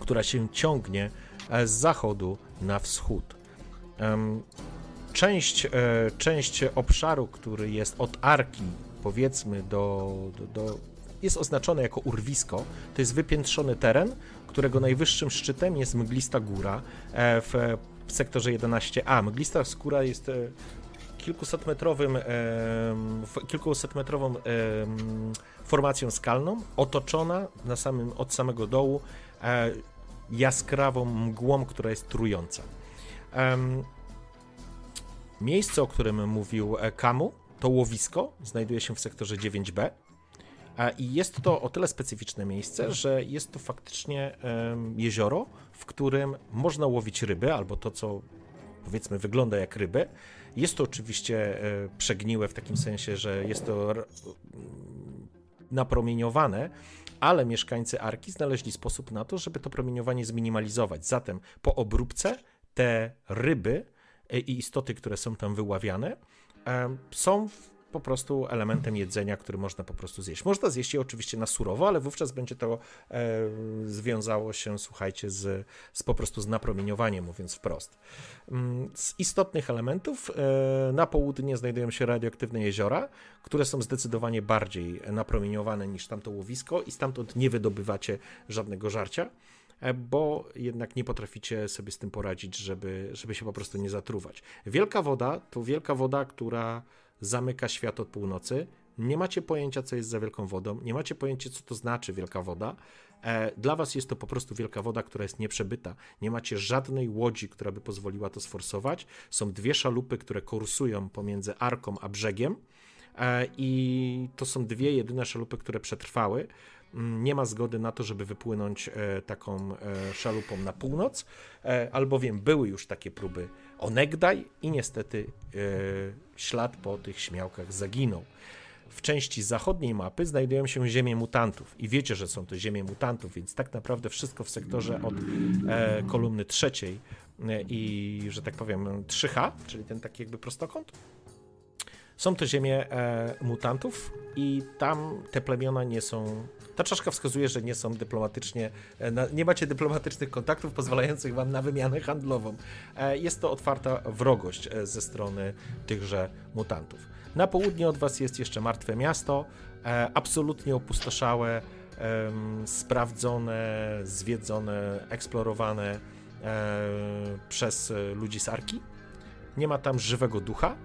która się ciągnie e, z zachodu na wschód. Część, część obszaru, który jest od arki, powiedzmy, do, do, do jest oznaczone jako urwisko. To jest wypiętrzony teren, którego najwyższym szczytem jest mglista góra w w sektorze 11A. Mglista skóra jest e, kilkusetmetrowym, kilkusetmetrową formacją skalną, otoczona na samym, od samego dołu e, jaskrawą mgłą, która jest trująca. Miejsce, o którym mówił e, Kamu, to łowisko, znajduje się w sektorze 9B. I jest to o tyle specyficzne miejsce, że jest to faktycznie jezioro, w którym można łowić ryby, albo to, co powiedzmy wygląda jak ryby. Jest to oczywiście e, przegniłe w takim sensie, że jest to napromieniowane, ale mieszkańcy Arki znaleźli sposób na to, żeby to promieniowanie zminimalizować. Zatem po obróbce te ryby e, i istoty, które są tam wyławiane, są po prostu elementem jedzenia, który można po prostu zjeść. Można zjeść je oczywiście na surowo, ale wówczas będzie to e, związało się, słuchajcie, z, z po prostu z napromieniowaniem, mówiąc wprost. Mm, z istotnych elementów e, na południe znajdują się radioaktywne jeziora, które są zdecydowanie bardziej napromieniowane niż tamto łowisko i stamtąd nie wydobywacie żadnego żarcia e, bo jednak nie potraficie sobie z tym poradzić, żeby, żeby się po prostu nie zatruwać. Wielka woda to wielka woda, która zamyka świat od północy. Nie macie pojęcia, co jest za wielką wodą, nie macie pojęcia, co to znaczy wielka woda. E, dla was jest to po prostu wielka woda, która jest nieprzebyta. Nie macie żadnej łodzi, która by pozwoliła to sforsować. Są dwie szalupy, które kursują pomiędzy arką a brzegiem. E, I to są dwie jedyne szalupy, które przetrwały. Nie ma zgody na to, żeby wypłynąć e, taką szalupą na północ, albowiem były już takie próby onegdaj i niestety ślad po tych śmiałkach zaginął. W części zachodniej mapy znajdują się ziemie mutantów i wiecie, że są to ziemie mutantów, więc tak naprawdę wszystko w sektorze od e, kolumny trzeciej e, i, że tak powiem, 3H, czyli ten taki jakby prostokąt, są to ziemie e, mutantów i tam te plemiona nie są. Ta czaszka wskazuje, że nie są dyplomatycznie, e, nie macie dyplomatycznych kontaktów pozwalających wam na wymianę handlową. E, jest to otwarta wrogość e, ze strony tychże mutantów. Na południe od was jest jeszcze martwe miasto, absolutnie opustoszałe, sprawdzone, zwiedzone, eksplorowane przez ludzi z Arki. Nie ma tam żywego ducha,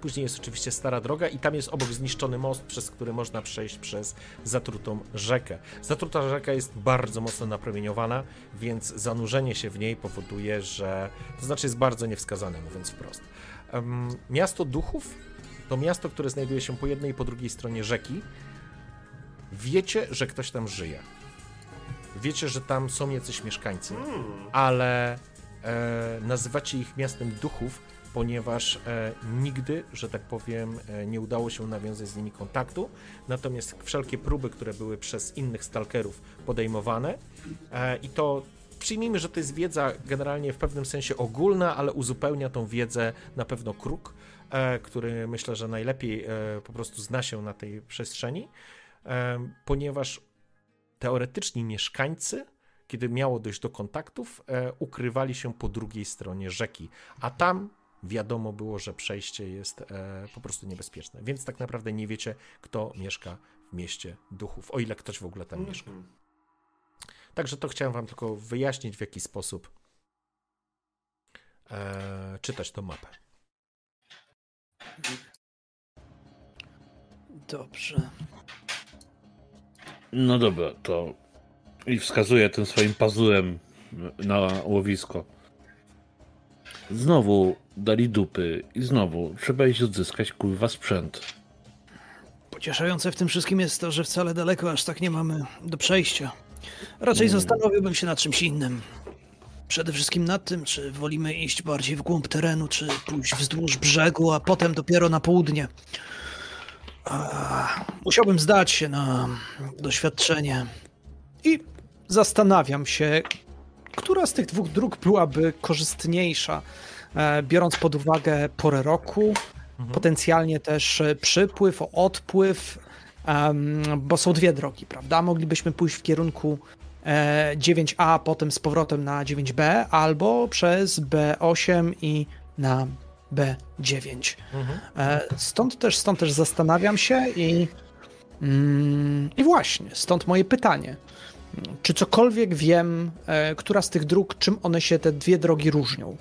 Później jest oczywiście stara droga i tam jest obok zniszczony most, przez który można przejść przez zatrutą rzekę. Zatruta rzeka jest bardzo mocno napromieniowana, więc zanurzenie się w niej powoduje, że to znaczy jest bardzo niewskazane, mówiąc wprost. Miasto duchów to miasto, które znajduje się po jednej i po drugiej stronie rzeki. Wiecie, że ktoś tam żyje. Wiecie, że tam są jacyś mieszkańcy, hmm. ale e, nazywacie ich miastem duchów, ponieważ e, nigdy, że tak powiem, e, nie udało się nawiązać z nimi kontaktu. Natomiast wszelkie próby, które były przez innych stalkerów podejmowane, e, i to przyjmijmy, że to jest wiedza generalnie w pewnym sensie ogólna, ale uzupełnia tą wiedzę na pewno kruk, który myślę, że najlepiej po prostu zna się na tej przestrzeni, ponieważ teoretyczni mieszkańcy kiedy miało dojść do kontaktów, e, ukrywali się po drugiej stronie rzeki, a tam wiadomo było, że przejście jest e, po prostu niebezpieczne. Więc tak naprawdę nie wiecie, kto mieszka w mieście duchów, o ile ktoś w ogóle tam mieszka. Także to chciałem Wam tylko wyjaśnić, w jaki sposób e, czytać tą mapę. Dobrze. No dobra, to i wskazuje tym swoim pazurem na łowisko. Znowu dali dupy i znowu trzeba iść odzyskać kurwa sprzęt. Pocieszające w tym wszystkim jest to, że wcale daleko aż tak nie mamy do przejścia. Raczej zastanowiłbym się nad czymś innym. Przede wszystkim nad tym, czy wolimy iść bardziej w głąb terenu, czy pójść wzdłuż brzegu, a potem dopiero na południe. Musiałbym zdać się na doświadczenie. I zastanawiam się, która z tych dwóch dróg byłaby korzystniejsza, biorąc pod uwagę porę roku, potencjalnie też e, przypływ, odpływ, bo są dwie drogi, prawda? Moglibyśmy pójść w kierunku e, 9A, a potem z powrotem na 9B, albo przez B8 i na B9. E, Stąd też, stąd też zastanawiam się i, mm, i właśnie, stąd moje pytanie. Czy cokolwiek wiem, e, która z tych dróg, czym one się, te dwie drogi różnią?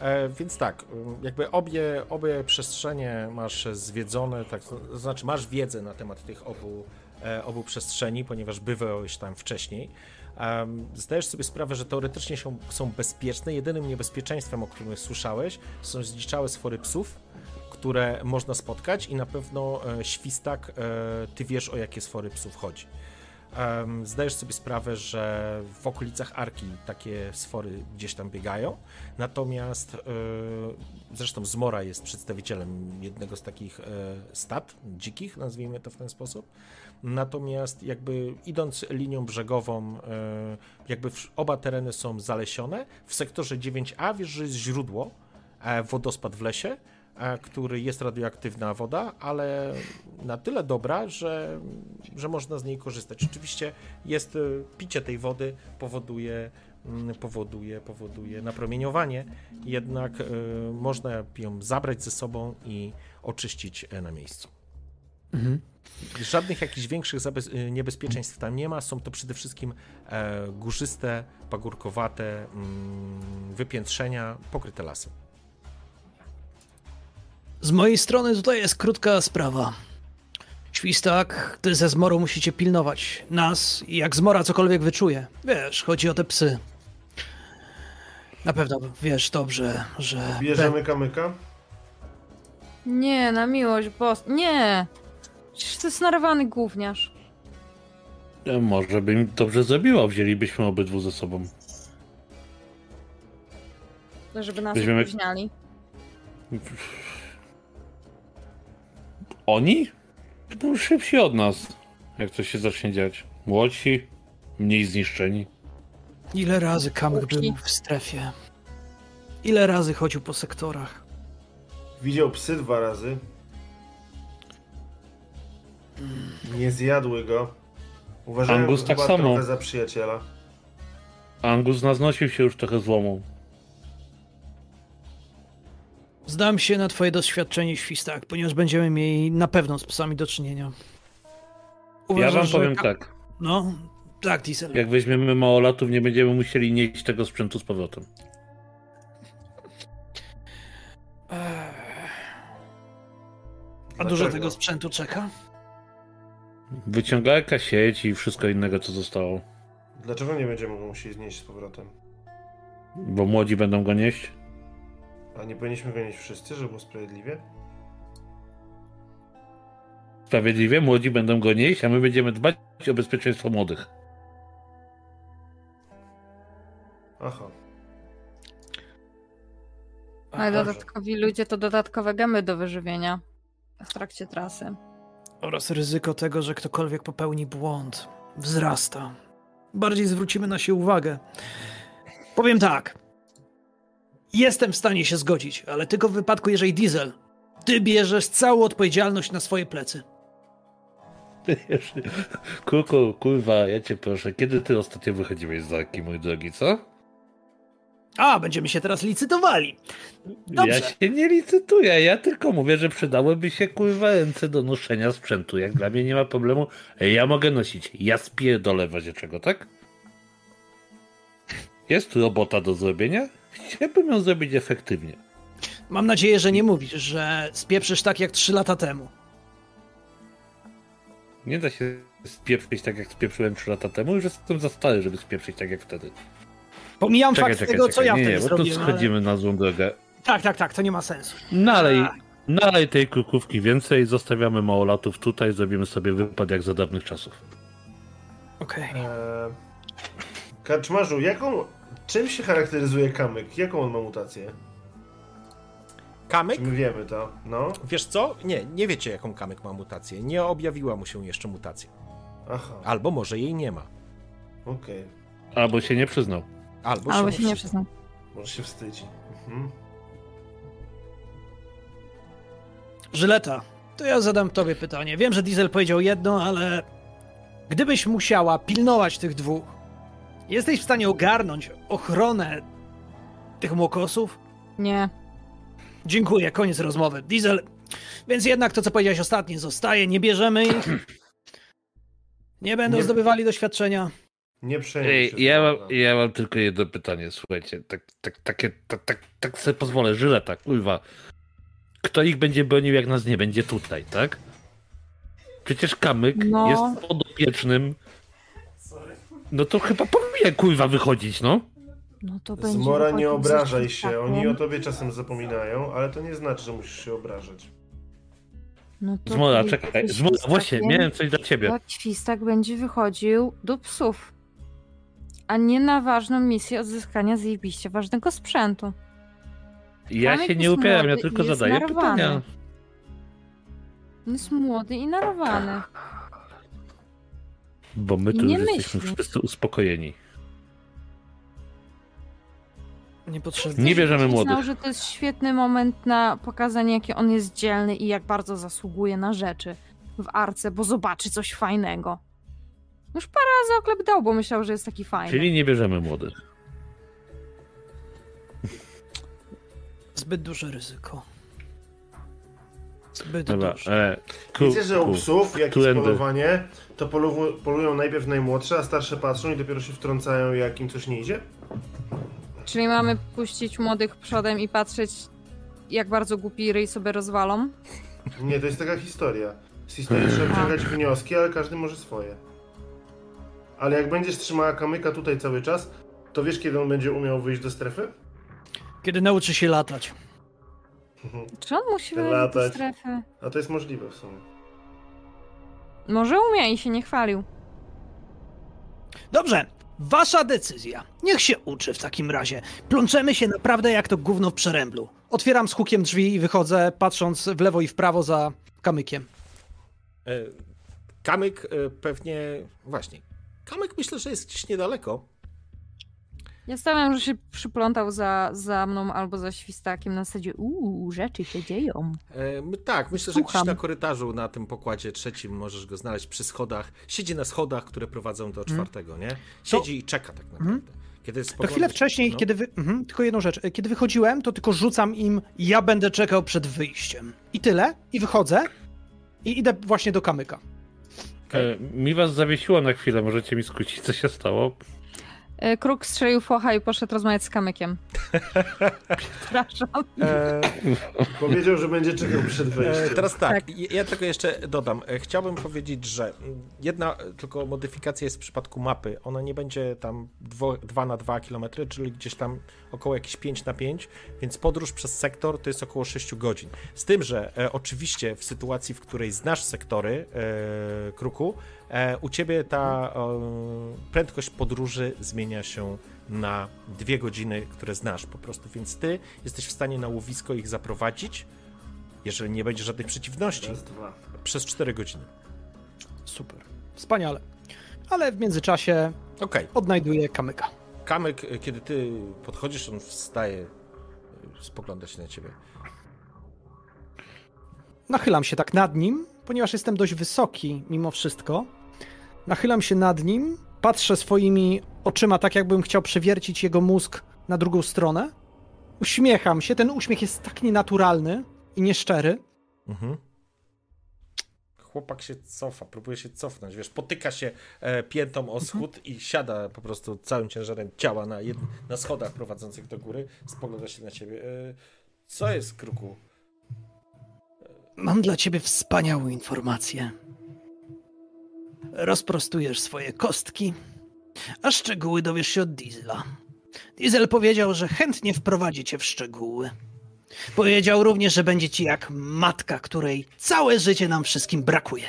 E, więc tak, y, jakby obie, obie przestrzenie masz zwiedzone, tak, to znaczy masz wiedzę na temat tych obu, e, obu przestrzeni, ponieważ bywałeś tam wcześniej. Em, zdajesz sobie sprawę, że teoretycznie są, bezpieczne. Jedynym niebezpieczeństwem, o którym złuszałeś, są zliczałe sfory psów, które można spotkać i na pewno e, świstak, e, ty wiesz o jakie sfory psów chodzi. Em, zdajesz sobie sprawę, że w okolicach Arki takie sfory gdzieś tam biegają, natomiast e, zresztą Zmora jest przedstawicielem jednego z takich e, stad dzikich, nazwijmy to w ten sposób. Natomiast jakby idąc linią brzegową, e, jakby wsz- oba tereny są zalesione. W sektorze 9A wiesz, że jest źródło, wodospad w lesie, który jest radioaktywna woda, ale na tyle dobra, że, że można z niej korzystać. Oczywiście jest e, picie tej wody powoduje mm, powoduje, powoduje napromieniowanie, jednak e, można ją zabrać ze sobą i oczyścić e, na miejscu. Żadnych jakichś większych niebezpieczeństw tam nie ma. Są to przede wszystkim e, górzyste, pagórkowate mm, wypiętrzenia pokryte lasem. Z mojej strony tutaj jest krótka sprawa. Świstak, ty ze Zmorą musicie pilnować nas i jak Zmora cokolwiek wyczuje. Wiesz, chodzi o te psy. Na pewno wiesz dobrze, że... Bierzemy kamyka? Nie, na miłość, boss. Nie! Przecież to jest narwany gówniarz. Może by im dobrze zrobiło, wzięlibyśmy obydwu ze sobą. Żeby nas Weźmiemy- opóźniali. Oni? Będą szybsi od nas, jak coś się zacznie dziać. Młodsi, mniej zniszczeni. Ile razy Łuki. był w strefie? Ile razy chodził po sektorach? Widział psy dwa razy. Nie zjadły go. Uważałem Angus go tak samo. za przyjaciela. Angus naznosił się już trochę złomu. Zdam się na twoje doświadczenie, Świstak, ponieważ będziemy mieli na pewno z psami do czynienia. ja Uważasz, wam że powiem Ka- tak. No, tak, Diesel. Jak weźmiemy małolatów, nie będziemy musieli nieść tego sprzętu z powrotem. A dużo Dlaczego? tego sprzętu czeka? Wyciągarka, sieć i wszystko innego, co zostało. Dlaczego nie będziemy go musieli znieść z powrotem? Bo młodzi będą go nieść. A nie powinniśmy go nieść wszyscy, żeby było sprawiedliwie? Sprawiedliwie, młodzi będą go nieść, a my będziemy dbać o bezpieczeństwo młodych. Aha. Ale Dobrze. dodatkowi ludzie to dodatkowe gemy do wyżywienia w trakcie trasy. Oraz ryzyko tego, że ktokolwiek popełni błąd, wzrasta. Bardziej zwrócimy na siebie uwagę. Powiem tak. Jestem w stanie się zgodzić, ale tylko w wypadku, jeżeli Diesel, ty bierzesz całą odpowiedzialność na swoje plecy. Kuku, kurwa, ja cię proszę, kiedy ty ostatnio wychodziłeś z Arki, mój drogi, co? A, będziemy się teraz licytowali. Dobrze. Ja się nie licytuję, ja tylko mówię, że przydałyby się kurwa ręce do noszenia sprzętu. Jak dla mnie nie ma problemu, ja mogę nosić. Ja spierdolę w razie czego, tak? Jest robota do zrobienia? Chciałbym ją zrobić efektywnie. Mam nadzieję, że nie mówisz, że spieprzysz tak jak trzy lata temu. Nie da się spieprzyć tak jak spieprzyłem 3 lata temu, już jestem za stary, żeby spieprzyć tak jak wtedy. Pomijam Czekaj, fakt czekaj, tego, czekaj. co ja nie, wtedy nie, bo tu zrobiłem. ale- schodzimy na złą drogę. Tak, tak, tak, to nie ma sensu. Nalej, A. nalej tej krukówki więcej, zostawiamy małolatów tutaj, zrobimy sobie wypad jak za dawnych czasów. Okej. Eee, Kaczmarzu, jaką, czym się charakteryzuje kamyk? Jaką on ma mutację? Kamyk? Czy my wiemy to? No, Wiesz co? Nie, nie wiecie jaką kamyk ma mutację. Nie objawiła mu się jeszcze mutacja. aha, Albo może jej nie ma. okej. Albo się nie przyznał. Albo, Albo się, się nie przyznał. Może się wstydzi. Mhm. Żyleta, to ja zadam tobie pytanie. Wiem, że Diesel powiedział jedno, ale gdybyś musiała pilnować tych dwóch, jesteś w stanie ogarnąć ochronę tych młokosów? Nie. Dziękuję, koniec rozmowy. Diesel, więc jednak to, co powiedziałeś ostatnio, zostaje, nie bierzemy ich. Nie będą Nie- zdobywali doświadczenia. Nie przejmuj Ej, się. ja, mam, ja mam tylko jedno pytanie, słuchajcie. Tak, tak, takie, tak, tak, tak sobie pozwolę, żyleta, kurwa. Kto ich będzie bronił, jak nas nie będzie tutaj, tak? Przecież Kamyk No. jest podopiecznym. No to chyba powinien kurwa wychodzić, no. No to będzie. Zmora, nie obrażaj się. świstakiem. Oni o tobie czasem zapominają, ale to nie znaczy, że musisz się obrażać. No to Zmora, czekaj. Zmora, właśnie, miałem coś dla ciebie. Jak świstak będzie wychodził do psów. A nie na ważną misję odzyskania zajebiście ważnego sprzętu. Ja się nie upieram, ja tylko zadaję narwany. pytania. On jest młody i narwany. Bo my tu już jesteśmy wszyscy uspokojeni. Niepotrzebnie. Nie bierzemy młodych. że to jest świetny moment na pokazanie, jaki on jest dzielny i jak bardzo zasługuje na rzeczy w arce, bo zobaczy coś fajnego. Już parę razy oklep dał, bo myślał, że jest taki fajny. Czyli nie bierzemy młodych. Zbyt duże ryzyko. Zbyt Dobra, duże. e, ku, Wiecie, że u psów, jak jest polowanie, to poluwu- polują najpierw najmłodsze, a starsze patrzą i dopiero się wtrącają, jak im coś nie idzie? Czyli mamy puścić młodych przodem i patrzeć, jak bardzo głupi ryj sobie rozwalą. Nie, to jest taka historia. Z historii trzeba wyciągać wnioski, ale każdy może swoje. Ale jak będziesz trzymała kamyka tutaj cały czas, to wiesz, kiedy on będzie umiał wyjść do strefy? Kiedy nauczy się latać. Czy on musi wejść do strefy? A to jest możliwe w sumie. Może umie i się nie chwalił. Dobrze, wasza decyzja. Niech się uczy w takim razie. Plączemy się naprawdę jak to gówno w przeręblu. Otwieram z hukiem drzwi i wychodzę, patrząc w lewo i w prawo za kamykiem. E, Kamyk e, pewnie. Właśnie. Kamyk myślę, że jest gdzieś niedaleko. Ja stawiam, że się przyplątał za, za mną albo za świstakiem na zasadzie uuu, rzeczy się dzieją. E, Tak, myślę, że gdzieś Słucham. na korytarzu na tym pokładzie trzecim możesz go znaleźć przy schodach. Siedzi na schodach, które prowadzą do czwartego, nie? Siedzi i czeka tak naprawdę. Kiedy To chwilę wcześniej, no. kiedy wy... Mhm, tylko jedną rzecz. Kiedy wychodziłem, to tylko rzucam im, ja będę czekał przed wyjściem. I tyle. I wychodzę. I idę właśnie do kamyka. E, mi was zawiesiło na chwilę, możecie mi skrócić, co się stało? E, Kruk strzelił focha i poszedł rozmawiać z kamykiem. Przepraszam. E, Powiedział, że będzie czekał przed E, wejściem. Teraz tak, Tak. ja- tylko jeszcze dodam. E, Chciałbym powiedzieć, że jedna e, tylko modyfikacja jest w przypadku mapy. Ona nie będzie tam 2 na 2 km, czyli gdzieś tam około jakieś 5 na 5, więc podróż przez sektor to jest około 6 godzin. Z tym, że e, oczywiście w sytuacji, w której znasz sektory e, kruku, e, u ciebie ta e, prędkość podróży zmienia się na dwie godziny, które znasz po prostu, więc ty jesteś w stanie na łowisko ich zaprowadzić, jeżeli nie będzie żadnych przeciwności, przez 4 godziny. Super. Wspaniale. Ale w międzyczasie Okej, odnajduję kamyka. Kamyk, y, kiedy ty podchodzisz, on wstaje, y, spogląda się na ciebie. Nachylam się tak nad nim, ponieważ jestem dość wysoki mimo wszystko. Nachylam się nad nim, patrzę swoimi oczyma, tak jakbym chciał przewiercić jego mózg na drugą stronę. Uśmiecham się, ten uśmiech jest tak nienaturalny i nieszczery. Mhm. Chłopak się cofa, próbuje się cofnąć, wiesz, potyka się e, piętą o schód i siada po prostu całym ciężarem ciała na, jed... na schodach prowadzących do góry, spogląda się na ciebie. E, Co jest, Kruku? Mam dla ciebie wspaniałą informację. Rozprostujesz swoje kostki, a szczegóły dowiesz się od Diesla. Diesel powiedział, że chętnie wprowadzi cię w szczegóły. Powiedział również, że będzie ci jak matka, której całe życie nam wszystkim brakuje.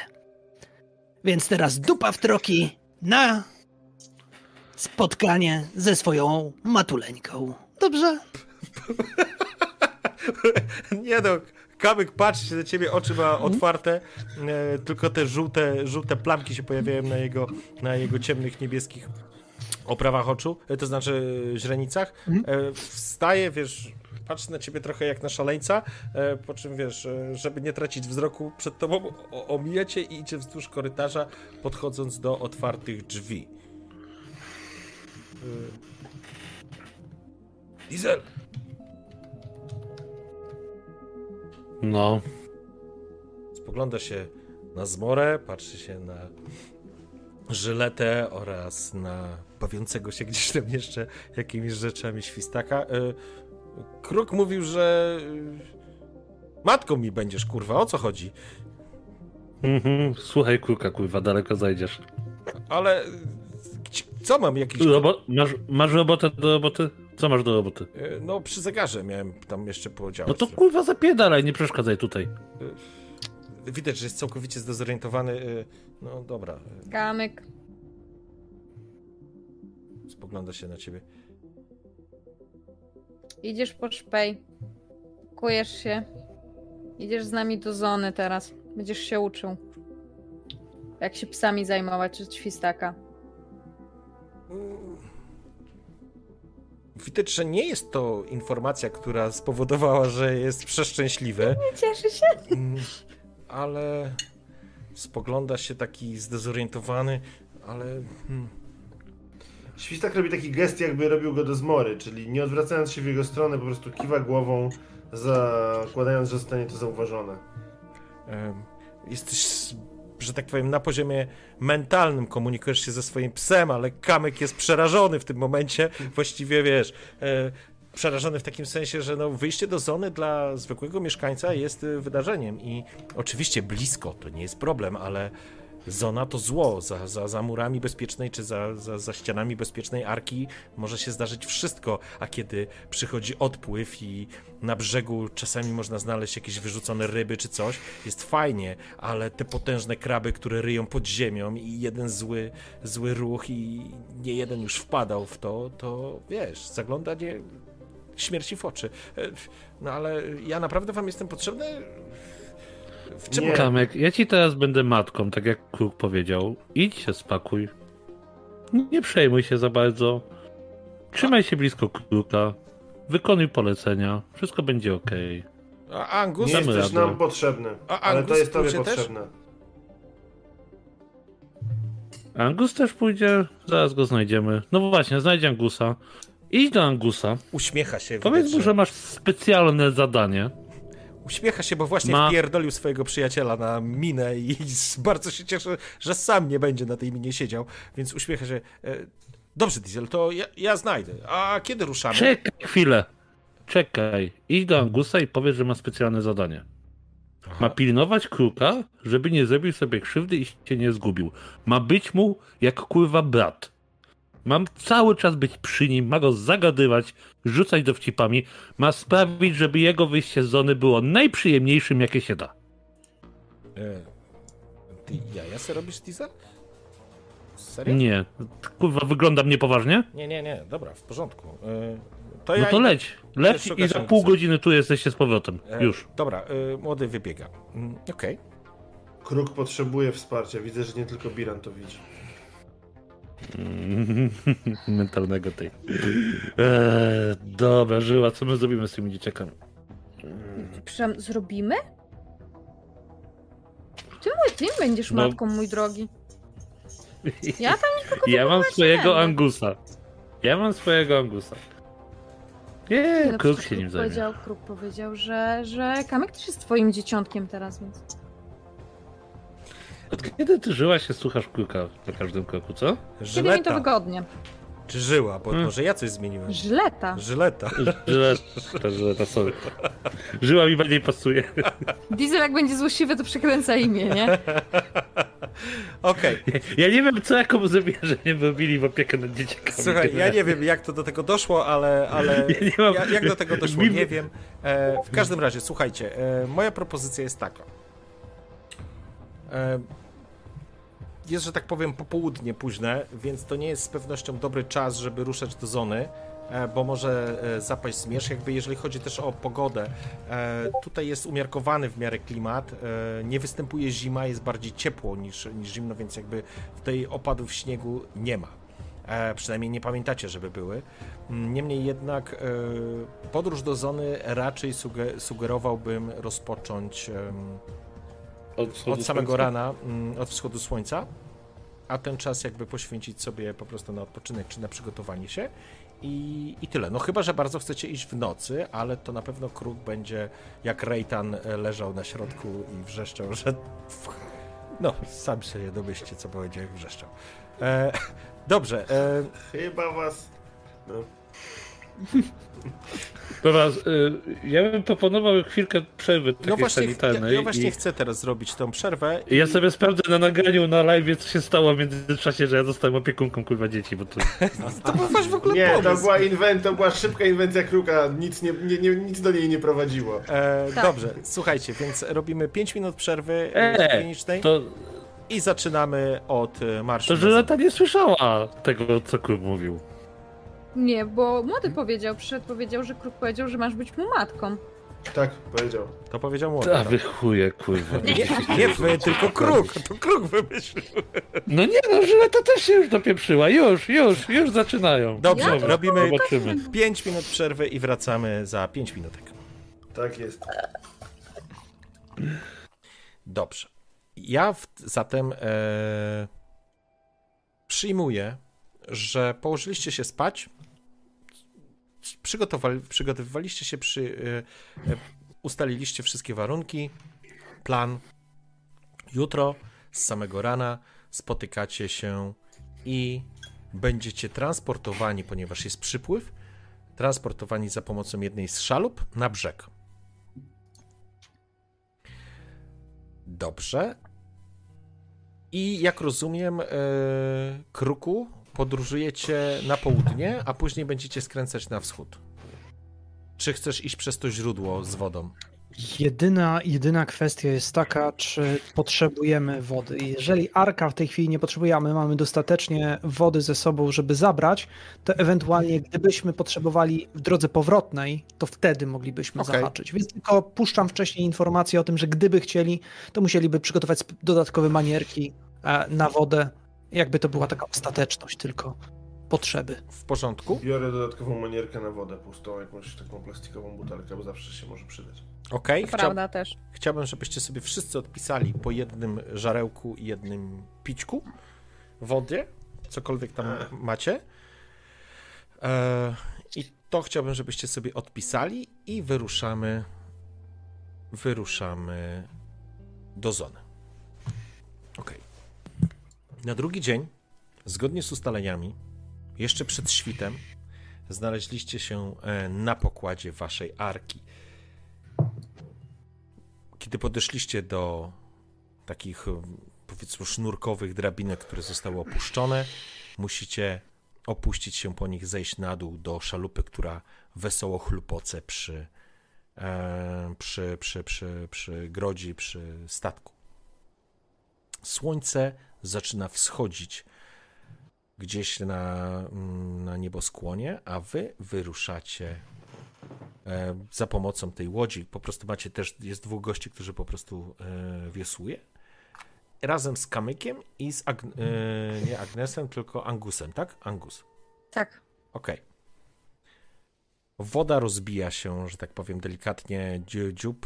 Więc teraz dupa w troki na spotkanie ze swoją matuleńką. Dobrze? Nie no, Kamyk patrzy się na ciebie, oczy ma otwarte, e, tylko te żółte, żółte plamki się pojawiają na jego, na jego ciemnych, niebieskich oprawach oczu, e, to znaczy źrenicach. E, wstaje, wiesz, patrzy na ciebie trochę jak na szaleńca, e, po czym wiesz, e, żeby nie tracić wzroku przed tobą, o, omija cię i idzie wzdłuż korytarza, podchodząc do otwartych drzwi. E, Diesel! No, Spogląda się na zmorę, patrzy się na żyletę oraz na bawiącego się gdzieś tam jeszcze jakimiś rzeczami świstaka. E, Kruk mówił, że e, matką mi będziesz, kurwa, o co chodzi? mhm. słuchaj kurka, kurwa, daleko zajdziesz. Ale gdzie- co mam jakiś... Robo masz, masz robotę do roboty? Co masz do roboty? E, No przy zegarze miałem tam jeszcze podziałać. No to kurwa zapierdalaj, nie przeszkadzaj tutaj. Widać, że jest całkowicie zdezorientowany. e, No dobra, e, Kamyk. spogląda się na ciebie. Idziesz po szpej. Kujesz się. Idziesz z nami do zony teraz. Będziesz się uczył. Jak się psami zajmować, czy świstaka. Widać, że nie jest to informacja, która spowodowała, że jest przeszczęśliwy. Cieszy się. Mm, ale spogląda się taki zdezorientowany, ale hmm, Świstak robi taki gest, jakby robił go do zmory, czyli nie odwracając się w jego stronę, po prostu kiwa głową, zakładając, że zostanie to zauważone. jesteś, że tak powiem, na poziomie mentalnym komunikujesz się ze swoim psem, ale Kamek jest przerażony w tym momencie, właściwie wiesz, e, przerażony w takim sensie, że no, wyjście do zony dla zwykłego mieszkańca jest e, wydarzeniem. I oczywiście blisko to nie jest problem, ale zona to zło. Za, za, za murami bezpiecznej czy za, za, za ścianami bezpiecznej arki może się zdarzyć wszystko, a kiedy przychodzi odpływ i na brzegu czasami można znaleźć jakieś wyrzucone ryby czy coś, jest fajnie, ale te potężne kraby, które ryją pod ziemią i jeden zły, zły ruch i nie jeden już wpadał w to, to wiesz, zaglądanie śmierci w oczy. E, No ale ja naprawdę wam jestem potrzebny? W czym Nie. Kamek, ja ci teraz będę matką, tak jak Kruk powiedział. Idź się spakuj. Nie przejmuj się za bardzo. Trzymaj się blisko Kruka. Wykonuj polecenia. Wszystko będzie ok. A Angus? Nie jesteś radę. nam potrzebny, A ale Angus to jest tobie pójdzie też? potrzebne. Angus też pójdzie, zaraz go znajdziemy. No właśnie, znajdź Angusa. Idź do Angusa. Uśmiecha się. Powiedz mu, że masz specjalne zadanie. Uśmiecha się, bo właśnie Ma- wpierdolił swojego przyjaciela na minę i bardzo się cieszy, że sam nie będzie na tej minie siedział, więc uśmiecha się. e, Dobrze, Diesel, to ja, ja znajdę. A kiedy ruszamy? Czekaj chwilę. Czekaj. Idź do Angusa i powiedz, że ma specjalne zadanie. Ma pilnować kruka, żeby nie zrobił sobie krzywdy i się nie zgubił. Ma być mu jak kurwa brat. Mam cały czas być przy nim, ma go zagadywać, rzucać dowcipami. Ma sprawić, żeby jego wyjście z zony było najprzyjemniejszym, jakie się da. E, Ty jaja se robisz, Diesel? Serio? Nie. Kurwa, wyglądam niepoważnie? nie, nie, nie. Dobra, w porządku. E, To No ja to leć. Leć i za pół godziny tu jesteście z powrotem. E, Już. Dobra, e, młody wybiega. Mm, Okej. Kruk potrzebuje wsparcia. Widzę, że nie tylko Biran to widzi. Mentalnego tej. Eee, dobra, żyła, co my zrobimy z tymi dzieciakami? Przepraszam, zrobimy? Ty, mój, ty będziesz No. matką, mój drogi. Ja tam nikogo Ja mam swojego nie. Angusa. Ja mam swojego Angusa. Nie, No, Kruk się nim zajmie. powiedział, Kruk powiedział, że, że Kamek też jest twoim dzieciątkiem teraz, więc... Od kiedy ty żyłaś się słuchasz Kruka na każdym kroku, co? Kiedy mi to Żyleta. wygodnie. Czy żyła, bo Hmm. może ja coś zmieniłem. Żleta. Żyleta. Żyleta, żyleta, sorry. Żyła mi bardziej pasuje. Diesel jak będzie złośliwy, to przekręca imię, nie? Okej. Ja nie wiem, co jakomu zrobię, że nie wybili w opiekę nad dzieciakami. Słuchaj, ja nie wiem jak to do tego doszło, ale, ale Ja nie mam- ja, jak do tego doszło, nie wiem. E, w każdym razie, słuchajcie, e, moja propozycja jest taka. E, jest, że tak powiem, popołudnie późne, więc to nie jest z pewnością dobry czas, żeby ruszać do zony, e, bo może e, zapaść zmierzch. Jakby jeżeli chodzi też o pogodę, e, tutaj jest umiarkowany w miarę klimat, e, nie występuje zima, jest bardziej ciepło niż, niż zimno, więc jakby tutaj opadów śniegu nie ma. E, przynajmniej nie pamiętacie, żeby były. Mm, Niemniej jednak e, podróż do zony raczej suge- sugerowałbym rozpocząć em, Od, od samego słońca? rana, mm, od wschodu słońca, a ten czas jakby poświęcić sobie po prostu na odpoczynek czy na przygotowanie się i, i tyle. No chyba, że bardzo chcecie iść w nocy, ale to na pewno kruk będzie jak Rejtan e, leżał na środku i wrzeszczał, że no, sam sobie domyślcie, co będzie jak wrzeszczał. E, dobrze, e, Chyba was... No. Dobra, y, ja bym proponował chwilkę przerwy takiej no właśnie, ja, sanitarnej. ja właśnie i... chcę teraz zrobić tą przerwę. i Ja sobie sprawdzę na nagraniu na live, co się stało w międzyczasie, że ja zostałem opiekunką kurwa dzieci, bo to... To był wasz w ogóle Nie, to była, inwen- to była szybka inwencja kruka, nic, nie, nie, nie, nic do niej nie prowadziło. E, Tak. Dobrze, słuchajcie, więc robimy 5 minut przerwy e, E, higienicznej To, i zaczynamy od e, marszu. to na Żyleta nie słyszała tego, co klub mówił. Nie, bo młody powiedział, przyszedł, powiedział, że kruk powiedział, że masz być mu matką. Tak, powiedział. To powiedział młody. A wy chuje, kurwa. Nie, nie wy, tylko kruk. To kruk wymyślił. No nie no, Żyleta też się już dopieprzyła. Już, już, już zaczynają. Dobrze, Ja? robimy Zobaczymy. 5 minut przerwy i wracamy za 5 minutek. Tak jest. Dobrze. Ja w, zatem e, przyjmuję, że położyliście się spać, przygotowywaliście się, przy, e, e, ustaliliście wszystkie warunki, plan. Jutro z samego rana spotykacie się i będziecie transportowani, ponieważ jest przypływ, transportowani za pomocą jednej z szalup na brzeg. Dobrze. I jak rozumiem, e, Kruku, podróżujecie na południe, a później będziecie skręcać na wschód. Czy chcesz iść przez to źródło z wodą? Jedyna, jedyna kwestia jest taka, czy potrzebujemy wody. Jeżeli Arka w tej chwili nie potrzebuje, a my mamy dostatecznie wody ze sobą, żeby zabrać, to ewentualnie gdybyśmy potrzebowali w drodze powrotnej, to wtedy moglibyśmy Okej. zahaczyć. Więc tylko puszczam wcześniej informację o tym, że gdyby chcieli, to musieliby przygotować dodatkowe manierki e, na wodę, jakby to była taka ostateczność tylko potrzeby. W porządku? Biorę dodatkową manierkę na wodę pustą, jakąś taką plastikową butelkę, bo zawsze się może przydać. Okej. Chciał, prawda też. chciałbym, żebyście sobie wszyscy odpisali po jednym żarełku i jednym pićku wody, cokolwiek tam macie. E, I to chciałbym, żebyście sobie odpisali i wyruszamy wyruszamy do zony. Ok. Na drugi dzień, zgodnie z ustaleniami, jeszcze przed świtem, znaleźliście się e, na pokładzie waszej arki. Kiedy podeszliście do takich, e, powiedzmy, sznurkowych drabinek, które zostały opuszczone, musicie opuścić się po nich, zejść na dół do szalupy, która wesoło chlupoce przy, e, przy, przy, przy, przy grodzi, przy statku. Słońce zaczyna wschodzić gdzieś na, mm, na nieboskłonie, a wy wyruszacie e, za pomocą tej łodzi. Po prostu macie też, jest dwóch gości, którzy po prostu e, wiosłuje. Razem z Kamykiem i z, Ag- e, nie Agnesem, tylko Angusem, tak? Angus. Tak. Okej. Woda rozbija się, że tak powiem, delikatnie. Dziób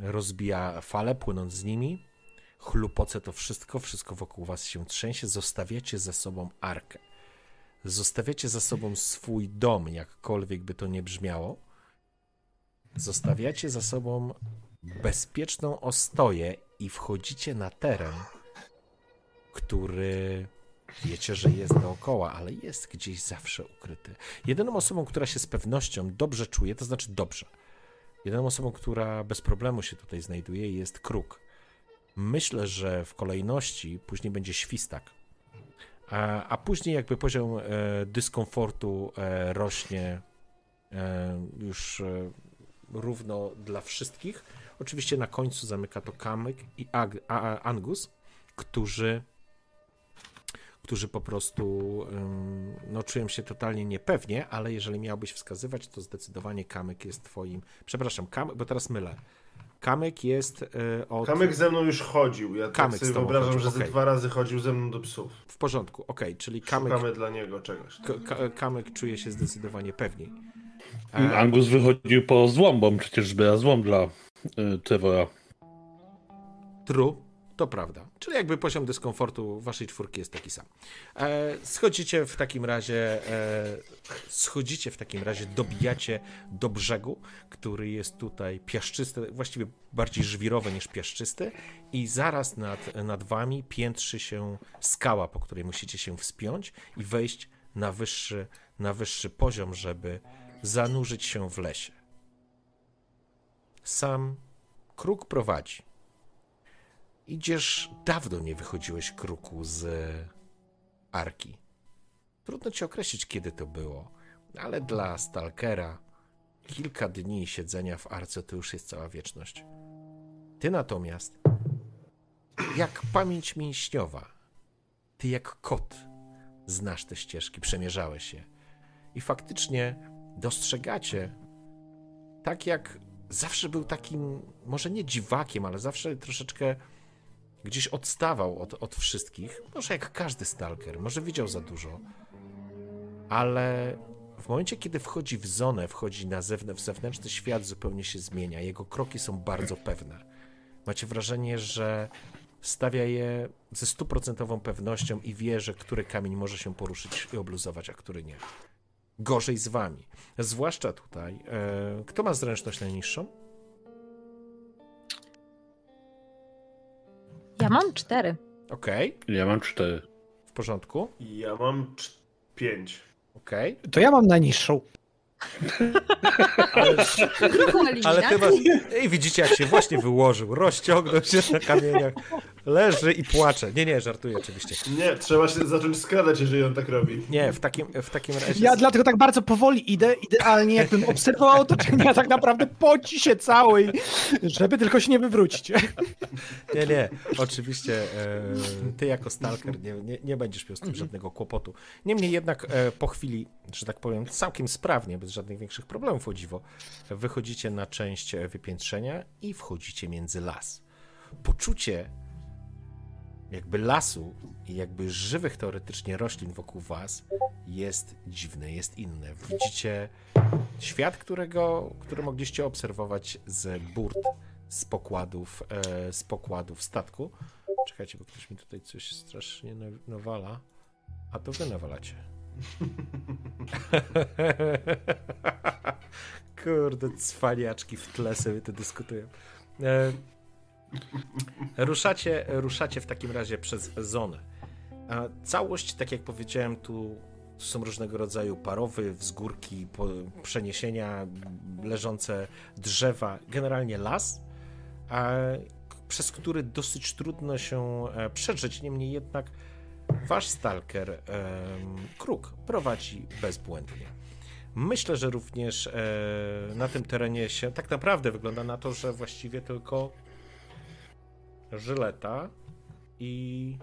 rozbija fale, płynąc z nimi. Chlupoce to wszystko, wszystko wokół was się trzęsie. Zostawiacie za sobą arkę. Zostawiacie za sobą swój dom, jakkolwiek by to nie brzmiało. Zostawiacie za sobą bezpieczną ostoję i wchodzicie na teren, który Wiecie, że jest dookoła, ale jest gdzieś zawsze ukryty. Jedyną osobą, która się z pewnością dobrze czuje, to znaczy dobrze. Jedyną osobą, która bez problemu się tutaj znajduje, jest kruk. Myślę, że w kolejności później będzie świstak. A, a później jakby poziom e, dyskomfortu e, rośnie e, już e, równo dla wszystkich. Oczywiście na końcu zamyka to Kamyk i Ag, a, Angus, którzy którzy po prostu no, czują się totalnie niepewnie, ale jeżeli miałbyś wskazywać, to zdecydowanie Kamyk jest twoim. Przepraszam, Kamyk, bo teraz mylę. Kamyk jest y, od. Kamyk ze mną już chodził. Ja Kamyk Kamyk z sobie wyobrażam, chodził, że ze okej. dwa razy chodził ze mną do psów. W porządku, okej, czyli Kamyk, Szukamy dla niego czegoś. K- Ka- Kamyk czuje się zdecydowanie pewniej. E, Angus wychodził po złom, bo przecież zbiera złom dla y, Trevora. True, to prawda. Czyli jakby poziom dyskomfortu waszej czwórki jest taki sam. E, schodzicie w takim razie, e, schodzicie w takim razie, dobijacie do brzegu, który jest tutaj piaszczysty, właściwie bardziej żwirowy niż piaszczysty i zaraz nad, nad wami piętrzy się skała, po której musicie się wspiąć i wejść na wyższy, na wyższy poziom, żeby zanurzyć się w lesie. Sam kruk prowadzi. Idziesz, dawno nie wychodziłeś kruku z arki. Trudno ci określić, kiedy to było, ale dla stalkera kilka dni siedzenia w arce to już jest cała wieczność. Ty natomiast, jak pamięć mięśniowa, ty jak kot znasz te ścieżki, przemierzałeś je. I faktycznie dostrzegacie, tak jak zawsze był takim, może nie dziwakiem, ale zawsze troszeczkę gdzieś odstawał od, od wszystkich. Może jak każdy stalker, może widział za dużo. Ale w momencie, kiedy wchodzi w zonę, wchodzi na zewn- w zewnętrzny świat, zupełnie się zmienia. Jego kroki są bardzo pewne. Macie wrażenie, że stawia je ze stuprocentową pewnością i wie, że który kamień może się poruszyć i obluzować, a który nie. Gorzej z wami. Zwłaszcza tutaj. E, kto ma zręczność najniższą? Ja mam cztery. Okej, Ja mam cztery. w porządku. Ja mam cz- pięć. Okej. To ja mam najniższą. Ale ty masz... I widzicie, jak się właśnie wyłożył, rozciągnął się na kamieniach, leży i płacze. Nie, nie, żartuję oczywiście. Nie, trzeba się zacząć skradać, jeżeli on tak robi. Nie, w takim, w takim razie... Ja dlatego tak bardzo powoli idę, idealnie jakbym obserwował otoczenie, a tak naprawdę poci się cały, żeby tylko się nie wywrócić. Nie, nie, oczywiście e, ty jako stalker nie, nie, nie będziesz miał z tym żadnego kłopotu. Niemniej jednak e, po chwili, że tak powiem, całkiem sprawnie, bez żadnych większych problemów o dziwo, wychodzicie na część wypiętrzenia i wchodzicie między las. Poczucie jakby lasu i jakby żywych teoretycznie roślin wokół was jest dziwne, jest inne. Widzicie świat, którego, który mogliście obserwować z burt, z pokładów, e, z pokładów statku. Czekajcie, bo ktoś mi tutaj coś strasznie na- nawala. A to wy nawalacie. Kurde, cwaniaczki w tle sobie to dyskutują. Ruszacie, ruszacie w takim razie przez zonę. Całość, tak jak powiedziałem, tu są różnego rodzaju parowy, wzgórki, przeniesienia, leżące drzewa, generalnie las, przez który dosyć trudno się e, przedrzeć. Niemniej jednak wasz stalker, kruk, prowadzi bezbłędnie. Myślę, że również e, na tym terenie się tak naprawdę wygląda na to, że właściwie tylko Żyleta i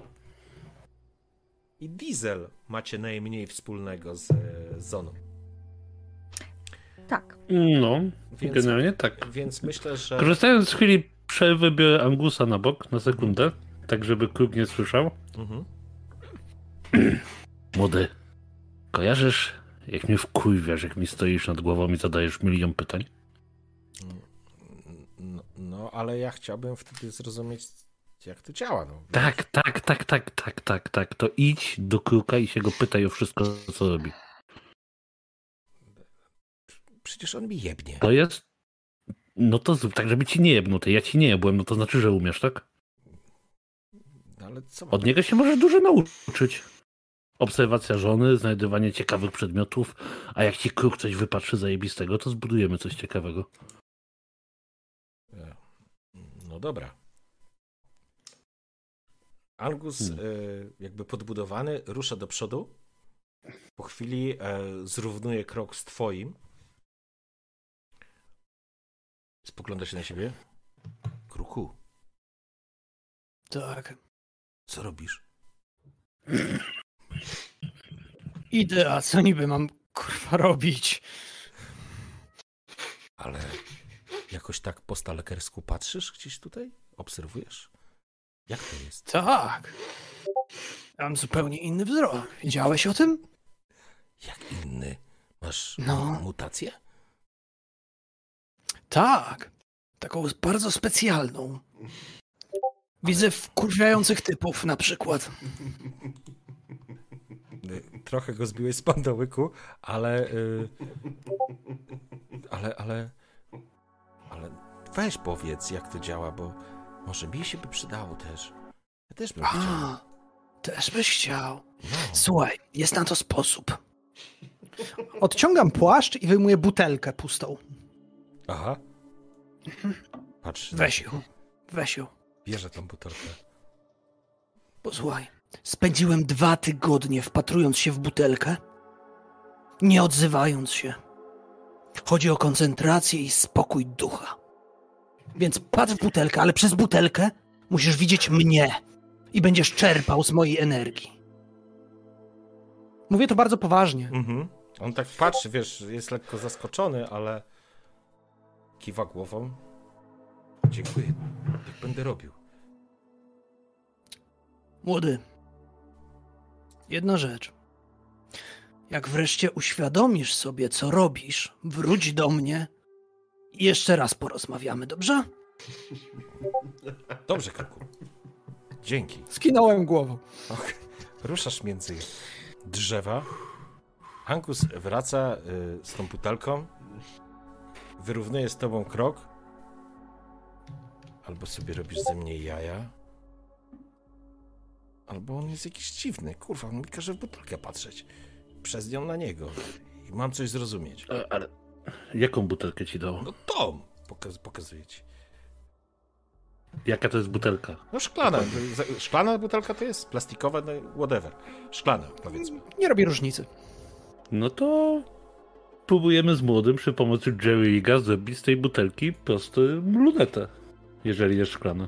i Diesel macie najmniej wspólnego z zoną. Tak. No, Więc, generalnie tak. więc myślę, że Korzystając z chwili przerwy, biorę Angusa na bok na sekundę, tak żeby kruk nie słyszał. mhm. Młody, kojarzysz, jak mnie wkurwiasz, jak mi stoisz nad głową i zadajesz milion pytań? No, ale ja chciałbym wtedy zrozumieć, jak to działa. No. Tak, tak, tak, tak, tak, tak, tak. To idź do kruka i się go pytaj o wszystko, co robi. Przecież on mi jebnie. To jest. No to zrób tak, żeby ci nie jebnął. Ja ci nie jebłem, no to znaczy, że umiesz, tak? No, ale co? Od niego się możesz dużo nauczyć. obserwacja żony, znajdywanie ciekawych przedmiotów, a jak ci kruk coś wypatrzy zajebistego, to zbudujemy coś ciekawego. No dobra. Angus, Hmm. e, jakby podbudowany, rusza do przodu. Po chwili e, zrównuje krok z twoim. Spogląda się na siebie. Kruku, Tak. co robisz? Idę, a co niby mam kurwa robić? Ale jakoś tak po stalekersku patrzysz gdzieś tutaj? Obserwujesz? Jak to jest? Tak. Mam zupełnie inny wzrok. Wiedziałeś o tym? Jak inny? Masz No. mutację? Tak. Taką bardzo specjalną. Widzę wkurwiających typów na przykład. Y, Trochę go zbiłeś z pandołyku, ale. y, ale, ale. Weź powiedz, jak to działa, bo może mi się by przydało też. Ja też bym chciał. A, też byś chciał. No. Słuchaj, jest na to sposób. Odciągam płaszcz i wyjmuję butelkę pustą. Aha. Patrz, Weź ją. Weź ją. bierze tą butelkę. Posłuchaj. Spędziłem dwa tygodnie wpatrując się w butelkę, nie odzywając się. Chodzi o koncentrację i spokój ducha. Więc patrz w butelkę, ale przez butelkę musisz widzieć mnie i będziesz czerpał z mojej energii. Mówię to bardzo poważnie. Mhm. On tak patrzy, wiesz, jest lekko zaskoczony, ale kiwa głową. Dziękuję. Tak będę robił. Młody, jedna rzecz. Jak wreszcie uświadomisz sobie, co robisz, wróć do mnie jeszcze raz porozmawiamy, dobrze? Dobrze, Kroku. Dzięki. Skinąłem głową. Ruszasz między drzewa. Angus wraca y, z tą butelką. Wyrównuje z tobą krok. Albo sobie robisz ze mnie jaja. Albo on jest jakiś dziwny. Kurwa, on mi każe w butelkę patrzeć. Przez nią na niego. I mam coś zrozumieć. E, Ale jaką butelkę ci dał? No to pokaz, pokazuję ci. Jaka to jest butelka? No szklana. Szklana butelka to jest plastikowa, no whatever. Szklana, powiedzmy. Nie robi różnicy. No to próbujemy z młodym przy pomocy Jerry'ga zrobić z tej butelki prosty lunetę, jeżeli jest szklana.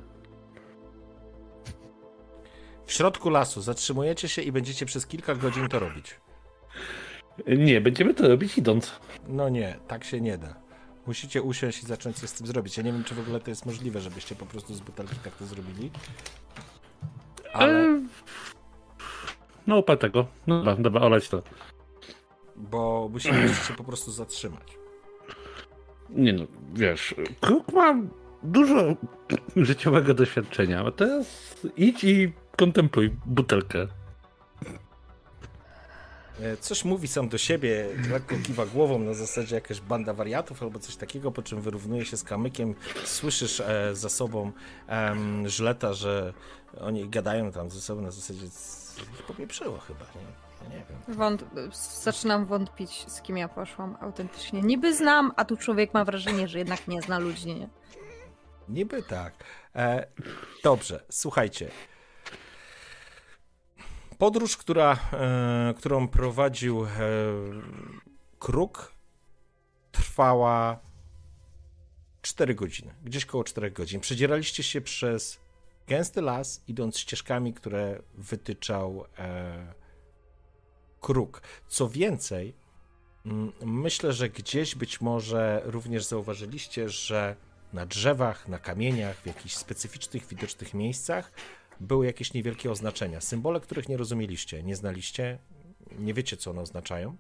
W środku lasu zatrzymujecie się i będziecie przez kilka godzin to robić. Nie, będziemy to robić idąc. No nie, tak się nie da. Musicie usiąść i zacząć coś z tym zrobić. Ja nie wiem, czy w ogóle to jest możliwe, żebyście po prostu z butelki tak to zrobili. Ale, E, No opal tego. No dobra, dobra, olać to. bo musimy się po prostu zatrzymać. Nie no, wiesz, Kruk ma dużo życiowego doświadczenia, a teraz idź i kontempluj butelkę. E, Coś mówi sam do siebie, lekko kiwa głową na zasadzie jakaś banda wariatów albo coś takiego, po czym wyrównuje się z kamykiem. Słyszysz e, za sobą em, żleta, że oni gadają tam ze sobą na zasadzie popieprzyło chyba, nie? Nie wiem. Wąt... Zaczynam wątpić, z kim ja poszłam autentycznie. Niby znam, a tu człowiek ma wrażenie, że jednak nie zna ludzi, nie? Niby tak. E, dobrze, słuchajcie. Podróż, która, e, którą prowadził e, Kruk, trwała 4 godziny. Gdzieś koło 4 godzin. Przedzieraliście się przez gęsty las, idąc ścieżkami, które wytyczał e, Kruk. Co więcej, myślę, że gdzieś być może również zauważyliście, że na drzewach, na kamieniach, w jakichś specyficznych, widocznych miejscach były jakieś niewielkie oznaczenia. Symbole, których nie rozumieliście, nie znaliście, nie wiecie, co one oznaczają.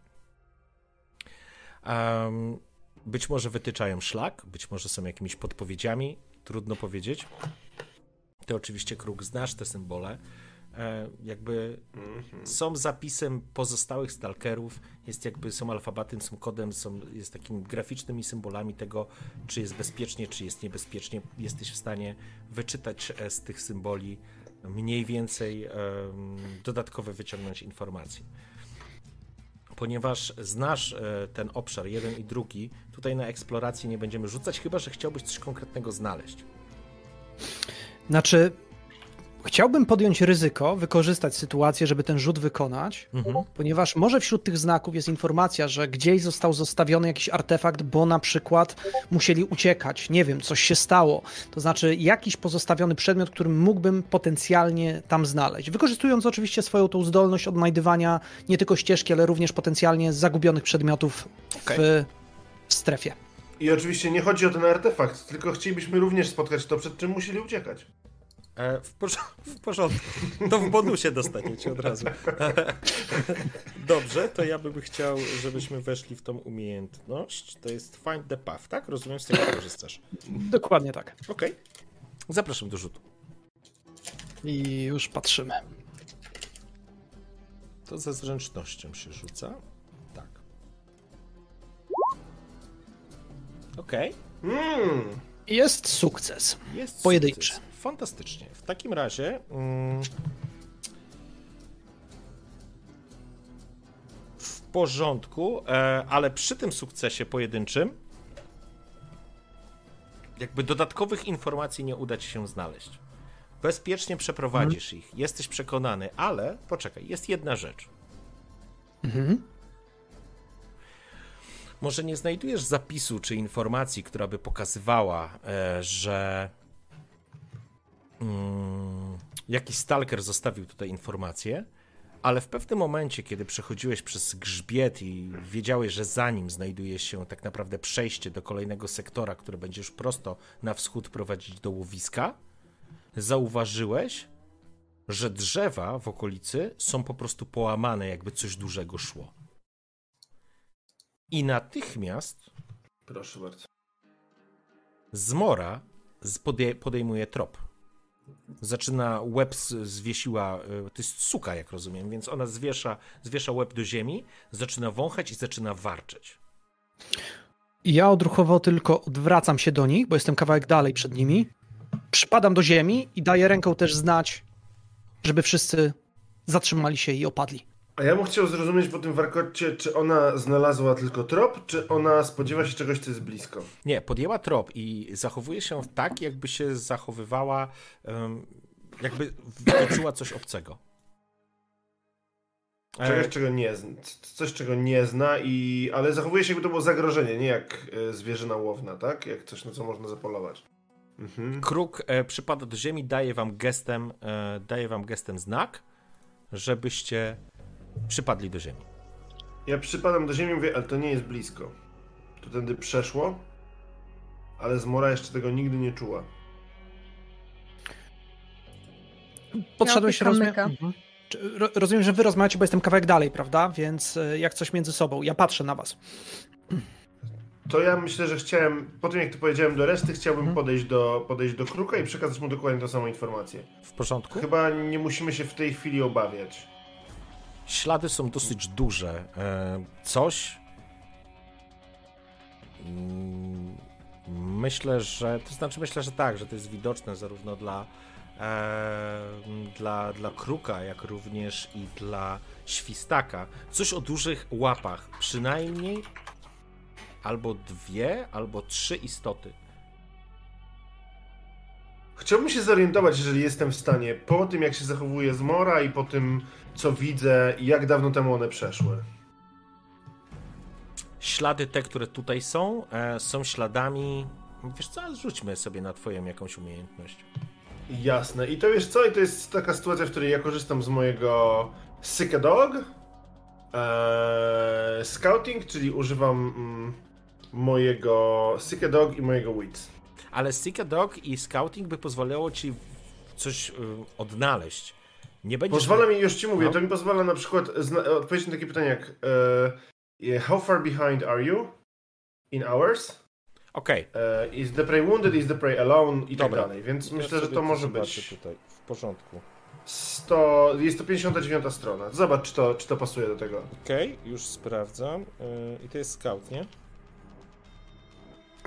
Em, być może wytyczają szlak, być może są jakimiś podpowiedziami, trudno powiedzieć. Ty oczywiście, Kruk, znasz te symbole. E, jakby są zapisem pozostałych stalkerów, jest jakby, są alfabetem, są kodem, są, jest takimi graficznymi symbolami tego, czy jest bezpiecznie, czy jest niebezpiecznie. Jesteś w stanie wyczytać e, z tych symboli mniej więcej dodatkowe wyciągnąć informacje. Ponieważ znasz e, ten obszar, jeden i drugi, tutaj na eksplorację nie będziemy rzucać, chyba że chciałbyś coś konkretnego znaleźć. Znaczy, Chciałbym podjąć ryzyko, wykorzystać sytuację, żeby ten rzut wykonać, mhm. ponieważ może wśród tych znaków jest informacja, że gdzieś został zostawiony jakiś artefakt, bo na przykład musieli uciekać, nie wiem, coś się stało. To znaczy jakiś pozostawiony przedmiot, który mógłbym potencjalnie tam znaleźć. Wykorzystując oczywiście swoją tą zdolność odnajdywania nie tylko ścieżki, ale również potencjalnie zagubionych przedmiotów okay. w strefie. I oczywiście nie chodzi o ten artefakt, tylko chcielibyśmy również spotkać to, przed czym musieli uciekać. E, w, w, porządku. To w bonusie dostaniecie od razu. Dobrze, to ja bym chciał, żebyśmy weszli w tą umiejętność. To jest Find the Path, tak? Rozumiem, z tego korzystasz. Dokładnie tak. Okej. Okay. Zapraszam do rzutu. I już patrzymy. To ze zręcznością się rzuca. Tak. Okej. Okay. Mm. Jest sukces. Jest Pojedynczy. Sukces. Fantastycznie. W takim razie. Mm, w porządku, e, ale przy tym sukcesie pojedynczym. Jakby dodatkowych informacji nie uda ci się znaleźć. Bezpiecznie przeprowadzisz mhm. ich, jesteś przekonany, ale poczekaj, jest jedna rzecz. Mhm. Może nie znajdujesz zapisu czy informacji, która by pokazywała, e, że mm, jakiś stalker zostawił tutaj informację, ale w pewnym momencie, kiedy przechodziłeś przez grzbiet i wiedziałeś, że za nim znajduje się tak naprawdę przejście do kolejnego sektora, które będzie już prosto na wschód prowadzić do łowiska, zauważyłeś, że drzewa w okolicy są po prostu połamane, jakby coś dużego szło. I natychmiast. Proszę bardzo. Zmora podejmuje trop zaczyna łeb zwiesiła, e, to jest suka, jak rozumiem, więc ona zwiesza, zwiesza łeb do ziemi, zaczyna wąchać i zaczyna warczeć. Ja odruchowo tylko odwracam się do nich, bo jestem kawałek dalej przed nimi. Przypadam do ziemi i daję ręką też znać, żeby wszyscy zatrzymali się i opadli. A ja bym chciał zrozumieć po tym warkocie, czy ona znalazła tylko trop, czy ona spodziewa się czegoś, co jest blisko. Nie, podjęła trop i zachowuje się tak, jakby się zachowywała, jakby wyczuła coś obcego. Czegoś, czego nie zna, coś, czego nie zna, i, ale zachowuje się, jakby to było zagrożenie, nie jak e, zwierzyna łowna, tak? Jak coś, na co można zapolować. Mhm. Kruk e, przypada do ziemi, daje wam gestem, e, daje wam gestem znak, żebyście przypadli do ziemi. Ja przypadam do ziemi i mówię, ale to nie jest blisko. To tędy przeszło, ale Zmora jeszcze tego nigdy nie czuła. Podszedłeś, rozumiem, mhm. rozumiem, że wy rozmawiacie, bo jestem kawałek dalej, prawda? Więc e, jak coś między sobą, ja patrzę na was. To ja myślę, że chciałem, po tym jak to powiedziałem do reszty, chciałbym mhm. podejść, do, podejść do Kruka i przekazać mu dokładnie tą samą informację. W porządku? Chyba nie musimy się w tej chwili obawiać. Ślady są dosyć duże. E, coś. Mm, myślę, że. To znaczy, myślę, że tak, że to jest widoczne zarówno dla, e, dla, dla kruka, jak również i dla świstaka. Coś o dużych łapach. Przynajmniej albo dwie, albo trzy istoty. Chciałbym się zorientować, jeżeli jestem w stanie, po tym jak się zachowuje Zmora i po tym co widzę i jak dawno temu one przeszły. Ślady te, które tutaj są, e, są śladami. Wiesz co, rzućmy sobie na twoją jakąś umiejętność. Jasne. I to wiesz co, i to jest taka sytuacja, w której ja korzystam z mojego Sick Dog. E, scouting, czyli używam mm, mojego Sick Dog i mojego Wits. Ale Sick Dog i Scouting by pozwoliło ci coś y, odnaleźć. Nie będziesz... Pozwala mi, już ci mówię, no. to mi pozwala na przykład odpowiedzieć na takie pytania jak uh, How far behind are you in hours? Okej. Okay. Uh, is the prey wounded, is the prey alone i tak Dobra. tak dalej, więc ja myślę, że to może być... tutaj, w porządku. 100, jest to 59 strona. Zobacz, czy to, czy to pasuje do tego. Okej, okay, już sprawdzam. Yy, I to jest scout, nie?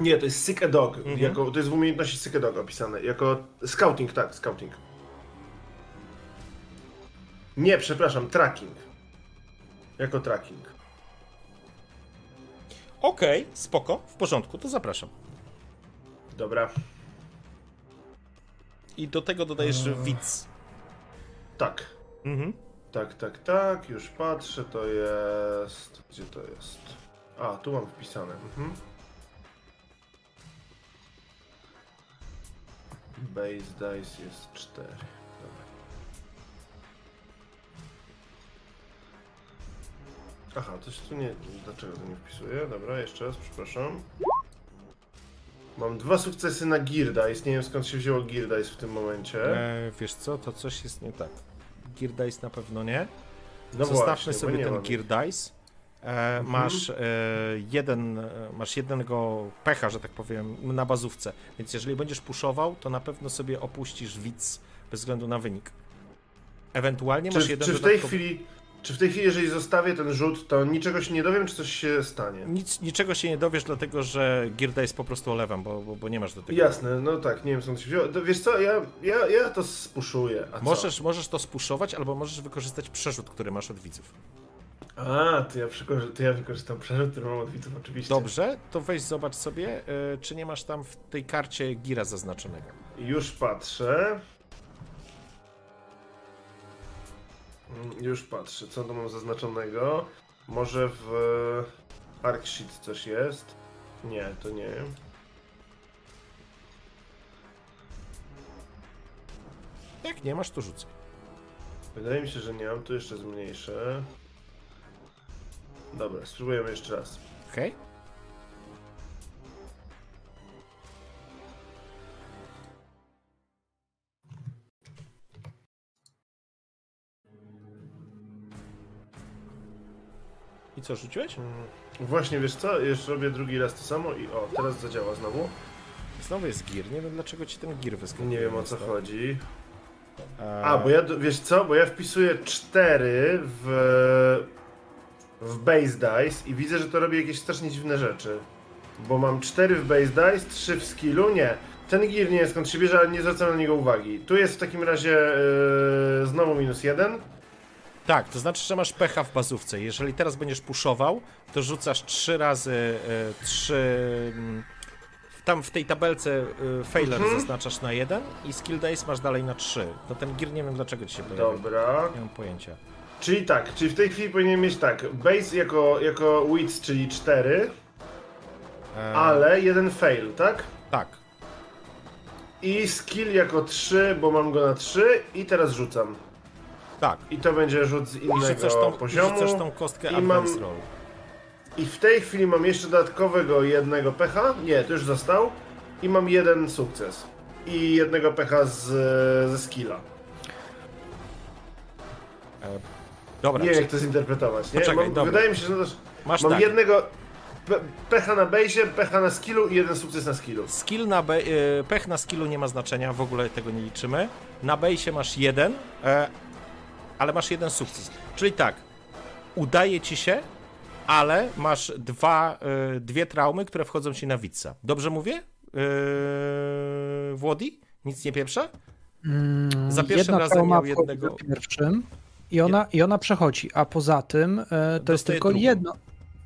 Nie, to jest Sick a Dog. Mhm. Jako, to jest w umiejętności Sick a Dog opisane. Jako scouting, tak, scouting. Nie, przepraszam, tracking. Jako tracking. Okej, spoko, w porządku, to zapraszam. Dobra. I do tego dodajesz widz. Tak. Mhm. Tak, tak, tak. Już patrzę, to jest... Gdzie to jest? A, tu mam wpisane. Mhm. Base dice jest 4. Dobra. Aha, coś tu nie... Dlaczego to nie wpisuję? Dobra, jeszcze raz, przepraszam. Mam dwa sukcesy na Gear Dice. Nie wiem skąd się wzięło Gear Dice w tym momencie. E, wiesz co, to coś jest nie tak. Gear Dice na pewno nie. No Zostawmy właśnie, sobie ten mam. Mhm. E, Masz e, jeden, masz jednego pecha, że tak powiem, na bazówce. Więc jeżeli będziesz puszował, to na pewno sobie opuścisz widz bez względu na wynik. Ewentualnie masz Czy, jeden czy w tej chwili, czy w tej chwili, jeżeli zostawię ten rzut, to niczego się nie dowiem, czy coś się stanie? Nic, niczego się nie dowiesz, dlatego że Gear Dice po prostu olewam, bo, bo, bo nie masz do tego. Jasne, no tak, nie wiem skąd się Wiesz co, ja, ja, ja to spuszuję. A co? Możesz, możesz to spuszować, albo możesz wykorzystać przerzut, który masz od widzów. A, to ja, to ja wykorzystam przerzut, który mam od widzów oczywiście. Dobrze, to weź zobacz sobie, y, czy nie masz tam w tej karcie gira zaznaczonego. Już patrzę. Mm, Już patrzę, co tu mam zaznaczonego. Może w ArcSheet coś jest? Nie, to nie. Jak nie masz, to rzucę. Wydaje mi się, że nie mam, tu jeszcze zmniejszę. Dobra, spróbujemy jeszcze raz. Okej? I co, rzuciłeś? Właśnie, wiesz co? Jeszcze robię drugi raz to samo i o, teraz zadziała znowu. Znowu jest gir. Nie wiem dlaczego ci ten gir wyskakuje. Nie wiem o co chodzi. A, A, bo ja, wiesz co? Bo ja wpisuję 4 w, w base dice i widzę, że to robi jakieś strasznie dziwne rzeczy. Bo mam 4 w base dice, 3 w skillu, nie. Ten gear nie jest skąd się bierze, ale nie zwracam na niego uwagi. Tu jest w takim razie yy, znowu minus 1. Tak, to znaczy, że masz pecha w bazówce. Jeżeli teraz będziesz puszował, to rzucasz trzy razy e, trzy. mm, Tam w tej tabelce e, failer Mhm. zaznaczasz na jeden i skill dice masz dalej na trzy. To ten gear nie wiem dlaczego ci się pojawił. Dobra. Nie mam pojęcia. Czyli tak, czyli w tej chwili powinien mieć tak, base jako, jako wits, czyli 4, E, ale jeden fail, tak? Tak. I skill jako 3, bo mam go na 3 i teraz rzucam. Tak. I to będzie rzut z innego rzucasz tą, poziomu. rzucasz tą kostkę i mam- roll. I w tej chwili mam jeszcze dodatkowego jednego pecha. Nie, to już został. I mam jeden sukces. I jednego pecha z, ze skilla. Dobra, Nie wiem jak to zinterpretować, nie? Poczekaj, mam, dobra. wydaje mi się, że też masz mam tak. jednego pe pecha na base, pecha na skillu i jeden sukces na skillu. Skill na be, e, pech na skillu nie ma znaczenia, w ogóle tego nie liczymy. Na base masz jeden, e, ale masz jeden sukces. Czyli tak, udaje ci się, ale masz dwa, e, dwie traumy, które wchodzą ci na widza. Dobrze mówię? E, Włodi? Nic nie pieprza? Za pierwszym razem miał jednego- za pierwszym i ona, i ona przechodzi, a poza tym e, to jest Dostaje tylko drugą. jedno.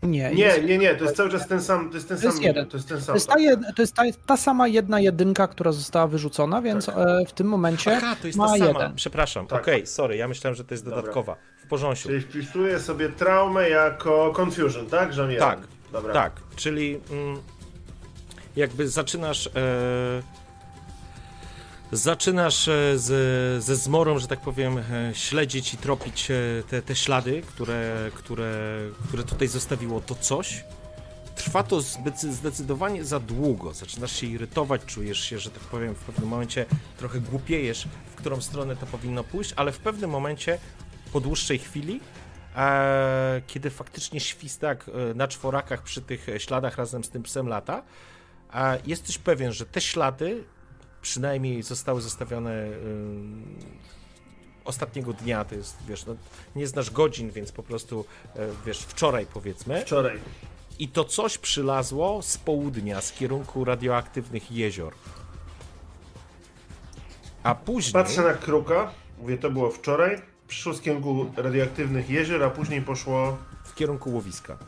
Nie, Nie, jest, nie, nie, to jest cały czas ten sam, to jest ten To sam jest jeden. to jest ten sam. to jest, ta, jed, to jest ta, ta sama jedna jedynka, która została wyrzucona, więc Tak. e, w tym momencie Aha, to jest ma ta sama. jeden. Przepraszam, Tak. okej, sorry, ja myślałem, że to jest Dobra. dodatkowa. W porządku. Czyli wpisuję sobie traumę jako confusion, tak? Że. Tak, Dobra. Tak, czyli mm, jakby zaczynasz. E, zaczynasz e, z, ze zmorą, że tak powiem, e, śledzić i tropić e, te, te ślady, które, które, które tutaj zostawiło to coś. Trwa to zdecy- zdecydowanie za długo. Zaczynasz się irytować, czujesz się, że tak powiem, w pewnym momencie trochę głupiejesz, w którą stronę to powinno pójść, ale w pewnym momencie, po dłuższej chwili, e, kiedy faktycznie świstak na czworakach przy tych śladach razem z tym psem lata, e, jesteś pewien, że te ślady przynajmniej zostały zostawione ym, ostatniego dnia, to jest, wiesz, no, nie znasz godzin, więc po prostu, e, wiesz, wczoraj powiedzmy, Wczoraj. i to coś przylazło z południa, z kierunku radioaktywnych jezior. A później... Patrzę na kruka, mówię, to było wczoraj. przyszło z kierunku radioaktywnych jezior, a później poszło W kierunku łowiska.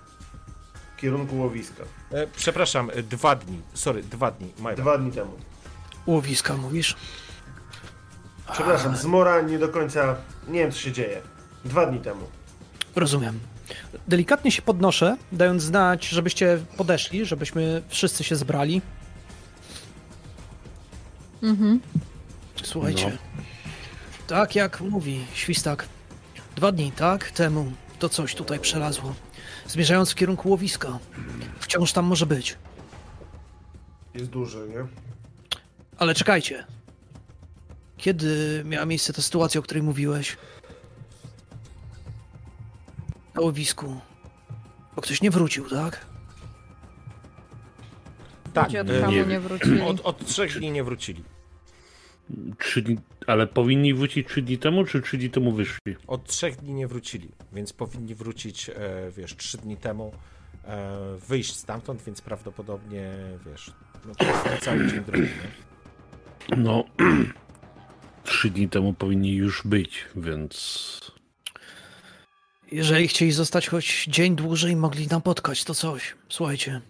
w kierunku łowiska. E, przepraszam, dwa dni. Sorry, dwa dni. Dwa dni temu. Łowiska mówisz? Przepraszam, z mora nie do końca. Nie wiem, co się dzieje. Dwa dni temu. Rozumiem. Delikatnie się podnoszę, dając znać, żebyście podeszli, żebyśmy wszyscy się zbrali. Mhm. Słuchajcie. Tak jak mówi Świstak. Dwa dni, tak? Temu to coś tutaj przelazło. Zmierzając w kierunku łowiska. Wciąż tam może być. Jest duży, nie? Ale czekajcie. Kiedy miała miejsce ta sytuacja, o której mówiłeś? Na łowisku. Bo ktoś nie wrócił, tak? Tak, Ludzie od nie nie, wiem. wrócili. od, od trzech dni nie wrócili. Trzy dni, ale powinni wrócić trzy dni temu, czy trzy dni temu wyszli? Od trzech dni nie wrócili, więc powinni wrócić, e, wiesz, trzy dni temu, e, wyjść stamtąd, więc prawdopodobnie, wiesz, no to jest cały dzień drogi, nie? No, trzy dni temu powinni już być, więc Jeżeli chcieli zostać choć dzień dłużej, mogli napotkać to coś. Słuchajcie.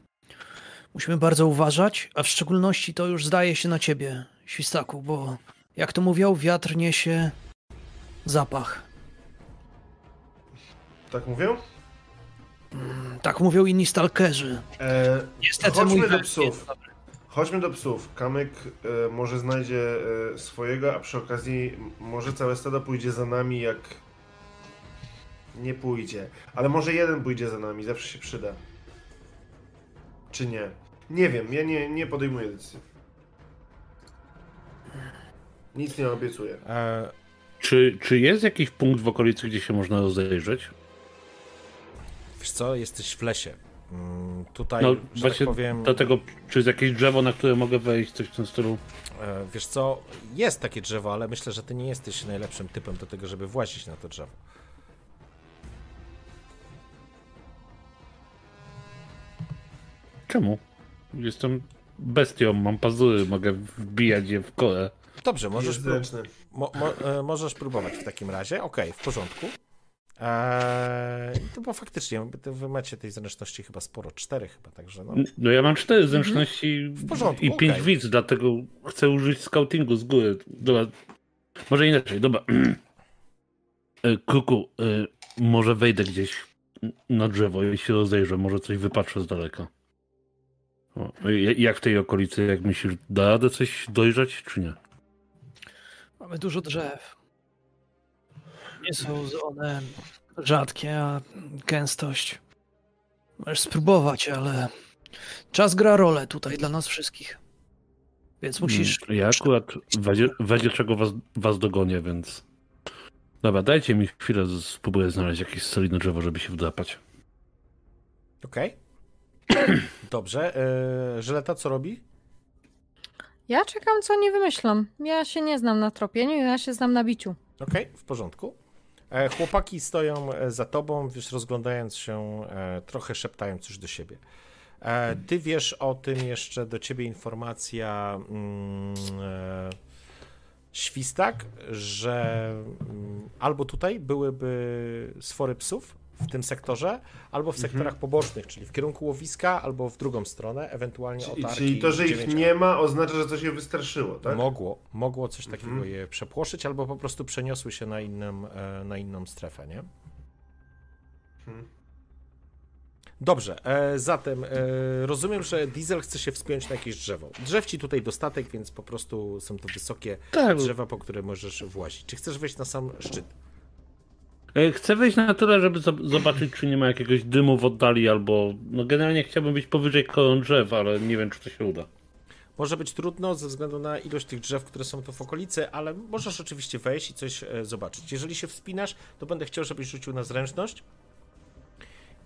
Musimy bardzo uważać, a w szczególności to już zdaje się na ciebie, Świstaku, bo jak to mówią, wiatr niesie zapach. Tak mówią? Tak mówią inni stalkerzy. E, Niestety Chodźmy mój do psów. Chodźmy do psów. Kamyk e, może znajdzie e, swojego, a przy okazji może całe stado pójdzie za nami, jak nie pójdzie. Ale może jeden pójdzie za nami, zawsze się przyda. Czy nie? Nie wiem, ja nie, nie podejmuję decyzji. Nic nie obiecuję. E, czy, czy jest jakiś punkt w okolicy, gdzie się można rozejrzeć? wiesz co, jesteś w lesie. Mm, tutaj, No że właśnie tak powiem, dlatego, czy jest jakieś drzewo, na które mogę wejść, coś w tym stylu? e, wiesz co, jest takie drzewo, ale myślę, że ty nie jesteś najlepszym typem do tego, żeby włazić na to drzewo. Czemu? Jestem bestią, mam pazury, mogę wbijać je w kole. Dobrze, możesz, Jest pró- zręczny. mo, mo, e, możesz próbować w takim razie. Okej, w porządku. Eee, to bo faktycznie, wy- macie tej zręczności chyba sporo, cztery chyba, także no. No ja mam cztery zręczności W porządku, i pięć widz, dlatego chcę użyć scoutingu z góry. Dobra, może inaczej, dobra. E, Kuku, e, może wejdę gdzieś na drzewo i się rozejrzę, może coś wypatrzę z daleka. O, jak w tej okolicy, jak myślisz, da radę coś dojrzeć, czy nie? Mamy dużo drzew. Nie są one rzadkie, a gęstość. Możesz spróbować, ale czas gra rolę tutaj dla nas wszystkich. Więc musisz. Mm, Ja akurat w razie, w razie czego was, was dogonię, więc... Dobra, dajcie mi chwilę, spróbuję znaleźć jakieś solidne drzewo, żeby się wdrapać. Okej. Dobrze. Eee, Żyleta co robi? Ja czekam, co oni wymyślą. Ja się nie znam na tropieniu, ja się znam na biciu. Okej, w porządku. E, chłopaki stoją e, za tobą, wiesz, rozglądając się, e, trochę szeptając coś do siebie. Ty wiesz o tym jeszcze, do ciebie informacja mm, świstak, że mm, albo tutaj byłyby sfory psów w tym sektorze, albo w sektorach pobocznych, czyli w kierunku łowiska, albo w drugą stronę, ewentualnie Czyli, otarki. czyli to, że ich 9A. nie ma, oznacza, że coś je wystraszyło, tak? Mogło, mogło coś takiego Mhm. je przepłoszyć, albo po prostu przeniosły się na, innym, e, na inną strefę, nie? Mhm. Dobrze, e, zatem e, rozumiem, że Diesel chce się wspiąć na jakieś drzewo. Drzew ci tutaj dostatek, więc po prostu są to wysokie Tak, drzewa, po które możesz włazić. Czy chcesz wejść na sam szczyt? E, Chcę wejść na tyle, żeby zob- zobaczyć, czy nie ma jakiegoś dymu w oddali, albo... No generalnie chciałbym być powyżej koron drzew, ale nie wiem, czy to się uda. Może być trudno ze względu na ilość tych drzew, które są tu w okolicy, ale możesz oczywiście wejść i coś e, zobaczyć. Jeżeli się wspinasz, to będę chciał, żebyś rzucił na zręczność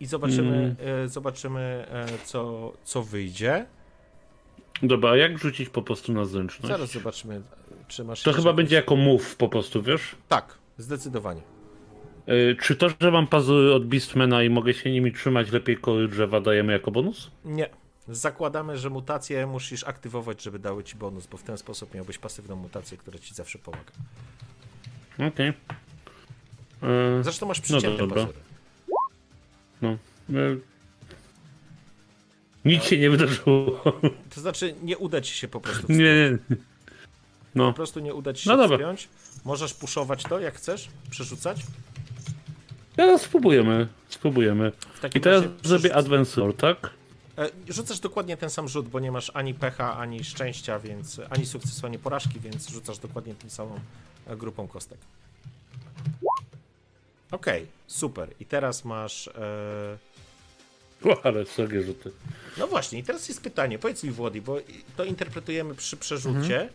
i zobaczymy, e, zobaczymy co, co wyjdzie. Dobra, a jak rzucić po prostu na zręczność? Zaraz zobaczymy, czy masz. To chyba będzie jako move po prostu, wiesz? Tak, zdecydowanie. E, Czy to, że mam pazury od Beastmana i mogę się nimi trzymać lepiej kory drzewa, dajemy jako bonus? Nie. Zakładamy, że mutacje musisz aktywować, żeby dały ci bonus, bo w ten sposób miałbyś pasywną mutację, która ci zawsze pomaga. Okej. E, Zresztą masz przycięte dobra. pazury. no. E, nic się nie wydarzyło. To znaczy, nie uda ci się po prostu nie, wspiąć. nie. No, Po prostu nie uda ci się No dobra. wspiąć. Możesz puszować to, jak chcesz, przerzucać. Teraz spróbujemy. Spróbujemy. W takim I teraz razie zrobię Advance tak? E, Rzucasz dokładnie ten sam rzut, bo nie masz ani pecha, ani szczęścia, więc ani sukcesu, ani porażki, więc rzucasz dokładnie tym samą e, grupą kostek. Okej, super. I teraz masz. E... O, ale sobie rzuty. No właśnie, i teraz jest pytanie. Powiedz mi, Włody, bo to interpretujemy przy przerzucie, Mhm.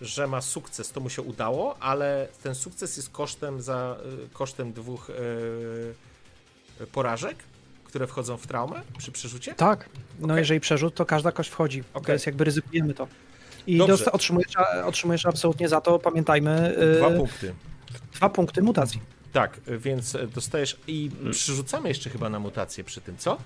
Że ma sukces, to mu się udało, ale ten sukces jest kosztem za e, kosztem dwóch e, porażek, które wchodzą w traumę przy przerzucie? Tak, no Okej. jeżeli przerzut, to każda kość wchodzi. To Okej. jest jakby ryzykujemy to. I Dobrze. dosta- otrzymujesz, otrzymujesz absolutnie za to, pamiętajmy, yy, Dwa punkty. dwa punkty mutacji. Tak, więc dostajesz i przerzucamy jeszcze chyba na mutację przy tym, co?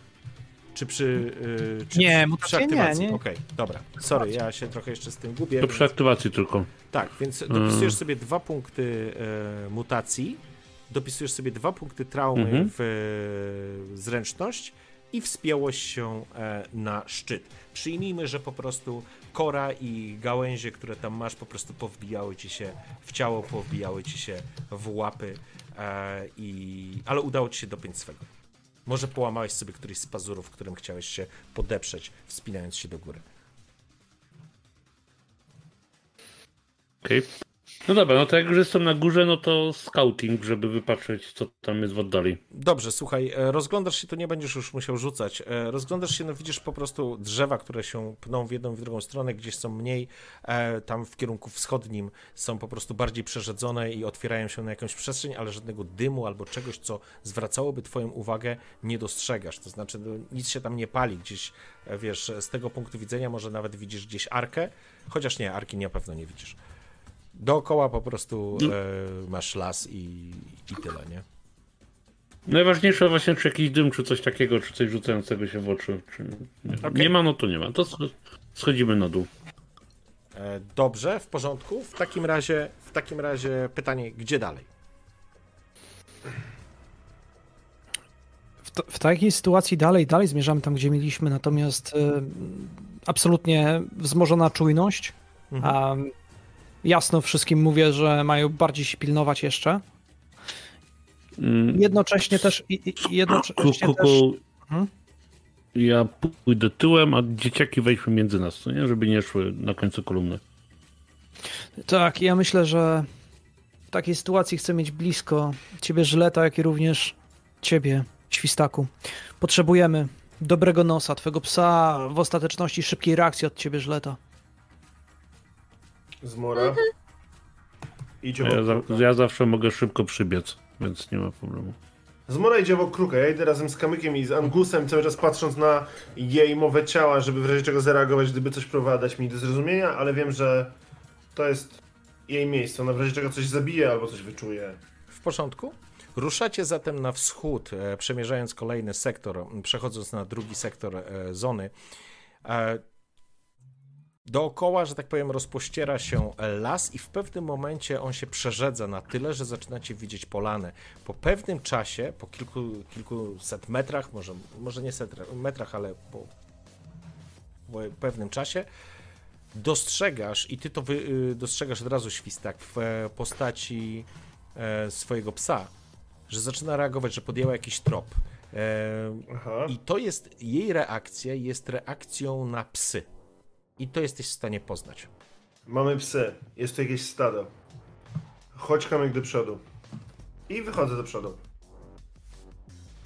Czy przy. Yy, czy Nie, przy, mutacje przy aktywacji? nie, nie. Okej, dobra. Sorry, ja się trochę jeszcze z tym gubię. To więc- przy aktywacji tylko. Tak, więc Mm. dopisujesz sobie dwa punkty e, mutacji, dopisujesz sobie dwa punkty traumy Mhm. w e, zręczność i wspięłeś się e, na szczyt. Przyjmijmy, że po prostu kora i gałęzie, które tam masz, po prostu powbijały ci się w ciało, powbijały ci się w łapy, i... ale udało ci się dopiąć swego. Może połamałeś sobie któryś z pazurów, którym chciałeś się podeprzeć, wspinając się do góry. Okej. No dobra, no to jak już jestem na górze, no to scouting, żeby wypatrzeć, co tam jest w oddali. Dobrze, słuchaj, e, rozglądasz się, tu nie będziesz już musiał rzucać. E, Rozglądasz się, no widzisz po prostu drzewa, które się pną w jedną i w drugą stronę, gdzieś są mniej, e, tam w kierunku wschodnim są po prostu bardziej przerzedzone i otwierają się na jakąś przestrzeń, ale żadnego dymu albo czegoś, co zwracałoby twoją uwagę, nie dostrzegasz. To znaczy, no, nic się tam nie pali gdzieś, wiesz, z tego punktu widzenia może nawet widzisz gdzieś arkę, chociaż nie, arki na pewno nie widzisz. Dookoła po prostu e, masz las i, i tyle, nie? Najważniejsze właśnie, czy jakiś dym, czy coś takiego, czy coś rzucającego się w oczy. Czy... Nie, Okej. nie ma, no to nie ma. To sch- schodzimy na dół. E, Dobrze, w porządku. W takim razie, w takim razie pytanie, gdzie dalej? W, t- w takiej sytuacji dalej, dalej zmierzamy tam, gdzie mieliśmy, natomiast y, absolutnie wzmożona czujność. Mhm. A, jasno wszystkim mówię, że mają bardziej się pilnować jeszcze. Mm, Jednocześnie też... Jednocześnie ku- też Mhm. Ja pójdę tyłem, a dzieciaki wejdźmy między nas, nie? Żeby nie szły na końcu kolumny. Tak, ja myślę, że w takiej sytuacji chcę mieć blisko ciebie Żyleta, jak i również ciebie, Świstaku. Potrzebujemy dobrego nosa, twego psa, w ostateczności szybkiej reakcji od ciebie Żyleta. Zmora. A obok Ja, za, ja zawsze mogę szybko przybiec, więc nie ma problemu. Zmora idzie obok kruka. Ja idę razem z Kamykiem i z Angusem, cały czas patrząc na jej mowę ciała, żeby w razie czego zareagować, gdyby coś próbowała dać mi do zrozumienia, ale wiem, że to jest jej miejsce. Ona w razie czego coś zabije albo coś wyczuje. W porządku? Ruszacie zatem na wschód, e, przemierzając kolejny sektor, przechodząc na drugi sektor e, zony. Dookoła, że tak powiem, rozpościera się las i w pewnym momencie on się przerzedza na tyle, że zaczynacie widzieć polanę. Po pewnym czasie, po kilku, kilkuset metrach, może, może nie set metrach, ale po, po pewnym czasie, dostrzegasz, i ty to wy, y, dostrzegasz od razu, Świstak, w e, postaci e, swojego psa, że zaczyna reagować, że podjęła jakiś trop. E, Aha. I to jest, jej reakcja jest reakcją na psy. I to jesteś w stanie poznać. Mamy psy. Jest tu jakieś stado. Chodź Kamyk do przodu. I wychodzę do przodu.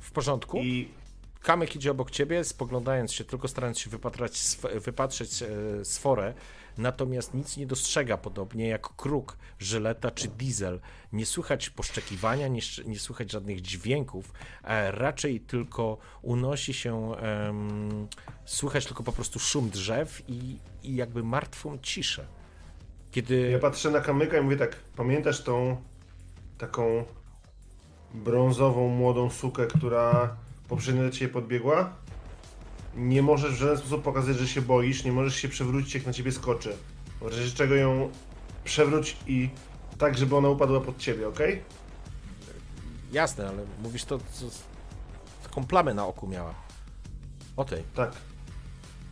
W porządku? I Kamek idzie obok ciebie, spoglądając się, tylko starając się wypatrać, wypatrzeć e, sforę, natomiast nic nie dostrzega, podobnie jak kruk, żyleta czy diesel. Nie słychać poszczekiwania, nie, nie słychać żadnych dźwięków, e, raczej tylko unosi się, em, słychać tylko po prostu szum drzew i, i jakby martwą ciszę. Kiedy... ja patrzę na Kamyka i mówię tak, pamiętasz tą taką brązową, młodą sukę, która poprzednio do ciebie podbiegła? Nie możesz w żaden sposób pokazać, że się boisz, nie możesz się przewrócić, jak na ciebie skoczy. W razie czego ją przewróć i tak, żeby ona upadła pod ciebie, ok? jasne, ale mówisz to, co, taką plamę na oku miała. O tej. Tak.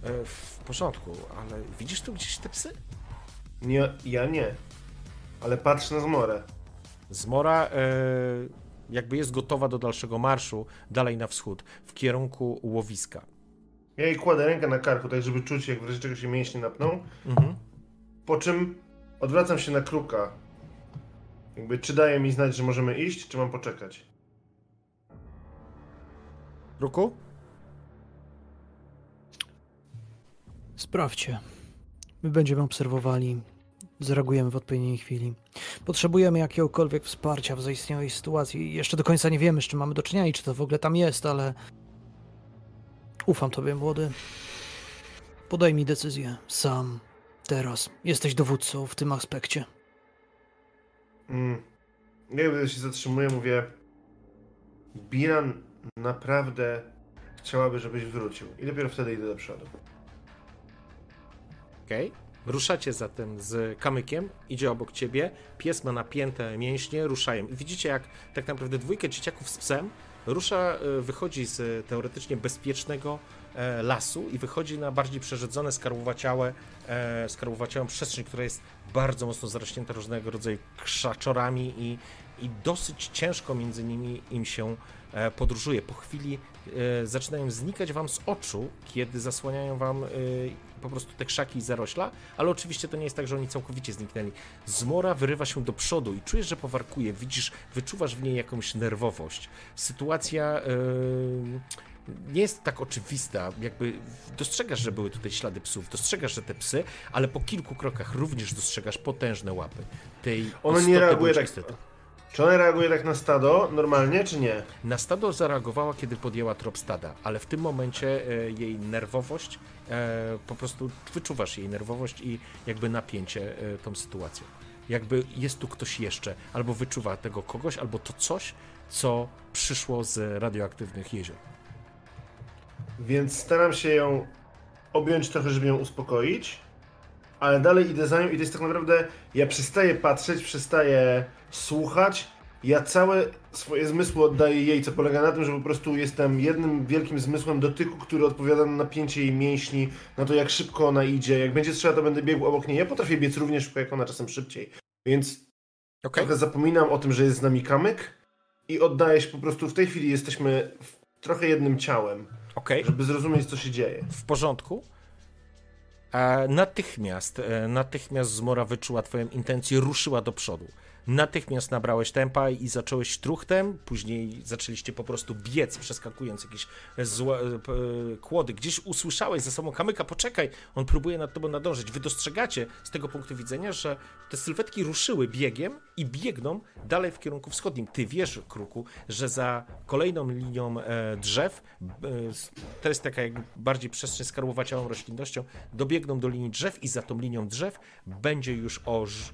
E, w porządku, ale widzisz tu gdzieś te psy? Nie, ja nie. Ale patrz na zmorę. Zmora e, jakby jest gotowa do dalszego marszu, dalej na wschód, w kierunku łowiska. Ja jej kładę rękę na karku, tak żeby czuć, jak w razie czego się mięśnie napną. Mhm. Po czym odwracam się na kruka. Jakby, czy daje mi znać, że możemy iść, czy mam poczekać? Ruku? Sprawdźcie. My będziemy obserwowali. Zareagujemy w odpowiedniej chwili. Potrzebujemy jakiegokolwiek wsparcia w zaistniałej sytuacji. Jeszcze do końca nie wiemy, z czym mamy do czynienia i czy to w ogóle tam jest, ale. Ufam tobie, młody. Podaj mi decyzję. Sam. Teraz. Jesteś dowódcą w tym aspekcie. Mm. Jakby się zatrzymuję, mówię. Biran naprawdę chciałaby, żebyś wrócił. I dopiero wtedy idę do przodu. Okej. Ruszacie zatem z kamykiem, idzie obok ciebie, pies ma napięte mięśnie, ruszają. I widzicie, jak tak naprawdę dwójkę dzieciaków z psem rusza, e, wychodzi z e, teoretycznie bezpiecznego e, lasu i wychodzi na bardziej przerzedzone, skarłowaciałe, e, skarłowaciałą przestrzeń, która jest bardzo mocno zarośnięta różnego rodzaju krzaczorami i, i dosyć ciężko między nimi im się e, podróżuje. Po chwili zaczynają znikać wam z oczu, kiedy zasłaniają wam e, po prostu te krzaki i zarośla, ale oczywiście to nie jest tak, że oni całkowicie zniknęli. Zmora wyrywa się do przodu i czujesz, że powarkuje, widzisz, wyczuwasz w niej jakąś nerwowość. Sytuacja yy, nie jest tak oczywista, jakby dostrzegasz, że były tutaj ślady psów, dostrzegasz, że te psy, ale po kilku krokach również dostrzegasz potężne łapy tej Ona nie reaguje tak. Czy ona reaguje tak na stado normalnie, czy nie? Na stado zareagowała, kiedy podjęła trop stada, ale w tym momencie e, jej nerwowość, e, po prostu wyczuwasz jej nerwowość i jakby napięcie e, tą sytuacją. Jakby jest tu ktoś jeszcze, albo wyczuwa tego kogoś, albo to coś, co przyszło z radioaktywnych jezior. Więc staram się ją objąć trochę, żeby ją uspokoić, ale dalej idę za nią i to jest tak naprawdę, ja przestaję patrzeć, przestaję słuchać, ja całe swoje zmysły oddaję jej, co polega na tym, że po prostu jestem jednym wielkim zmysłem dotyku, który odpowiada na napięcie jej mięśni, na to jak szybko ona idzie, jak będzie trzeba, to będę biegł obok niej. Ja potrafię biec równie szybko, jak ona, czasem szybciej. Więc Okej, trochę zapominam o tym, że jest z nami kamyk i oddaję się po prostu, w tej chwili jesteśmy trochę jednym ciałem, okej. żeby zrozumieć, co się dzieje. w porządku. E, natychmiast, e, natychmiast Zmora wyczuła twoją intencję, ruszyła do przodu. Natychmiast nabrałeś tempa i zacząłeś truchtem, później zaczęliście po prostu biec, przeskakując jakieś złe, e, p- e, kłody. Gdzieś usłyszałeś za sobą kamyka, poczekaj, on próbuje nad tobą nadążyć. Wy dostrzegacie z tego punktu widzenia, że te sylwetki ruszyły biegiem i biegną dalej w kierunku wschodnim. Ty wiesz, Kruku, że za kolejną linią e, drzew, to jest taka jakby bardziej przestrzeń z karłowaciałą roślinnością, dobiegną do linii drzew i za tą linią drzew będzie już o ż-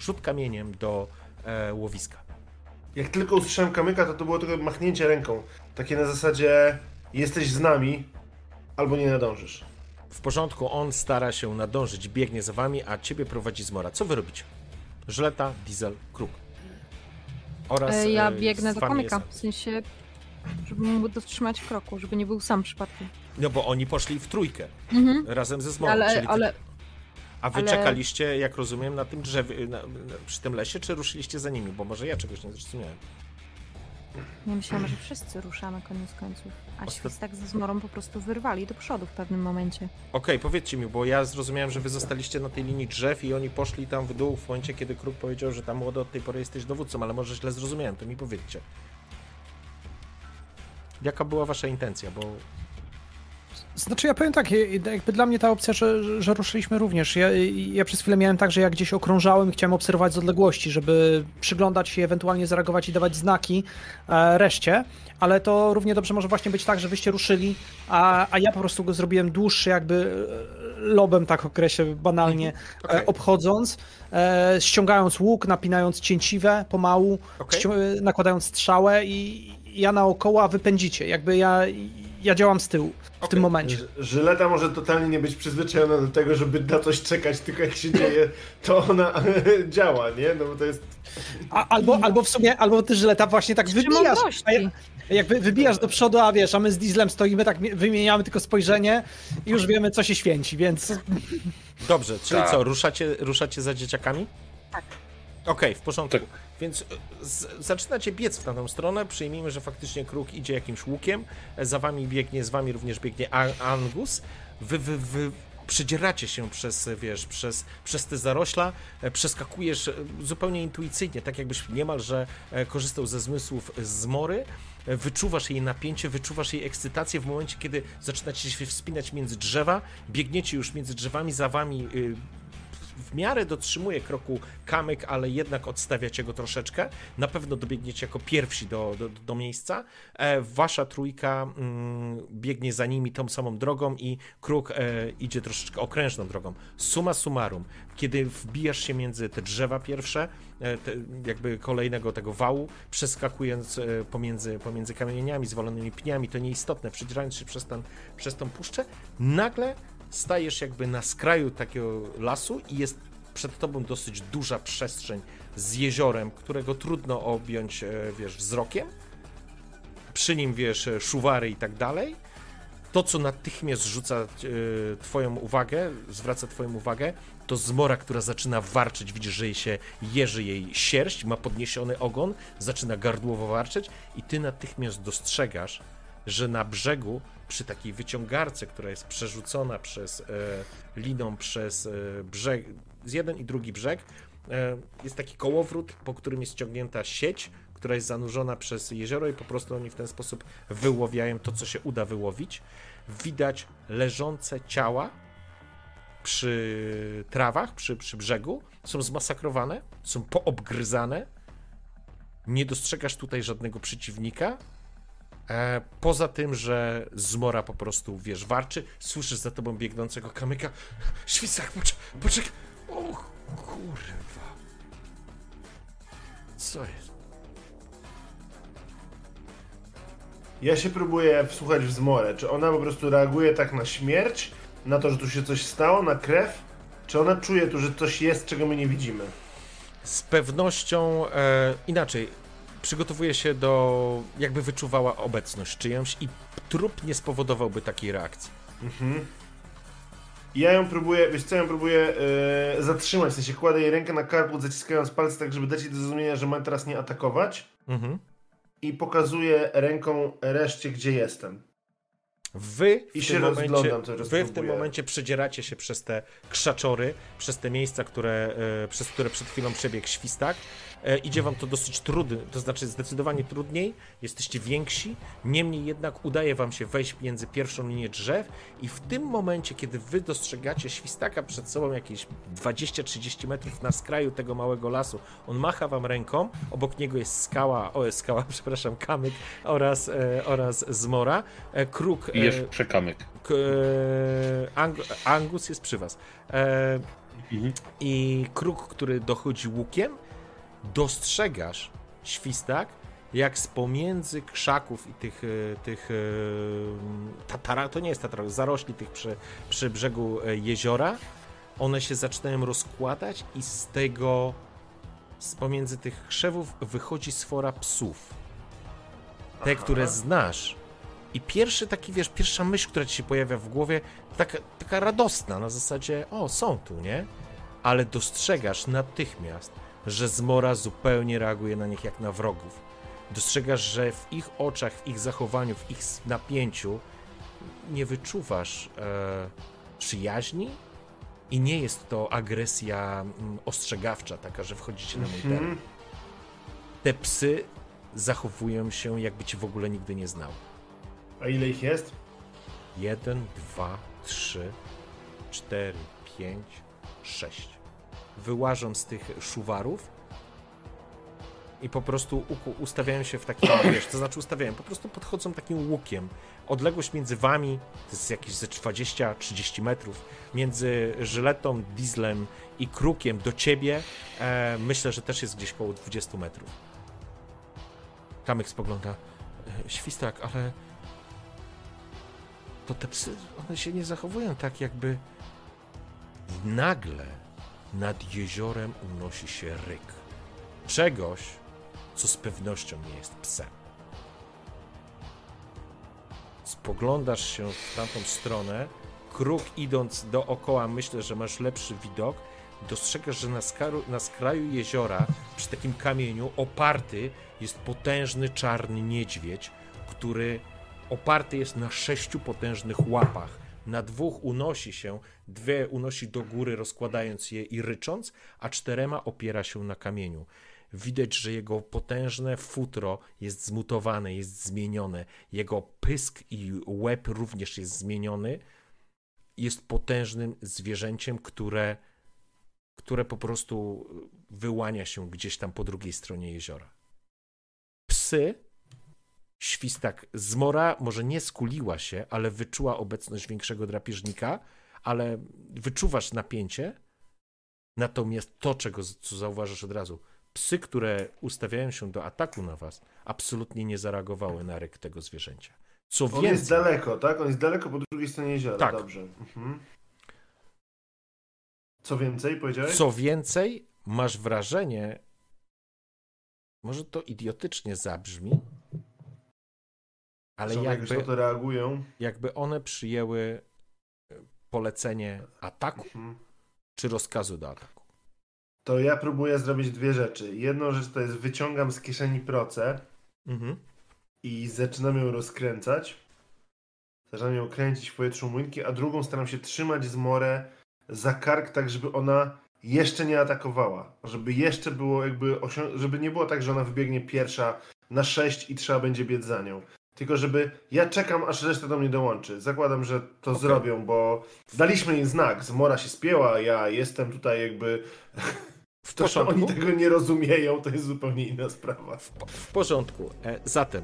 rzut kamieniem do e, łowiska. Jak tylko usłyszałem kamyka, to to było tylko machnięcie ręką. Takie na zasadzie jesteś z nami, albo nie nadążysz. W porządku, on stara się nadążyć, biegnie za wami, a ciebie prowadzi zmora. Co wy robicie? Żleta, diesel, kruk. Oraz E, Ja e, biegnę z do wami kamyka, w sensie, żeby mógł dotrzymać kroku, żeby nie był sam przypadkiem. No bo oni poszli w trójkę Mhm. razem ze zmorą. Ale, czyli ty- ale A wy ale- czekaliście, jak rozumiem, na tym drzewie, na, na, przy tym lesie, czy ruszyliście za nimi? Bo może ja czegoś nie zrozumiałem. ja myślałam, że wszyscy ruszamy koniec końców, a Ostat- Świstak ze Zmorą po prostu wyrwali do przodu w pewnym momencie. Okej, powiedzcie mi, bo ja zrozumiałem, że wy zostaliście na tej linii drzew i oni poszli tam w dół w momencie, kiedy Kruk powiedział, że tam młody od tej pory jesteś dowódcą, ale może źle zrozumiałem, to mi powiedzcie. Jaka była wasza intencja, bo Znaczy ja powiem tak, jakby dla mnie ta opcja, że, że ruszyliśmy również. Ja, ja przez chwilę miałem tak, że ja gdzieś okrążałem i chciałem obserwować z odległości, żeby przyglądać się, ewentualnie zareagować i dawać znaki e, reszcie, ale to równie dobrze może właśnie być tak, że wyście ruszyli, a, a ja po prostu go zrobiłem dłuższy jakby e, lobem, tak określę banalnie, Okej. e, obchodząc, ściągając łuk, napinając cięciwe pomału, ścią- nakładając strzałę i ja naokoło, a wy pędzicie. Jakby ja, ja działam z tyłu w Okay. tym momencie. Żyleta może totalnie nie być przyzwyczajona do tego, żeby na coś czekać, tylko jak się dzieje, to ona działa, nie? No bo to jest... A, albo, albo w sumie, albo ty Żyleta właśnie tak wybijasz. mądrości. A jak, jak wy, wybijasz do przodu, a wiesz, a my z Dieslem stoimy, tak mi- wymieniamy tylko spojrzenie i już wiemy, co się święci, więc Dobrze, czyli Tak. co, ruszacie, ruszacie za dzieciakami? Tak. Okej, w porządku. Tak. Więc e, zaczynacie biec w tamtą stronę. Przyjmijmy, że faktycznie kruk idzie jakimś łukiem. e, Za wami biegnie, z wami również biegnie Angus. Wy, wy, wy przedzieracie się przez, e, wiesz, przez, przez te zarośla, przeskakujesz zupełnie intuicyjnie, tak jakbyś niemalże korzystał ze zmysłów zmory. Wyczuwasz jej napięcie, wyczuwasz jej ekscytację w momencie, kiedy zaczynacie się wspinać między drzewa, biegniecie już między drzewami, za wami y, w miarę dotrzymuje kroku kamyk, ale jednak odstawiacie go troszeczkę. Na pewno dobiegniecie jako pierwsi do, do, do miejsca. E, wasza trójka mm, biegnie za nimi tą samą drogą i kruk e, idzie troszeczkę okrężną drogą. Suma summarum, kiedy wbijasz się między te drzewa pierwsze, e, te, jakby kolejnego tego wału, przeskakując e, pomiędzy, pomiędzy kamieniami, zwalonymi pniami, to nieistotne, przedzierając się przez, ten, przez tą puszczę, nagle stajesz jakby na skraju takiego lasu i jest przed tobą dosyć duża przestrzeń z jeziorem, którego trudno objąć, e, wiesz, wzrokiem. Przy nim, wiesz, e, szuwary i tak dalej. To, co natychmiast rzuca e, twoją uwagę, zwraca twoją uwagę, to zmora, która zaczyna warczeć. Widzisz, że jej się jeży jej sierść, ma podniesiony ogon, zaczyna gardłowo warczeć i ty natychmiast dostrzegasz, że na brzegu, przy takiej wyciągarce, która jest przerzucona przez e, liną przez e, brzeg, z jeden i drugi brzeg, e, jest taki kołowrót, po którym jest ciągnięta sieć, która jest zanurzona przez jezioro i po prostu oni w ten sposób wyłowiają to, co się uda wyłowić. Widać leżące ciała przy trawach, przy, przy brzegu, są zmasakrowane, są poobgryzane. Nie dostrzegasz tutaj żadnego przeciwnika, poza tym, że zmora po prostu, wiesz, warczy, słyszysz za tobą biegnącego kamyka. Świsak, poczekaj, poczekaj. O kurwa. Co jest? Ja się próbuję wsłuchać w zmorę. Czy ona po prostu reaguje tak na śmierć, na to, że tu się coś stało, na krew? Czy ona czuje tu, że coś jest, czego my nie widzimy? Z pewnością e, inaczej. Przygotowuje się do. jakby wyczuwała obecność czyjąś i trup nie spowodowałby takiej reakcji. Mhm. Ja ją próbuję, wiesz co, ja ją próbuję e, zatrzymać, w sensie kładę jej rękę na karku, zaciskając palce tak, żeby dać jej do zrozumienia, że ma teraz nie atakować Mhm. i pokazuję ręką reszcie, gdzie jestem. Wy w I tym się momencie, cały czas wy w tym momencie przedzieracie się przez te krzaczory, przez te miejsca, które, e, przez które przed chwilą przebiegł świstak. E, idzie wam to dosyć trudno, to znaczy zdecydowanie trudniej, jesteście więksi, niemniej jednak udaje wam się wejść między pierwszą linię drzew i w tym momencie, kiedy wy dostrzegacie świstaka przed sobą jakieś 20-30 metrów na skraju tego małego lasu, on macha wam ręką, obok niego jest skała, o jest skała, przepraszam, kamyk oraz, e, oraz zmora, e, kruk... E, jeszcze przekamyk. K- e, Ang Angus jest przy was. E, Mhm. I kruk, który dochodzi łukiem, dostrzegasz świstak, jak z pomiędzy krzaków i tych, e, tych e, tatara, to nie jest tatara, zarośli tych przy, przy brzegu e, jeziora, one się zaczynają rozkładać i z tego, z pomiędzy tych krzewów wychodzi sfora psów. Te, Aha. które znasz. I pierwszy taki, wiesz, pierwsza myśl, która ci się pojawia w głowie, taka, taka radosna, na zasadzie, o, są tu, nie? Ale dostrzegasz natychmiast, że zmora zupełnie reaguje na nich jak na wrogów. Dostrzegasz, że w ich oczach, w ich zachowaniu, w ich napięciu nie wyczuwasz e, przyjaźni i nie jest to agresja mm, ostrzegawcza, taka, że wchodzicie na mój teren. Mhm. Te psy zachowują się, jakby cię w ogóle nigdy nie znał. A ile ich jest? Jeden, dwa, trzy, cztery, pięć, sześć. Wyłażą z tych szuwarów i po prostu ustawiają się w takim, wiesz, to znaczy ustawiają, po prostu podchodzą takim łukiem. Odległość między wami to jest jakieś ze 20-30 metrów. Między żyletą, dieslem i krukiem do ciebie e, myślę, że też jest gdzieś koło 20 metrów. Kamyk spogląda. E, Świstak, ale to te psy, one się nie zachowują tak, jakby nagle nad jeziorem unosi się ryk. Czegoś, co z pewnością nie jest psem. Spoglądasz się w tamtą stronę, kruk idąc dookoła, myślę, że masz lepszy widok. Dostrzegasz, że na, skaru, na skraju jeziora, przy takim kamieniu, oparty jest potężny czarny niedźwiedź, który oparty jest na sześciu potężnych łapach. Na dwóch unosi się, dwie unosi do góry, rozkładając je i rycząc, a czterema opiera się na kamieniu. Widać, że jego potężne futro jest zmutowane, jest zmienione. Jego pysk i łeb również jest zmieniony. Jest potężnym zwierzęciem, które, które po prostu wyłania się gdzieś tam po drugiej stronie jeziora. Psy, świstak zmora może nie skuliła się, ale wyczuła obecność większego drapieżnika, ale wyczuwasz napięcie. Natomiast to, czego co zauważysz od razu, psy, które ustawiają się do ataku na was, absolutnie nie zareagowały na ryk tego zwierzęcia. Co On więcej, jest daleko, tak? On jest daleko po drugiej stronie jeziora. Tak. Dobrze. Mhm. Co więcej powiedziałeś? co więcej, masz wrażenie, może to idiotycznie zabrzmi, ale jakby, to reagują. jakby one przyjęły e, polecenie ataku Mhm. czy rozkazu do ataku. To ja próbuję zrobić dwie rzeczy. Jedną rzecz to jest wyciągam z kieszeni procę Mhm. i zaczynam ją rozkręcać. Zaczynam ją kręcić w powietrzu młynki, a drugą staram się trzymać zmorę za kark, tak żeby ona jeszcze nie atakowała. Żeby jeszcze było jakby, żeby nie było tak, że ona wybiegnie pierwsza na sześć i trzeba będzie biec za nią. Tylko żeby ja czekam, aż reszta do mnie dołączy. Zakładam, że to Okej. zrobią, bo daliśmy im znak. Zmora się spięła, ja jestem tutaj jakby... W To, że oni porządku? tego nie rozumieją, to jest zupełnie inna sprawa. W porządku. E, Zatem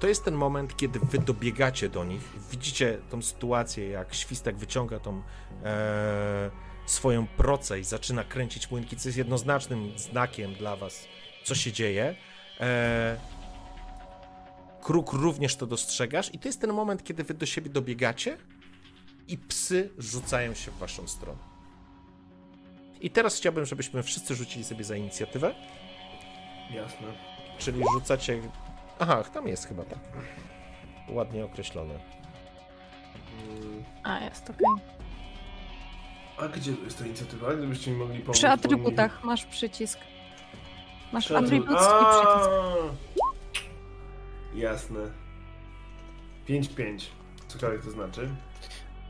to jest ten moment, kiedy wy dobiegacie do nich. Widzicie tą sytuację, jak świstak wyciąga tą e, swoją procę i zaczyna kręcić młynki, co jest jednoznacznym znakiem dla was, co się dzieje. E, Kruk również to dostrzegasz i to jest ten moment, kiedy wy do siebie dobiegacie i psy rzucają się w waszą stronę. I teraz chciałbym, żebyśmy wszyscy rzucili sobie za inicjatywę. Jasne. Czyli rzucacie. Aha, tam jest chyba tak. Ładnie określone. A, jest okej. A gdzie jest ta inicjatywa? Gdybyście mi mogli pomóc. Przy atrybutach masz przycisk. Masz atrybut i przycisk. Jasne. 5-5. Cokolwiek to znaczy.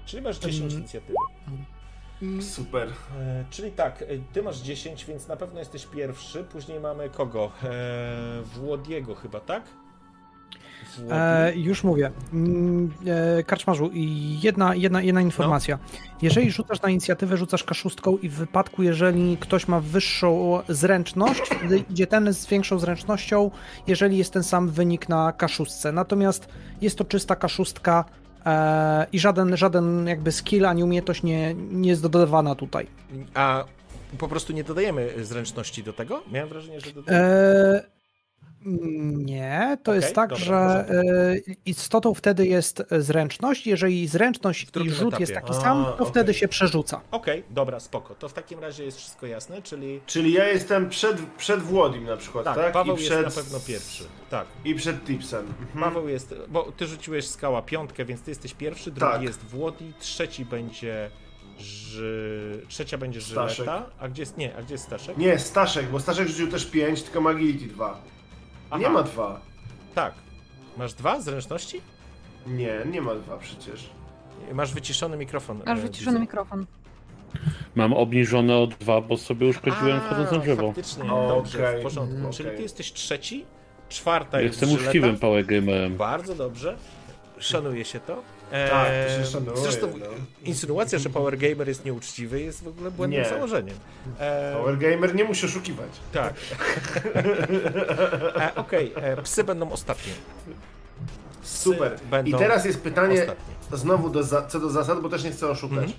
Czyli masz 10 Mm. inicjatywy. Super. E, czyli tak, e, ty masz 10, więc na pewno jesteś pierwszy. Później mamy kogo? E, Włodiego chyba, tak? E, już mówię. Mm, E, karczmarzu, jedna, jedna, jedna informacja. Jeżeli rzucasz na inicjatywę, rzucasz kaszustką i w wypadku, jeżeli ktoś ma wyższą zręczność, wtedy idzie ten z większą zręcznością, jeżeli jest ten sam wynik na kaszustce. Natomiast jest to czysta kaszustka e, i żaden, żaden jakby skill ani umiejętność nie, nie jest dodawana tutaj. A po prostu nie dodajemy zręczności do tego? Miałem wrażenie, że dodajemy. E, nie, to Okej, jest tak, dobra, że e, istotą wtedy jest zręczność. Jeżeli zręczność i rzut etapie. jest taki A, sam, to okej. wtedy się przerzuca. Okej, dobra, spoko. To w takim razie jest wszystko jasne, czyli. Czyli ja jestem przed, przed Włodim na przykład, Tak, tak? Paweł I jest przed... na pewno pierwszy. Tak. I przed Tipsem. Mhm. Paweł jest, bo ty rzuciłeś skała piątkę, więc ty jesteś pierwszy, drugi Tak. jest Włodi, trzeci będzie Ży... trzecia będzie Staszek. Żyleta, a gdzie jest, nie, a gdzie jest Staszek? Nie, Staszek, bo Staszek rzucił też 5, tylko ma Agility 2. Aha, Nie ma 2. Tak. Masz dwa zręczności? Nie, nie ma 2 przecież. Masz wyciszony mikrofon. Masz e, wyciszony widzę. mikrofon. Mam obniżone o dwa, bo sobie uszkodziłem wchodząc na drzewo. Faktycznie, dobrze, w porządku. mhm, Czyli okej. ty jesteś trzeci, czwarta Jestem jest Żyleta. uczciwym power gamerem. Bardzo dobrze. Szanuje się to. E, Tak, to się szanuje, Zresztą no. insynuacja, że Power Gamer jest nieuczciwy jest w ogóle błędnym Nie. założeniem. E, Power Gamer nie musi oszukiwać. Tak. e, Okej, e, psy będą ostatnie. Super. będą I teraz jest pytanie Ostatnie. znowu do co do zasad, bo też nie chcę oszukać. Mhm.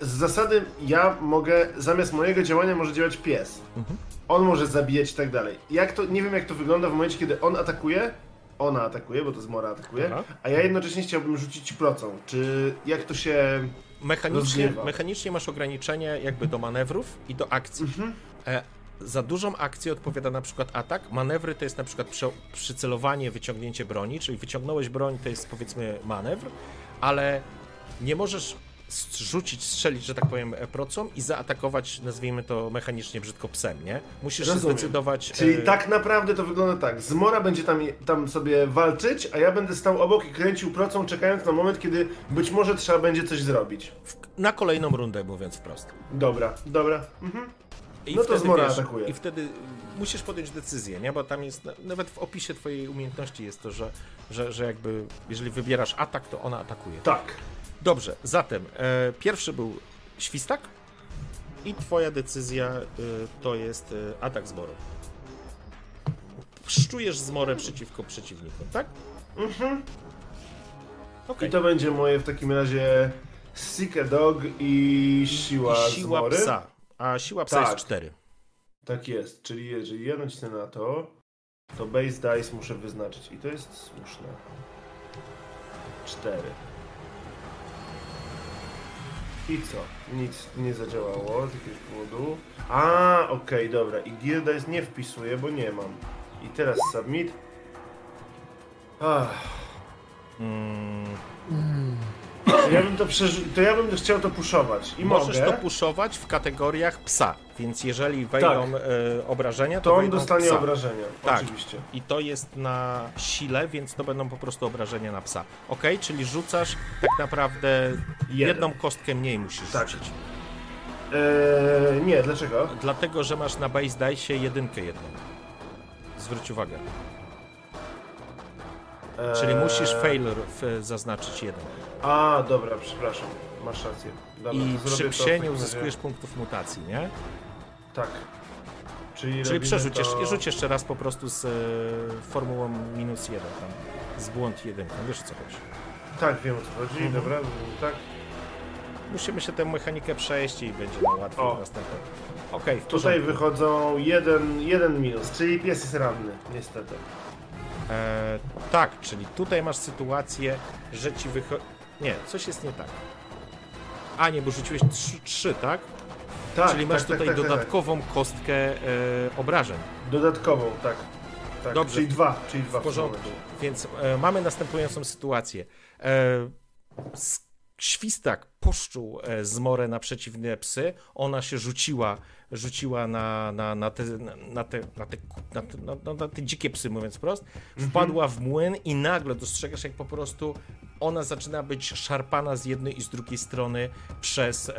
Z zasady ja mogę, zamiast mojego działania może działać pies. Mhm. On może zabijać i tak dalej. Jak to, nie wiem jak to wygląda w momencie, kiedy on atakuje ona atakuje, bo to zmora atakuje, Aha. a ja jednocześnie chciałbym rzucić procą. Czy jak to się... Mechanicznie, Rozgrywa. mechanicznie masz ograniczenie jakby do manewrów i do akcji. E, za dużą akcję odpowiada na przykład atak. Manewry to jest na przykład przy, przycelowanie, wyciągnięcie broni, czyli wyciągnąłeś broń, to jest powiedzmy manewr, ale nie możesz rzucić, strzelić, że tak powiem, e, procą i zaatakować, nazwijmy to mechanicznie brzydko psem, nie? Musisz Rozumiem. zdecydować. Czyli e, tak naprawdę to wygląda tak. Zmora będzie tam, tam sobie walczyć, a ja będę stał obok i kręcił procą, czekając na moment, kiedy być może trzeba będzie coś zrobić. na kolejną rundę, mówiąc wprost. Dobra, dobra. Mhm. I No to Zmora atakuje. I wtedy musisz podjąć decyzję, nie? Bo tam jest, nawet w opisie twojej umiejętności jest to, że, że, że jakby, jeżeli wybierasz atak, to ona atakuje. Tak. Dobrze, zatem e, pierwszy był świstak i twoja decyzja e, to jest e, atak zmoru. Szczujesz zmorę przeciwko przeciwnikom, tak? Mhm. Okej. I to będzie moje w takim razie a Dog i siła, I siła zmory. psa. A siła psa Tak. jest 4. Tak jest, czyli jeżeli ja nacisnę na to, to base dice muszę wyznaczyć i to jest słuszne. 4. I co? Nic nie zadziałało z jakiegoś powodu. A, okej, dobra. I gear dice nie wpisuję, bo nie mam. I teraz submit. Ach, Mm, to ja bym to to ja bym chciał to puszować i Możesz mogę. to puszować w kategoriach psa, więc jeżeli wejdą Tak. e, obrażenia, to, to on dostanie psa. obrażenia. Tak. Oczywiście. I to jest na sile, więc to będą po prostu obrażenia na psa. Ok, czyli rzucasz tak naprawdę Jeden. jedną kostkę mniej musisz Tak. rzucić. Eee, nie, dlaczego? Dlatego, że masz na base dice jedynkę jedną. Zwróć uwagę. Czyli Eee, musisz failure zaznaczyć jeden. A, dobra, przepraszam. Masz rację. Dobra, I to przy psie nie uzyskujesz punktów mutacji, nie? Tak. Czyli, Czyli przerzuć to... rzuć jeszcze raz po prostu z e, formułą minus jeden tam. Z błąd jedynką, wiesz co chodzi. Tak, wiem o co chodzi, Mhm. dobra, tak. Musimy się tę mechanikę przejść i będzie nam łatwiej następnym. Okej, w Tutaj wychodzą jeden, jeden minus, czyli pies jest ranny, niestety. E, tak, czyli tutaj masz sytuację, że ci wychodzi... Nie, coś jest nie tak. A nie, bo rzuciłeś 3, tak? Tak, czyli masz tak, tutaj tak, tak, dodatkową kostkę e, obrażeń. Tak. Dodatkową, tak. tak. Dobrze. Czyli dwa, czyli dwa W porządku. momencie. Więc e, mamy następującą sytuację. E, świstak poszczuł e, zmorę na przeciwne psy. Ona się rzuciła, rzuciła na, na, na, te, na, te, na, te, na, te, na, na, te dzikie psy, mówiąc wprost. Wpadła w młyn i nagle dostrzegasz, jak po prostu ona zaczyna być szarpana z jednej i z drugiej strony przez e,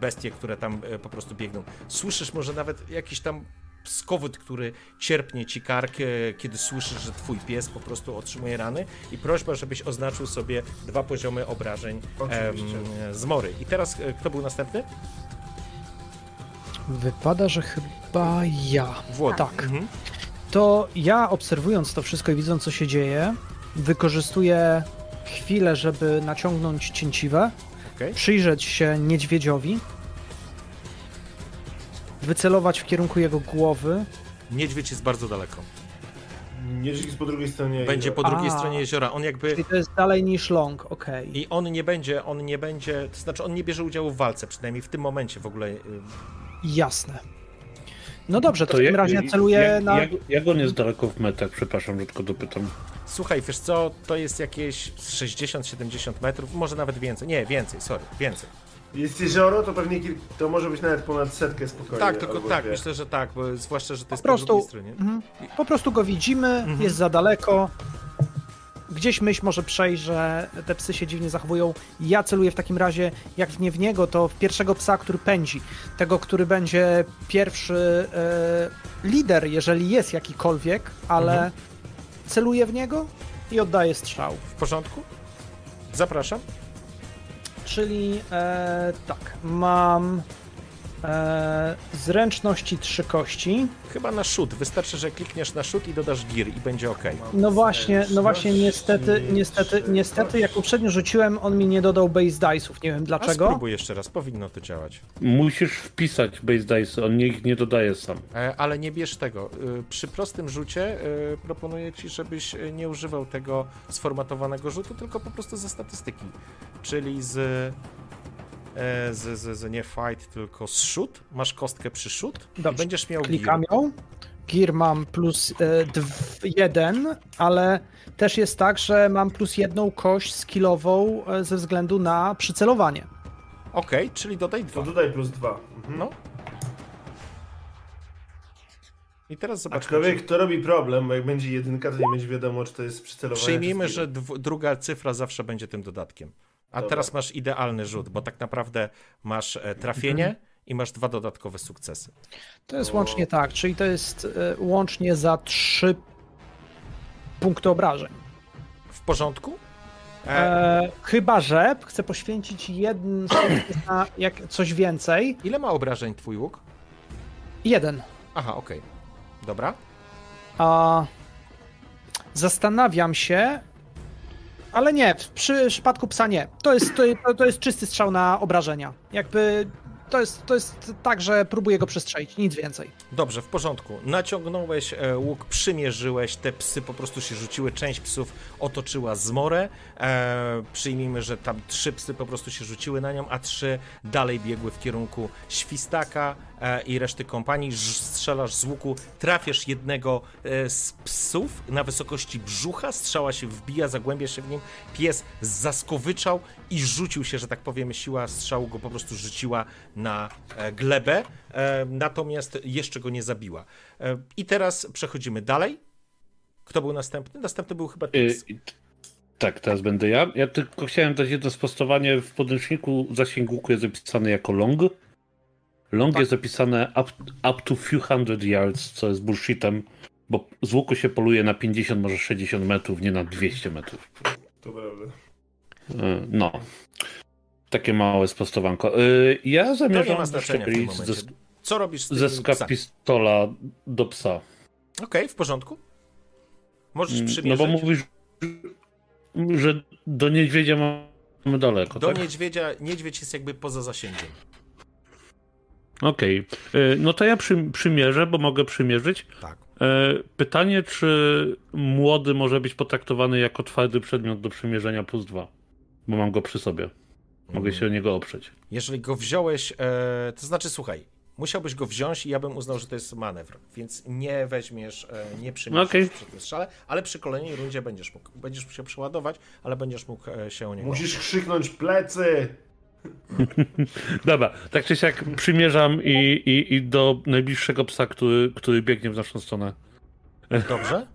bestie, które tam e, po prostu biegną. Słyszysz może nawet jakiś tam skowód, który cierpnie ci kark, e, kiedy słyszysz, że twój pies po prostu otrzymuje rany i prośba, żebyś oznaczył sobie dwa poziomy obrażeń em, zmory. I teraz e, kto był następny? Wypada, że chyba ja. Włod. Tak. Mhm. To ja obserwując to wszystko i widząc co się dzieje, wykorzystuję chwilę, żeby naciągnąć cięciwę, Okej. przyjrzeć się niedźwiedziowi, wycelować w kierunku jego głowy. Niedźwiedź jest bardzo daleko. Niedźwiedź jest po drugiej stronie. Będzie po drugiej A. stronie jeziora. On jakby Czyli to jest dalej niż long, okej. i on nie będzie, on nie będzie, to znaczy on nie bierze udziału w walce, przynajmniej w tym momencie w ogóle. y, Jasne. No dobrze, to, w jak- tym razie celuję jak, na... Jak, jak on jest daleko w metach? Przepraszam, że tylko dopytam. Słuchaj, wiesz co, to jest jakieś 60-70 metrów, może nawet więcej. Nie, więcej, sorry, więcej. Jest jezioro, to pewnie kil... to może być nawet ponad setkę spokojnie. Tak, tylko tak, dwie. myślę, że tak, bo zwłaszcza, że to Po jest po drugiej prostu, stronie. mhm. po prostu go widzimy, Mhm. jest za daleko. Gdzieś myśl może przejść, że te psy się dziwnie zachowują. Ja celuję w takim razie, jak nie w niego, to w pierwszego psa, który pędzi. Tego, który będzie pierwszy e, lider, jeżeli jest jakikolwiek, ale Mhm. celuję w niego i oddaję strzał. W porządku? Zapraszam. Czyli e, tak, mam E, zręczności trzy kości. Chyba na shoot. Wystarczy, że klikniesz na shoot i dodasz gear i będzie ok. No właśnie, no właśnie niestety, niestety, niestety, jak poprzednio rzuciłem, on mi nie dodał base dice'ów. Nie wiem A dlaczego. spróbuj jeszcze raz, powinno to działać. Musisz wpisać base dice, on nie, ich nie dodaje sam. E, ale nie bierz tego. Y, Przy prostym rzucie y, proponuję ci, żebyś nie używał tego sformatowanego rzutu, tylko po prostu ze statystyki. Czyli z. e, Z, z, z nie fight, tylko z shoot. Masz kostkę przy shoot Dobrze. będziesz miał Klikam gear. ją. Gear mam plus e, dw, jeden, ale też jest tak, że mam plus jedną kość skillową e, ze względu na przycelowanie. Okej, czyli dodaj To dwa. dodaj plus dwa. Mhm. No. I teraz zobaczmy. Aczkolwiek to robi problem, bo jak będzie jedynka, to nie będzie wiadomo, czy to jest przycelowane. Przyjmijmy, czy że druga cyfra zawsze będzie tym dodatkiem. A Dobra. teraz masz idealny rzut, bo tak naprawdę masz e, trafienie i masz dwa dodatkowe sukcesy. To jest O. łącznie tak, czyli to jest e, łącznie za trzy punkty obrażeń. W porządku? E, E, chyba, że chcę poświęcić jeden na jak coś więcej. ile ma obrażeń twój łuk? Jeden. Aha, okej. Dobra. A zastanawiam się, ale nie, w przy przypadku psa nie. To jest, to, to jest czysty strzał na obrażenia. Jakby to jest, to jest tak, że próbuję go przestrzelić, nic więcej. Dobrze, w porządku. Naciągnąłeś e, łuk, przymierzyłeś, te psy po prostu się rzuciły, część psów otoczyła zmorę. E, przyjmijmy, że tam trzy psy po prostu się rzuciły na nią, a trzy dalej biegły w kierunku świstaka i reszty kompanii. Strzelasz z łuku, trafiasz jednego e, z psów na wysokości brzucha, strzała się wbija, zagłębia się w nim, pies zaskowyczał i rzucił się, że tak powiem, siła strzału go po prostu rzuciła na e, glebę, e, natomiast jeszcze go nie zabiła. E, I teraz przechodzimy dalej. Kto był następny? Następny był chyba Y, Tix. tak, teraz będę ja. Ja tylko chciałem dać jedno sprostowanie. W podręczniku zasięg łuku jest zapisany jako long. Long Tak. jest zapisane up, up to few hundred yards, co jest bullshitem, bo z łuku się poluje na 50, może 60 metrów, nie na 200 metrów. To prawda. Y, No. Takie małe sprostowanko. Y, Ja zamierzam momencie. ze, Co robisz z ze skapistola do psa. Okej, w porządku. Możesz Mm, No przymierzyć. bo mówisz, że do niedźwiedzia mamy daleko, Do tak? niedźwiedzia, niedźwiedź jest jakby poza zasięgiem. Okej. Y, No to ja przy, przymierzę, bo mogę przymierzyć. Tak. Y, Pytanie, czy młody może być potraktowany jako twardy przedmiot do przymierzenia plus dwa? Bo mam go przy sobie. Mogę się o niego oprzeć. Jeżeli go wziąłeś, e, to znaczy słuchaj, musiałbyś go wziąć i ja bym uznał, że to jest manewr, więc nie weźmiesz, e, nie przymierzysz Okej. przy strzale, ale przy kolejnej rundzie będziesz mógł, będziesz musiał przeładować, ale będziesz mógł e, się o niego Musisz krzyknąć plecy! Dobra, tak czy siak przymierzam i, i, i do najbliższego psa, który, który biegnie w naszą stronę. Dobrze?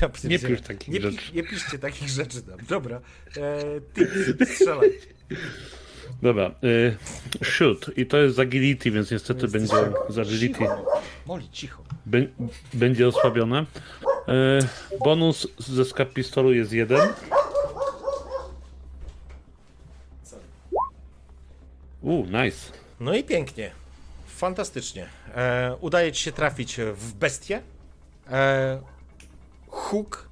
Ja Nie pisz takich nie, pi- rzeczy. nie piszcie takich rzeczy tam. Dobra. E, ty strzelaj. Dobra, y, shoot. I to jest z agility, więc niestety Jest- będzie z agility. Cicho. Moli, cicho. Bę- będzie osłabione. Y, bonus ze skap pistolu jest jeden. U, nice. No i pięknie. Fantastycznie. E, udaje ci się trafić w bestię. E, huk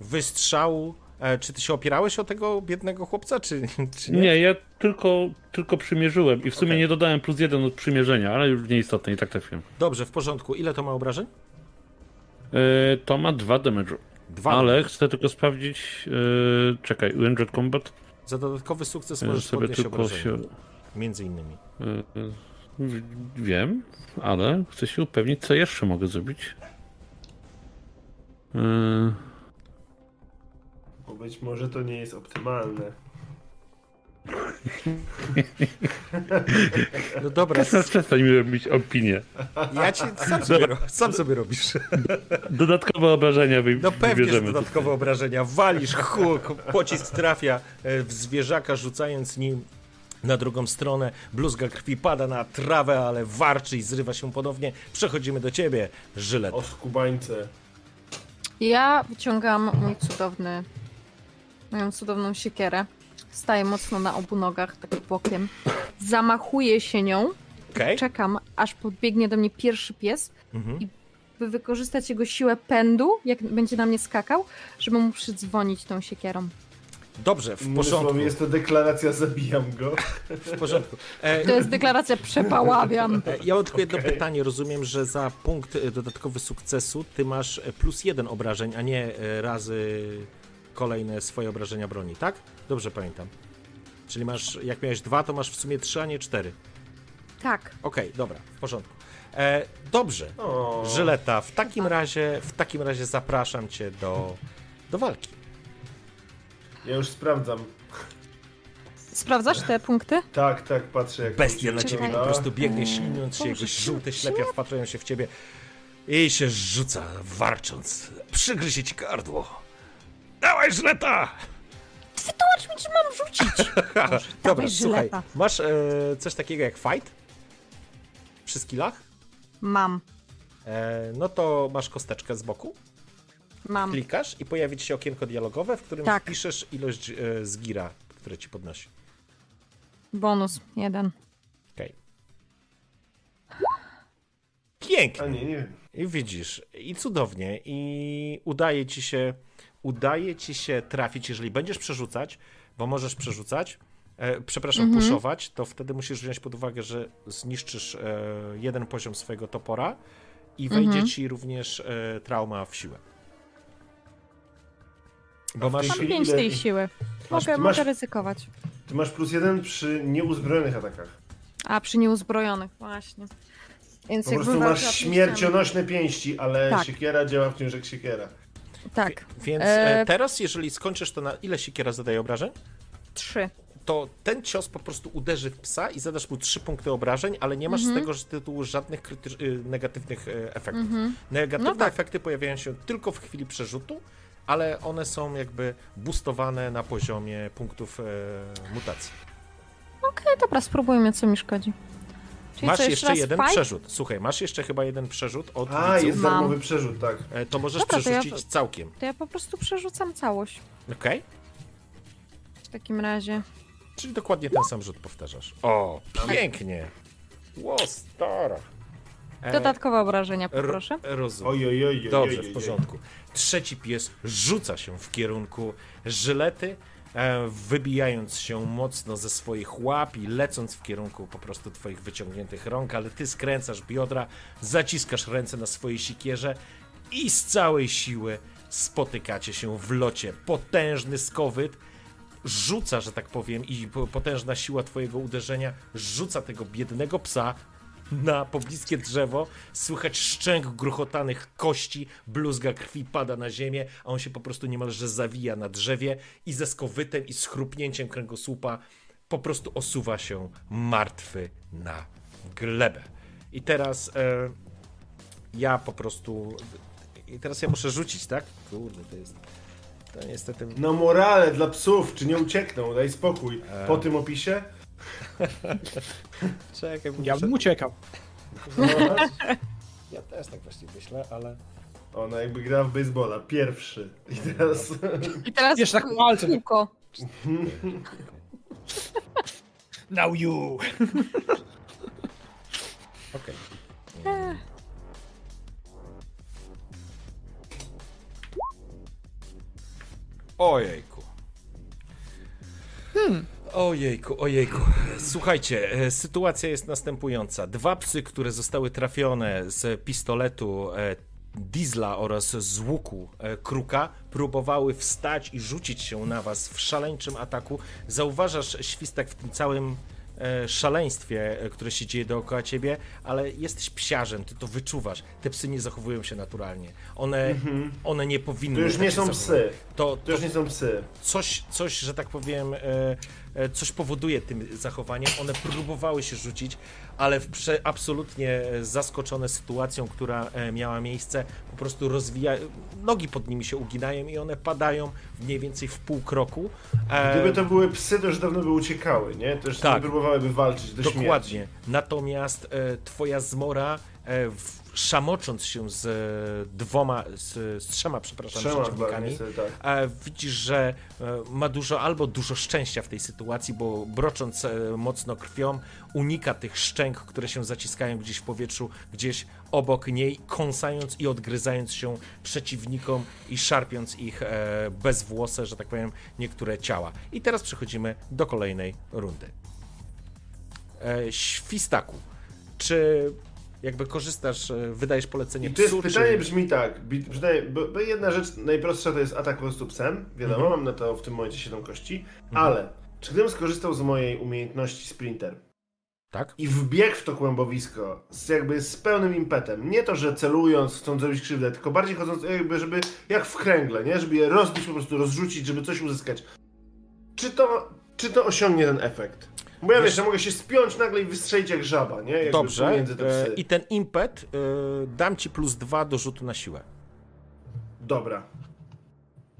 wystrzału. E, czy ty się opierałeś o tego biednego chłopca, czy, czy nie? Nie, ja tylko, tylko przymierzyłem i w sumie Okej. nie dodałem plus jeden od przymierzenia, ale już nieistotne, i tak trafiłem. Dobrze, w porządku. Ile to ma obrażeń? Y, to ma dwa damage'u. Dwa. Ale chcę tylko sprawdzić. y, czekaj, Ranged Combat. Za dodatkowy sukces y, możesz sobie podnieść tylko obrażenia. się. Między innymi. y, y, wiem, ale chcę się upewnić, co jeszcze mogę zrobić. Y, Bo być może to nie jest optymalne. No dobra, Przestań mi robić opinię. ja ci sam sobie, ro- sam sobie robisz. Dodatkowe obrażenia wy, No pewnie, dodatkowe obrażenia. Walisz, huk, pocisk trafia e, w zwierzaka, rzucając nim na drugą stronę. Bluzga krwi pada na trawę, ale warczy i zrywa się ponownie. Przechodzimy do ciebie, Żylet. O skubańce. Ja wyciągam mój cudowny, moją cudowną siekierę Staję mocno na obu nogach, tak bokiem. Zamachuję się nią. Okej. Czekam, aż podbiegnie do mnie pierwszy pies, Mhm. by wykorzystać jego siłę pędu, jak będzie na mnie skakał, żeby mu przydzwonić tą siekierą. Dobrze, w porządku. jest to deklaracja zabijam go. W porządku. E, To jest deklaracja przepaławiam. e, ja mam tylko jedno pytanie. Rozumiem, że za punkt e, dodatkowy sukcesu ty masz e, plus jeden obrażeń, a nie razy kolejne swoje obrażenia broni, tak? Dobrze pamiętam. Czyli masz, jak miałeś dwa, to masz w sumie trzy, a nie cztery. Tak. Okej, dobra, w porządku. E, dobrze. O, Żyleta, w takim razie, w takim razie zapraszam cię do, do walki. Ja już sprawdzam. Sprawdzasz te punkty? Tak, tak, patrzę jak... Bestia na ciebie po prostu biegnie, śliniąc się, Boże, jego żółte ślepia wpatrują się w ciebie i się rzuca, warcząc. Przygryzie ci gardło. Dawaj, Żyleta! Wytłumacz mi, czy mam rzucić. Dobra, dawaj, słuchaj, Żyleta. masz e, coś takiego jak fight? Przy skillach? Mam. E, no to masz kosteczkę z boku, Mam. klikasz i pojawi ci się okienko dialogowe, w którym Tak. wpiszesz ilość e, z gira, które ci podnosi. Bonus. Jeden. Okej. Pięknie. A nie, nie. I widzisz, i cudownie, i udaje ci się, udaje ci się trafić, jeżeli będziesz przerzucać, bo możesz przerzucać, e, przepraszam, Mhm. puszować, to wtedy musisz wziąć pod uwagę, że zniszczysz e, jeden poziom swojego topora i wejdzie Mhm. ci również e, trauma w siłę. Bo masz... tej Mam chwili pięć ile- tej siły. Mogę, masz- mogę ryzykować. Ty masz plus jeden przy nieuzbrojonych atakach. A, przy nieuzbrojonych, właśnie. Więc Po prostu masz śmiercionośne pięści, ale Tak. siekiera działa wciąż jak siekiera. Tak. Więc E, e, teraz, jeżeli skończysz to na ile siekiera zadaje obrażeń? Trzy. to ten cios po prostu uderzy w psa i zadasz mu trzy punkty obrażeń, ale nie masz Mhm. z tego że tytułu żadnych y, negatywnych e, efektów. Mhm. Negatywne No tak. efekty pojawiają się tylko w chwili przerzutu, ale one są jakby boostowane na poziomie punktów e, mutacji. Okej, dobra, spróbujmy, co mi szkodzi. Czyli masz co, jeszcze raz jeden fight? przerzut. Słuchaj, masz jeszcze chyba jeden przerzut od A, widzów. jest darmowy przerzut, tak. E, To możesz Dobra, to ja- przerzucić całkiem. To ja po prostu przerzucam całość. Okej? W takim razie. Czyli dokładnie ten sam rzut powtarzasz. O, pięknie. Ło, stara. E, Dodatkowe obrażenia, ro- poproszę. Rozumiem. Oj, oj, oj, oj, Dobrze, oj, oj, w porządku. Trzeci pies rzuca się w kierunku żylety, e, wybijając się mocno ze swoich łap i lecąc w kierunku po prostu twoich wyciągniętych rąk, ale ty skręcasz biodra, zaciskasz ręce na swojej sikierze i z całej siły spotykacie się w locie. Potężny skowyt rzuca, że tak powiem, i po- potężna siła twojego uderzenia rzuca tego biednego psa na pobliskie drzewo, słychać szczęk gruchotanych kości, bluzga krwi pada na ziemię, a on się po prostu niemalże zawija na drzewie i ze skowytem i schrupnięciem kręgosłupa po prostu osuwa się martwy na glebę. I teraz e, ja po prostu... I teraz ja muszę rzucić, tak? Kurde, to jest... To niestety... No morale dla psów, czy nie uciekną, daj spokój. E. Po tym opisie? Czekaj, bo Ja muszę- bym uciekał. No, Ja też tak właśnie myślę, ale... ona jakby grała w baseballa, pierwszy. I teraz... I teraz Wiesz, tak kółko. Now you! Okej. Ojejku. Ojejku, ojejku. Słuchajcie, e, sytuacja jest następująca. Dwa psy, które zostały trafione z pistoletu e, Diesla oraz z łuku e, Kruka, próbowały wstać i rzucić się na was w szaleńczym ataku. Zauważasz świstak w tym całym szaleństwie, które się dzieje dookoła ciebie, ale jesteś psiarzem, ty to wyczuwasz. Te psy nie zachowują się naturalnie. One, one nie powinny To już tak nie się są psy. To, To już nie są psy. coś, coś, że tak powiem, coś powoduje tym zachowaniem. One próbowały się rzucić, ale absolutnie e, zaskoczone sytuacją, która e, miała miejsce, po prostu rozwija, nogi pod nimi się uginają i one padają mniej więcej w pół kroku. E, Gdyby to były psy, to już dawno by uciekały, nie? To już Tak. nie próbowałyby walczyć do śmierci. Dokładnie. Natomiast e, twoja zmora e, w, szamocząc się z e, dwoma, z, z trzema, przepraszam, Trzema przeciwnikami, tak. e, widzisz, że e, ma dużo albo dużo szczęścia w tej sytuacji, bo brocząc mocno krwią, unika tych szczęk, które się zaciskają gdzieś w powietrzu, gdzieś obok niej, kąsając i odgryzając się przeciwnikom i szarpiąc ich bezwłose, że tak powiem, niektóre ciała. I teraz przechodzimy do kolejnej rundy. Świstaku, czy jakby korzystasz, e, wydajesz polecenie I to jest psu, pytanie czy... brzmi tak, bo, bo jedna rzecz najprostsza to jest atak po prostu psem, wiadomo, Mhm. mam na to w tym momencie 7 kości, ale czy gdybym skorzystał z mojej umiejętności sprinter Tak? i wbiegł w to kłębowisko z jakby z pełnym impetem, nie to, że celując, chcąc zrobić krzywdę, tylko bardziej chodząc jakby, żeby jak w kręgle, nie? Żeby je rozbić, po prostu rozrzucić, żeby coś uzyskać. Czy to, czy to osiągnie ten efekt? Bo ja Wiesz- ja mogę się spiąć nagle i wystrzelić jak żaba, nie? Jakby Dobrze. Te E. I ten impet e, dam ci plus dwa do rzutu na siłę. Dobra.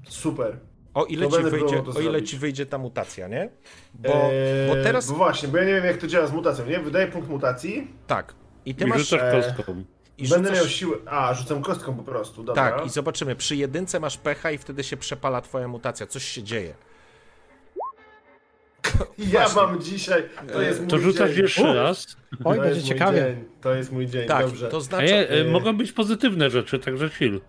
Super. O ile, ci wyjdzie, o ile ci wyjdzie ta mutacja, nie? Bo, Eee, bo teraz. Bo właśnie, bo ja nie wiem jak to działa z mutacją, nie? Wydaję punkt mutacji Tak. I ty I masz. rzucasz e, kostką. I będę rzucasz- miał siłę... A, rzucam kostką po prostu, dobra. Tak, i zobaczymy. Przy jedynce masz pecha i wtedy się przepala twoja mutacja. Coś się dzieje. Ja właśnie. mam dzisiaj... To jest mój To rzucasz dzień. jeszcze raz. Oj, to będzie jest mój ciekawie. Dzień. To jest mój dzień, Tak, dobrze. to A znaczy. nie, e, e, mogą być pozytywne rzeczy, także chill.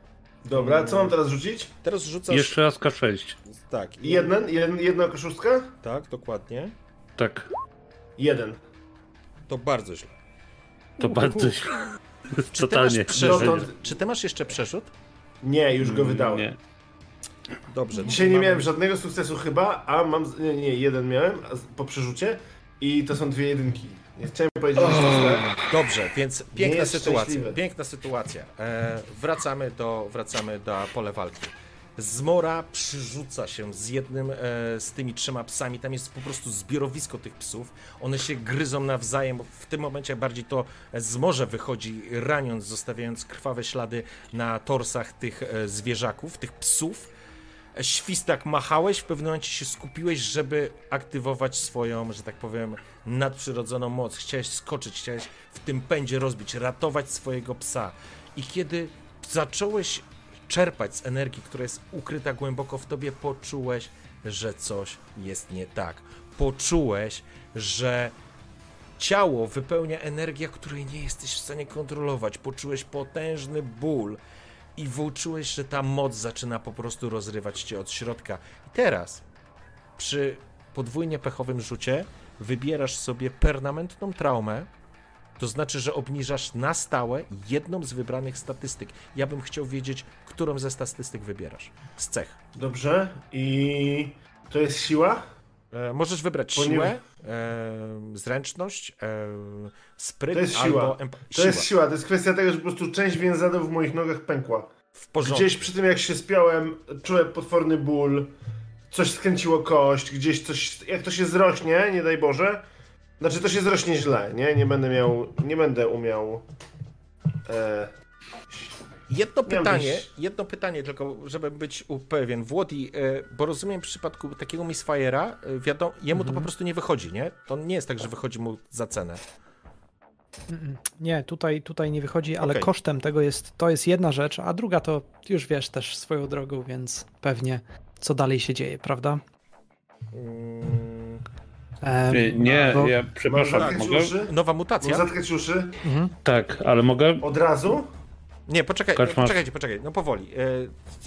Dobra, co mam teraz rzucić? Teraz rzucasz. Jeszcze raz K6. Tak. i- Jeden? jeden jedna koszustka? Tak, dokładnie. Tak, Jeden. To bardzo źle. to bardzo źle. Czy ty, masz Totalnie. przerzut? Dotąd- Czy ty masz jeszcze przerzut? Nie, już go wydałem. Nie. Dobrze. Dzisiaj nie mamy- miałem żadnego sukcesu chyba, a mam... Nie, nie, jeden miałem po przerzucie i to są dwie jedynki. Nie chciałem powiedzieć, że to jest Dobrze, więc piękna sytuacja. Piękna sytuacja. E, wracamy, do, wracamy do pole walki. Zmora przyrzuca się z jednym e, z tymi trzema psami. Tam jest po prostu zbiorowisko tych psów. One się gryzą nawzajem. W tym momencie bardziej to zmorze wychodzi, raniąc, zostawiając krwawe ślady na torsach tych e, zwierzaków, tych psów. Świstak machałeś, w pewnym momencie się skupiłeś, żeby aktywować swoją, że tak powiem, nadprzyrodzoną moc. Chciałeś skoczyć, chciałeś w tym pędzie rozbić, ratować swojego psa. I kiedy zacząłeś czerpać z energii, która jest ukryta głęboko w tobie, poczułeś, że coś jest nie tak. Poczułeś, że ciało wypełnia energia, której nie jesteś w stanie kontrolować. Poczułeś potężny ból i włóczyłeś, że ta moc zaczyna po prostu rozrywać cię od środka. I teraz, przy podwójnie pechowym rzucie, wybierasz sobie permanentną traumę, to znaczy, że obniżasz na stałe jedną z wybranych statystyk. Ja bym chciał wiedzieć, którą ze statystyk wybierasz. Z cech. Dobrze. I to jest siła? E, możesz wybrać Bo siłę, e, zręczność, e, spryt To jest albo siła. emp- To jest siła. To jest kwestia tego, że po prostu część więzadeł w moich nogach pękła. W porządku. Gdzieś przy tym jak się spiąłem, czułem potworny ból, coś skręciło kość, gdzieś coś, jak to się zrośnie, nie daj Boże, znaczy to się zrośnie źle, nie? Nie będę miał, nie będę umiał... E, Jedno pytanie, jedno pytanie tylko, żeby być pewien. Włodi, e, bo rozumiem w przypadku takiego Misfire'a, e, wiadomo, jemu Mhm. to po prostu nie wychodzi, nie? To nie jest tak, że wychodzi mu za cenę. Nie, tutaj, tutaj nie wychodzi, ale Okej. kosztem tego jest, to jest jedna rzecz, a druga to już wiesz też swoją drogą, więc pewnie co dalej się dzieje, prawda? Mm, Em, Nie, Nie, bo- ja przepraszam, mogę? uszy? nowa mutacja? zatkać uszy? Mhm. Tak, ale mogę? Od razu? Nie, poczekaj, poczekajcie, poczekaj, no powoli.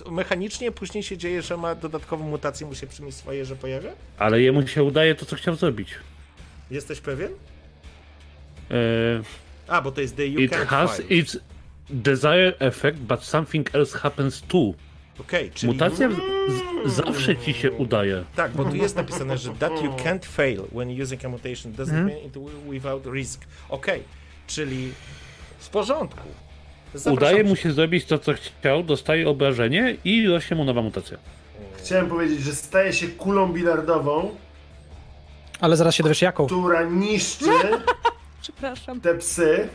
E, mechanicznie później się dzieje, że ma dodatkową mutację, mu się przy Misfire'ze pojawia? Ale jemu się udaje to, co chciał zrobić. Jesteś pewien? E, A, bo to jest the you it has fight. its desired effect, but something else happens too. Okej, czyli... Mutacja z, z, zawsze ci się udaje. Tak, bo tu jest napisane, że that you can't fail when using a mutation doesn't Mhm. mean it wi- without risk. Okej, czyli w porządku. Zapraszam Udaje mu się zrobić to, co chciał, dostaje obrażenie i rośnie mu nowa mutacja. Chciałem powiedzieć, że staje się kulą bilardową, Ale zaraz się dowiesz jaką. która niszczy Przepraszam. te psy,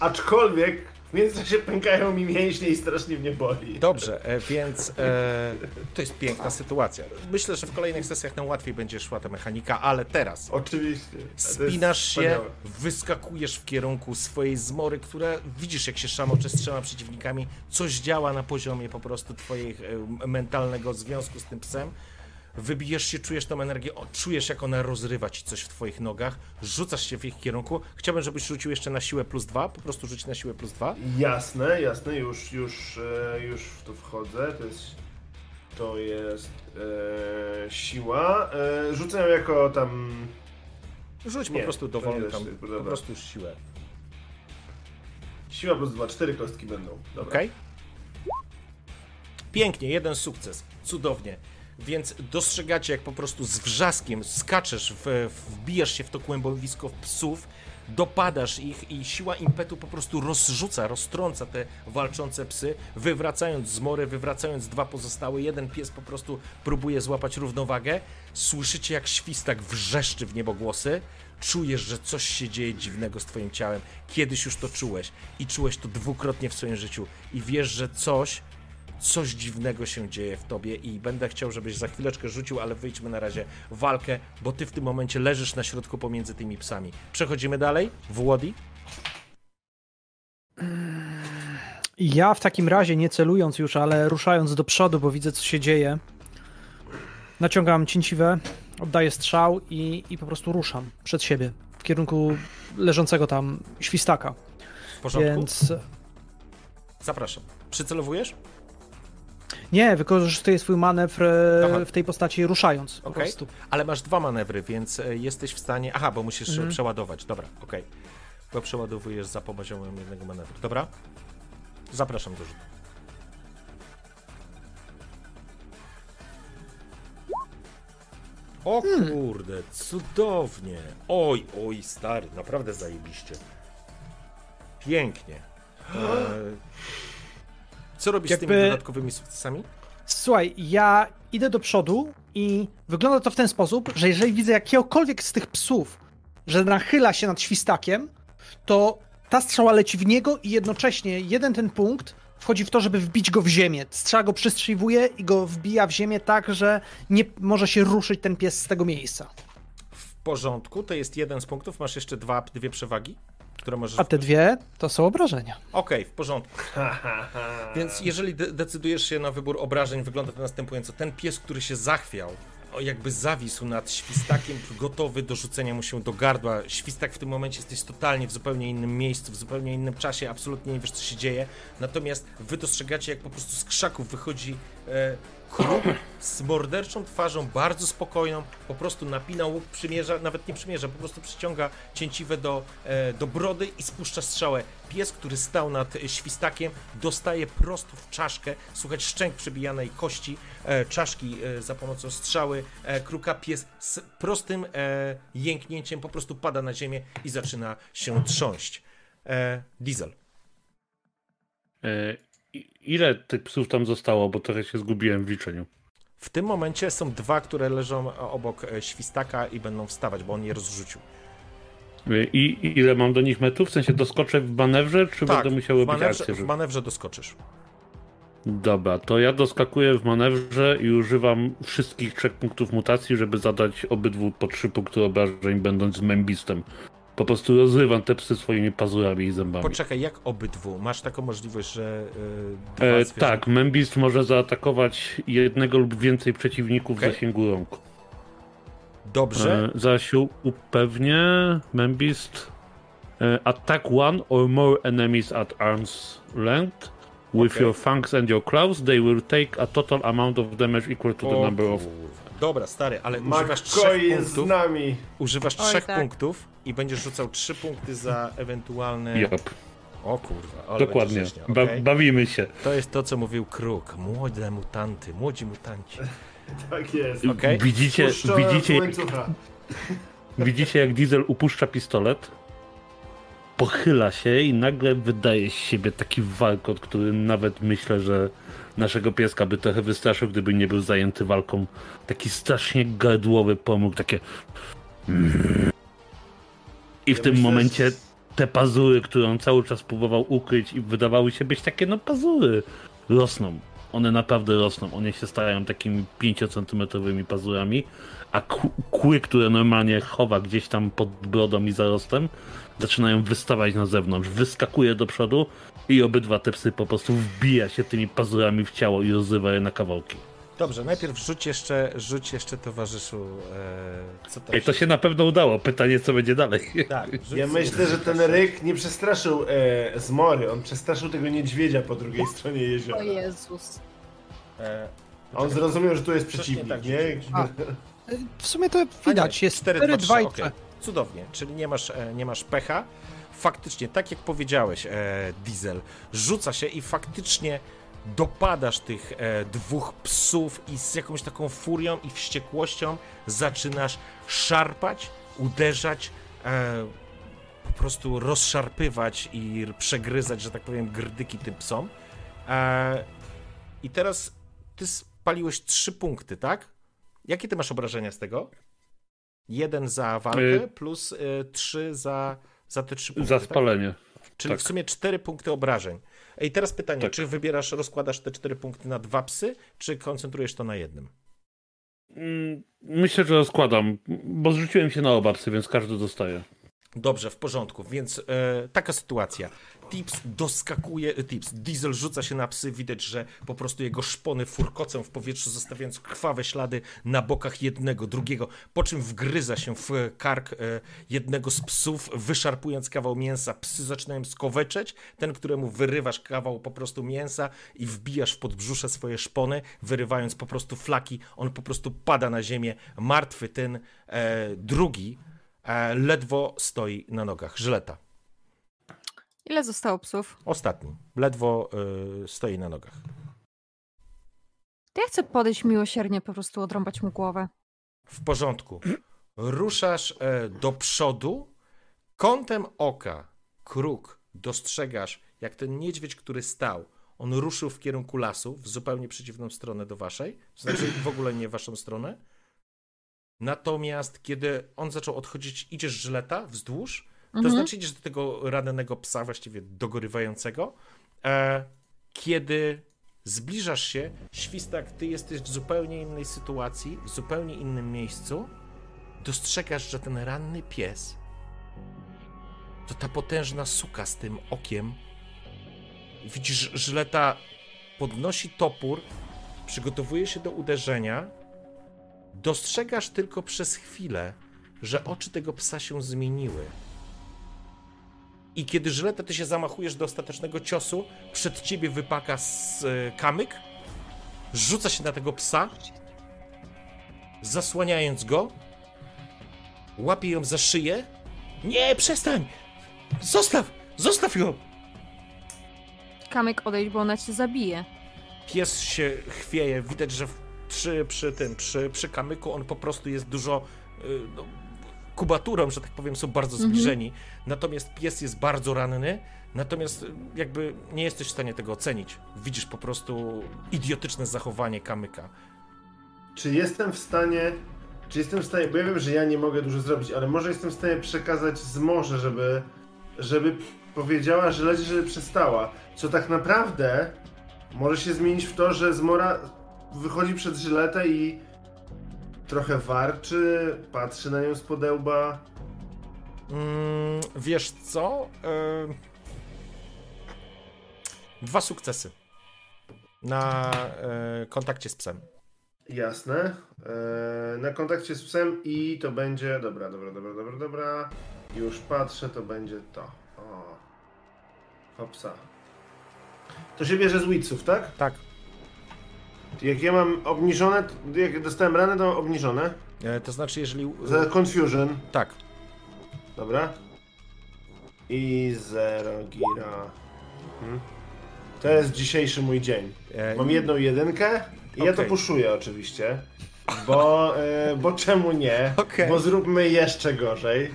aczkolwiek W międzyczasie pękają mi mięśnie i strasznie mnie boli. Dobrze, e, więc e, to jest piękna sytuacja. Myślę, że w kolejnych sesjach nam łatwiej będzie szła ta mechanika, ale teraz Oczywiście. Spinasz się, wspaniałe. wyskakujesz w kierunku swojej zmory, która widzisz jak się szamocze z trzema przeciwnikami, coś działa na poziomie po prostu twoich e, mentalnego związku z tym psem. Wybijesz się, czujesz tą energię, o, czujesz jak ona rozrywa ci coś w twoich nogach, rzucasz się w ich kierunku. Chciałbym, żebyś rzucił jeszcze na siłę plus dwa, po prostu rzuć na siłę plus dwa. Jasne, jasne, już, już, e, już w to wchodzę. To jest, to jest e, siła. E, rzucę ją jako tam. Rzuć Nie, po prostu dowolny tam, po dobra. prostu siłę. Siła plus dwa, cztery kostki będą. Dobra. Okej? Pięknie, jeden sukces. Cudownie. Więc dostrzegacie, jak po prostu z wrzaskiem skaczesz, w, wbijasz się w to kłębowisko psów, dopadasz ich i siła impetu po prostu rozrzuca, roztrąca te walczące psy, wywracając zmory, wywracając dwa pozostałe. Jeden pies po prostu próbuje złapać równowagę. Słyszycie, jak świstak wrzeszczy w niebogłosy. Czujesz, że coś się dzieje dziwnego z twoim ciałem. Kiedyś już to czułeś i czułeś to dwukrotnie w swoim życiu i wiesz, że coś coś dziwnego się dzieje w tobie i będę chciał, żebyś za chwileczkę rzucił, ale wyjdźmy na razie w walkę, bo ty w tym momencie leżysz na środku pomiędzy tymi psami. Przechodzimy dalej w Łodi. Ja w takim razie, nie celując już, ale ruszając do przodu, bo widzę, co się dzieje, naciągam cięciwę, oddaję strzał i, i po prostu ruszam przed siebie w kierunku leżącego tam świstaka. W porządku? Więc Zapraszam. Przycelowujesz? Nie, wykorzystuję swój manewr e, Aha. w tej postaci ruszając po Okej. prostu. Ale masz dwa manewry, więc e, jesteś w stanie... Aha, bo musisz Mhm. przeładować. Dobra, okej. Bo przeładowujesz za poziomem jednego manewru. Dobra? Zapraszam do rzutu. O Hmm. kurde, cudownie. Oj, oj, stary, naprawdę zajebiście. Pięknie. E, co robisz z tymi Jakby- dodatkowymi sukcesami? Słuchaj, ja idę do przodu i wygląda to w ten sposób, że jeżeli widzę jakiegokolwiek z tych psów, że nachyla się nad świstakiem, to ta strzała leci w niego i jednocześnie jeden ten punkt wchodzi w to, żeby wbić go w ziemię. Strzała go przystrzeliwuje i go wbija w ziemię tak, że nie może się ruszyć ten pies z tego miejsca. W porządku, to jest jeden z punktów. Masz jeszcze dwa, dwie przewagi, które możesz. A te dwie to są obrażenia. Okej, w porządku. Więc jeżeli de- decydujesz się na wybór obrażeń, wygląda to następująco. Ten pies, który się zachwiał, jakby zawisł nad świstakiem, gotowy do rzucenia mu się do gardła. Świstak w tym momencie jesteś totalnie w zupełnie innym miejscu, w zupełnie innym czasie, absolutnie nie wiesz, co się dzieje. Natomiast wy dostrzegacie, jak po prostu z krzaków wychodzi e, kruk z morderczą twarzą, bardzo spokojną, po prostu napina łuk, przymierza, nawet nie przymierza, po prostu przyciąga cięciwe do, e, do brody i spuszcza strzałę. Pies, który stał nad e, świstakiem, dostaje prosto w czaszkę, słuchać szczęk przebijanej kości, e, czaszki e, za pomocą strzały e, kruka. Pies z prostym e, jęknięciem po prostu pada na ziemię i zaczyna się trząść. Diesel. Ile tych psów tam zostało, bo trochę się zgubiłem w liczeniu. W tym momencie są dwa, które leżą obok e, świstaka i będą wstawać, bo on je rozrzucił. I ile mam do nich metrów? W sensie doskoczę w manewrze, czy będę musiał Tak, w robić manewrze, akcję? w Żeby... manewrze doskoczysz. Dobra, to ja doskakuję w manewrze i używam wszystkich trzech punktów mutacji, żeby zadać obydwu po trzy punkty obrażeń, będąc mębistem. Po prostu rozrywam te psy swoimi pazurami i zębami. Poczekaj, jak obydwu? Masz taką możliwość, że yy, E, zwierzę- tak, Membist może zaatakować jednego lub więcej przeciwników Okej. w zasięgu rąk. Dobrze. E, zaś upewnię, Membist. E, attack one or more enemies at arm's length. With Okej. your fangs and your claws, they will take a total amount of damage equal to the O number of. Dobra, stary, ale używasz trzech jest z punktów. nami. Używasz Oj, trzech tak. punktów i będziesz rzucał trzy punkty za ewentualne. Yep, O kurwa, ale dokładnie. rzeźnia, Ba- bawimy się. To jest to, co mówił Kruk. Młode mutanty, młodzi mutanci. Tak jest. Okej. Widzicie, widzicie, z widzicie, jak Diesel upuszcza pistolet, pochyla się i nagle wydaje z siebie taki walkot, który nawet myślę, że naszego pieska by trochę wystraszył, gdyby nie był zajęty walką. Taki strasznie gardłowy pomruk, takie... I w Ja tym myślę, momencie te pazury, które on cały czas próbował ukryć i wydawały się być takie, no pazury, rosną. One naprawdę rosną. One się stają takimi 5-centymetrowymi pazurami, a kły, które normalnie chowa gdzieś tam pod brodą i zarostem, zaczynają wystawać na zewnątrz. Wyskakuje do przodu i obydwa te psy po prostu wbija się tymi pazurami w ciało i rozrywa je na kawałki. Dobrze, najpierw rzuć jeszcze, rzuć jeszcze towarzyszu. E, co to Ej, to się na pewno udało. Pytanie, co będzie dalej. Tak, ja myślę, że ten ryk nie przestraszył e, Zmory, on przestraszył tego niedźwiedzia po drugiej stronie jeziora. O Jezus. E, on zrozumiał, że tu jest przeciwnik, tak, nie? W sumie to widać, jest 4, 4 2, 2 i 3. Cudownie, czyli nie masz, e, nie masz pecha. Faktycznie, tak jak powiedziałeś, e, Diesel, rzuca się i faktycznie dopadasz tych e, dwóch psów i z jakąś taką furią i wściekłością zaczynasz szarpać, uderzać, po prostu rozszarpywać i przegryzać, że tak powiem, grdyki tym psom. I teraz ty spaliłeś trzy punkty, tak? Jakie ty masz obrażenia z tego? Jeden za walkę y plus y, trzy za, za te trzy punkty. Za tak? spalenie. Tak? Czyli tak. w sumie cztery punkty obrażeń. I teraz pytanie, tak. czy wybierasz, rozkładasz te cztery punkty na dwa psy, czy koncentrujesz to na jednym? Mm, myślę, że rozkładam, bo zrzuciłem się na oba psy, więc każdy dostaje. Dobrze, w porządku, więc e, taka sytuacja. Tips doskakuje, e, Tips, Diesel rzuca się na psy, widać, że po prostu jego szpony furkocą w powietrzu, zostawiając krwawe ślady na bokach jednego, drugiego, po czym wgryza się w kark e, jednego z psów, wyszarpując kawał mięsa. Psy zaczynają skoweczeć, ten, któremu wyrywasz kawał po prostu mięsa i wbijasz w podbrzusze swoje szpony, wyrywając po prostu flaki, on po prostu pada na ziemię, martwy. Ten e, drugi, ledwo stoi na nogach. Żleta. Ile zostało psów? Ostatni. Ledwo y, stoi na nogach. To ja chcę podejść miłosiernie, po prostu odrąbać mu głowę. W porządku. Ruszasz e, do przodu, kątem oka, kruk, dostrzegasz, jak ten niedźwiedź, który stał, on ruszył w kierunku lasu, w zupełnie przeciwną stronę do waszej, to znaczy w ogóle nie w waszą stronę. Natomiast kiedy on zaczął odchodzić, idziesz żyleta wzdłuż, to mhm. znaczy idziesz do tego rannego psa, właściwie dogorywającego. E, kiedy zbliżasz się, świstak, ty jesteś w zupełnie innej sytuacji, w zupełnie innym miejscu, dostrzegasz, że ten ranny pies to ta potężna suka z tym okiem. Widzisz, żyleta podnosi topór, przygotowuje się do uderzenia. Dostrzegasz tylko przez chwilę, że oczy tego psa się zmieniły. I kiedy żyleta ty się zamachujesz do ostatecznego ciosu, przed ciebie wypaka z, e, kamyk, rzuca się na tego psa, zasłaniając go, łapie ją za szyję. Nie, przestań! Zostaw! Zostaw ją! Kamyk odejdź, bo ona cię zabije. Pies się chwieje, widać, że przy, przy tym, przy, przy kamyku on po prostu jest dużo y, no, kubaturą, że tak powiem, są bardzo mhm. zbliżeni. Mhm. Natomiast pies jest bardzo ranny, natomiast jakby nie jesteś w stanie tego ocenić. Widzisz po prostu idiotyczne zachowanie kamyka. Czy jestem w stanie. Czy jestem w stanie, bo ja wiem, że ja nie mogę dużo zrobić, ale może jestem w stanie przekazać z morza, żeby, żeby powiedziała, że leci, żeby przestała. Co tak naprawdę może się zmienić w to, że zmora wychodzi przed żyletę i trochę warczy, patrzy na nią z podełba. Mm, wiesz co? Yy... Dwa sukcesy na yy, kontakcie z psem. Jasne. Yy, na kontakcie z psem i to będzie. Dobra, dobra, dobra, dobra, dobra. Już patrzę, to będzie to. O. Hopsa. To się bierze z widzów, tak? Tak. Jak ja mam obniżone, jak dostałem ranę, to obniżone. E, to znaczy, jeżeli. Za confusion. Tak. Dobra. I zero gira. Hmm. To jest dzisiejszy mój dzień. E, mam jedną jedynkę i okay. ja to puszuję oczywiście. Bo, e, bo czemu nie? Okay. Bo zróbmy jeszcze gorzej.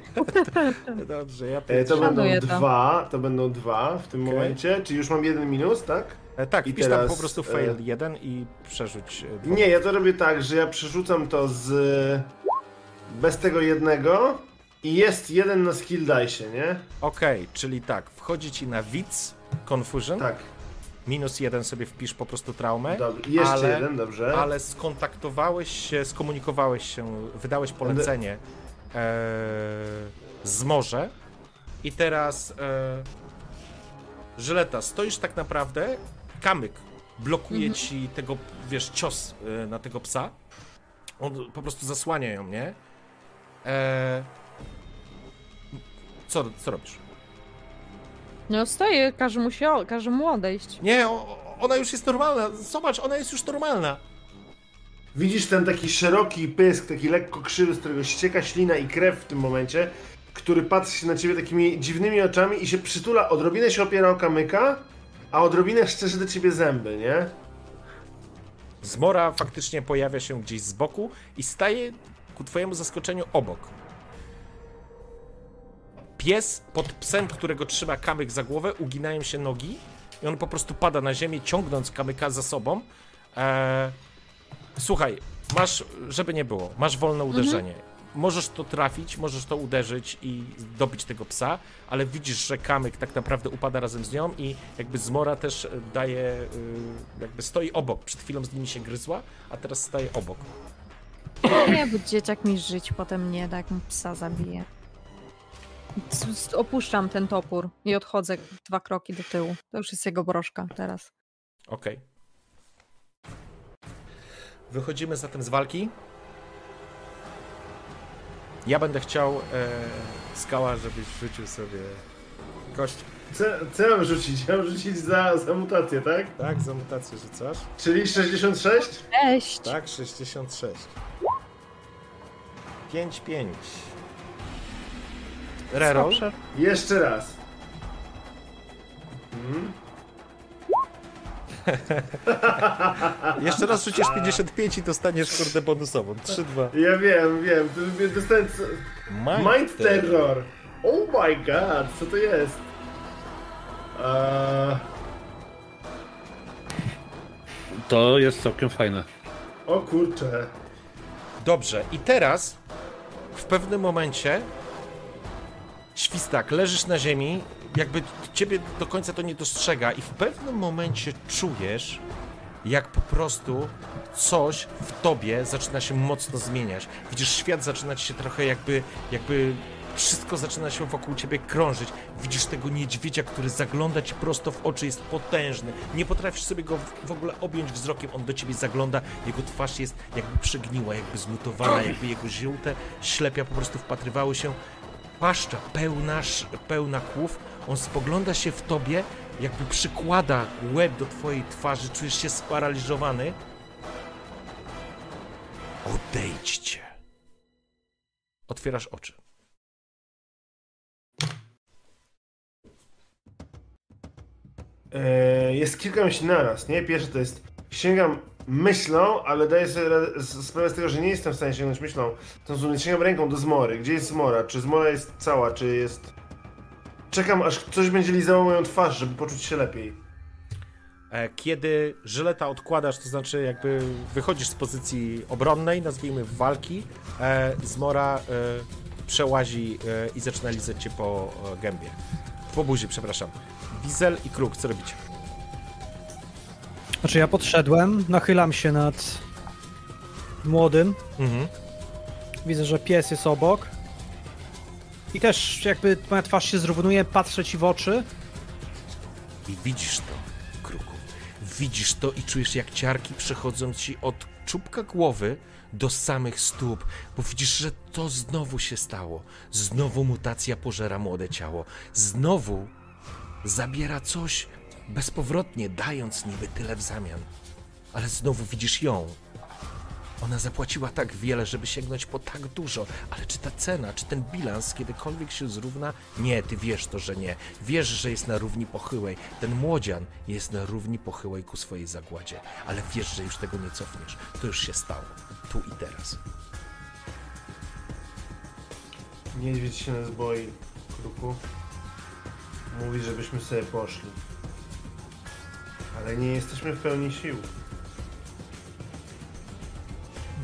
Dobrze, ja e, To będą to. dwa, to będą dwa w tym okay. momencie. Czy już mam jeden minus, tak? E, tak, I wpisz teraz, tam po prostu fail e... 1 i przerzuć. E, nie, ja to robię tak, że ja przerzucam to z bez tego jednego I jest jeden na skill dice, nie? Okej, czyli tak, wchodzi ci na widz, confusion, Tak. minus jeden sobie wpisz po prostu traumę, Dobrze. Jeszcze ale, jeden, dobrze. ale skontaktowałeś się, skomunikowałeś się, wydałeś polecenie e, z morze i teraz e, Żyleta, stoisz tak naprawdę, kamyk blokuje ci tego, wiesz, cios e, na tego psa, on po prostu zasłania ją, nie? E, co, co robisz? No stoję, każe mu się, każe mu odejść. Nie, o, ona już jest normalna. Zobacz, ona jest już normalna. Widzisz ten taki szeroki pysk, taki lekko krzywy, z którego ścieka ślina i krew w tym momencie, który patrzy na ciebie takimi dziwnymi oczami i się przytula, odrobinę się opiera o kamyka, a odrobinę szczerze do ciebie zęby, nie? Zmora faktycznie pojawia się gdzieś z boku i staje ku twojemu zaskoczeniu obok. Pies pod psem, którego trzyma kamyk za głowę, uginają się nogi i on po prostu pada na ziemię, ciągnąc kamyka za sobą. Eee, słuchaj, masz, żeby nie było, masz wolne uderzenie. Możesz to trafić, możesz to uderzyć i dobić tego psa, ale widzisz, że kamyk tak naprawdę upada razem z nią i jakby zmora też e, daje, y, jakby stoi obok. Przed chwilą z nimi się gryzła, a teraz staje obok. Nie, bo dzieciak mi żyć potem nie da, jak mu psa zabije. Opuszczam ten topór i odchodzę dwa kroki do tyłu. To już jest jego broszka teraz. Okej. Wychodzimy zatem z walki. Ja będę chciał, e, Skała, żebyś rzucił sobie kość. Co, co ja mam rzucić? Ja mam rzucić za, za mutację, tak? Tak, za mutację rzucasz. Czyli 66? Cześć! Tak, 66. 5, 5. Reroll. Jeszcze raz. Mhm. Jeszcze raz rzucisz 55 i dostaniesz kurde bonusową. 3, 2. Ja wiem, wiem. To- Dostałem co... Mind Terror! Oh my god, co to jest? To jest całkiem fajne. o kurczę. Dobrze, i teraz w pewnym momencie świstak, leżysz na ziemi, jakby ciebie do końca to nie dostrzega i w pewnym momencie czujesz, jak po prostu coś w tobie zaczyna się mocno zmieniać. Widzisz, świat zaczyna ci się trochę jakby, jakby wszystko zaczyna się wokół ciebie krążyć. Widzisz tego niedźwiedzia, który zagląda ci prosto w oczy, jest potężny. Nie potrafisz sobie go w- ogóle objąć wzrokiem, on do ciebie zagląda, jego twarz jest jakby przegniła, jakby zmutowana, jakby jego żółte ślepia po prostu wpatrywały się. Paszcza pełna, pełna kłów, on spogląda się w tobie, jakby przykłada łeb do twojej twarzy, czujesz się sparaliżowany. Odejdźcie. Otwierasz oczy. Eee, jest kilka myśli naraz, nie? Pierwsze to jest sięgam myślą, ale daję sobie sprawę z tego, że nie jestem w stanie sięgnąć myślą. To sięgam ręką do zmory. Gdzie jest zmora? Czy zmora jest cała, czy jest... Czekam, aż coś będzie lizało moją twarz, żeby poczuć się lepiej. E, Kiedy żyleta odkładasz, to znaczy jakby wychodzisz z pozycji obronnej, nazwijmy walki, e, Zmora e, przełazi i zaczyna lizać cię po gębie. Po buzi, przepraszam. Wizel i Kruk, co robicie? Znaczy ja podszedłem, nachylam się nad młodym, Mhm. widzę, że pies jest obok. I też jakby moja twarz się zrównuje, patrzę ci w oczy. I widzisz to, Kruku. Widzisz to i czujesz, jak ciarki przechodzą ci od czubka głowy do samych stóp, bo widzisz, że to znowu się stało. Znowu mutacja pożera młode ciało. Znowu zabiera coś bezpowrotnie, dając niby tyle w zamian. Ale znowu widzisz ją. Ona zapłaciła tak wiele, żeby sięgnąć po tak dużo, ale czy ta cena, czy ten bilans kiedykolwiek się zrówna? Nie, ty wiesz to, że nie. Wiesz, że jest na równi pochyłej. Ten młodzian jest na równi pochyłej ku swojej zagładzie, ale wiesz, że już tego nie cofniesz. To już się stało. Tu i teraz. Niedźwiedź się nas boi, kruku. Mówi, żebyśmy sobie poszli. Ale nie jesteśmy w pełni sił.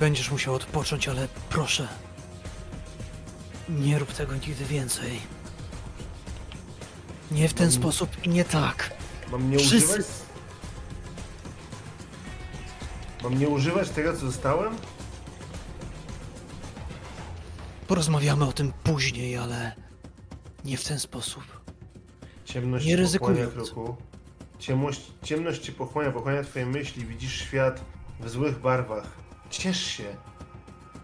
Będziesz musiał odpocząć, ale proszę. Nie rób tego nigdy więcej. Nie w ten sposób i nie tak. Mam nie Wszyscy- używać... Mam nie używać tego, co dostałem? Porozmawiamy o tym później, ale nie w ten sposób. Ciemność Nie Kruku. Ciemność, ciemność cię pochłania, pochłania twoje myśli, widzisz świat w złych barwach. Ciesz się.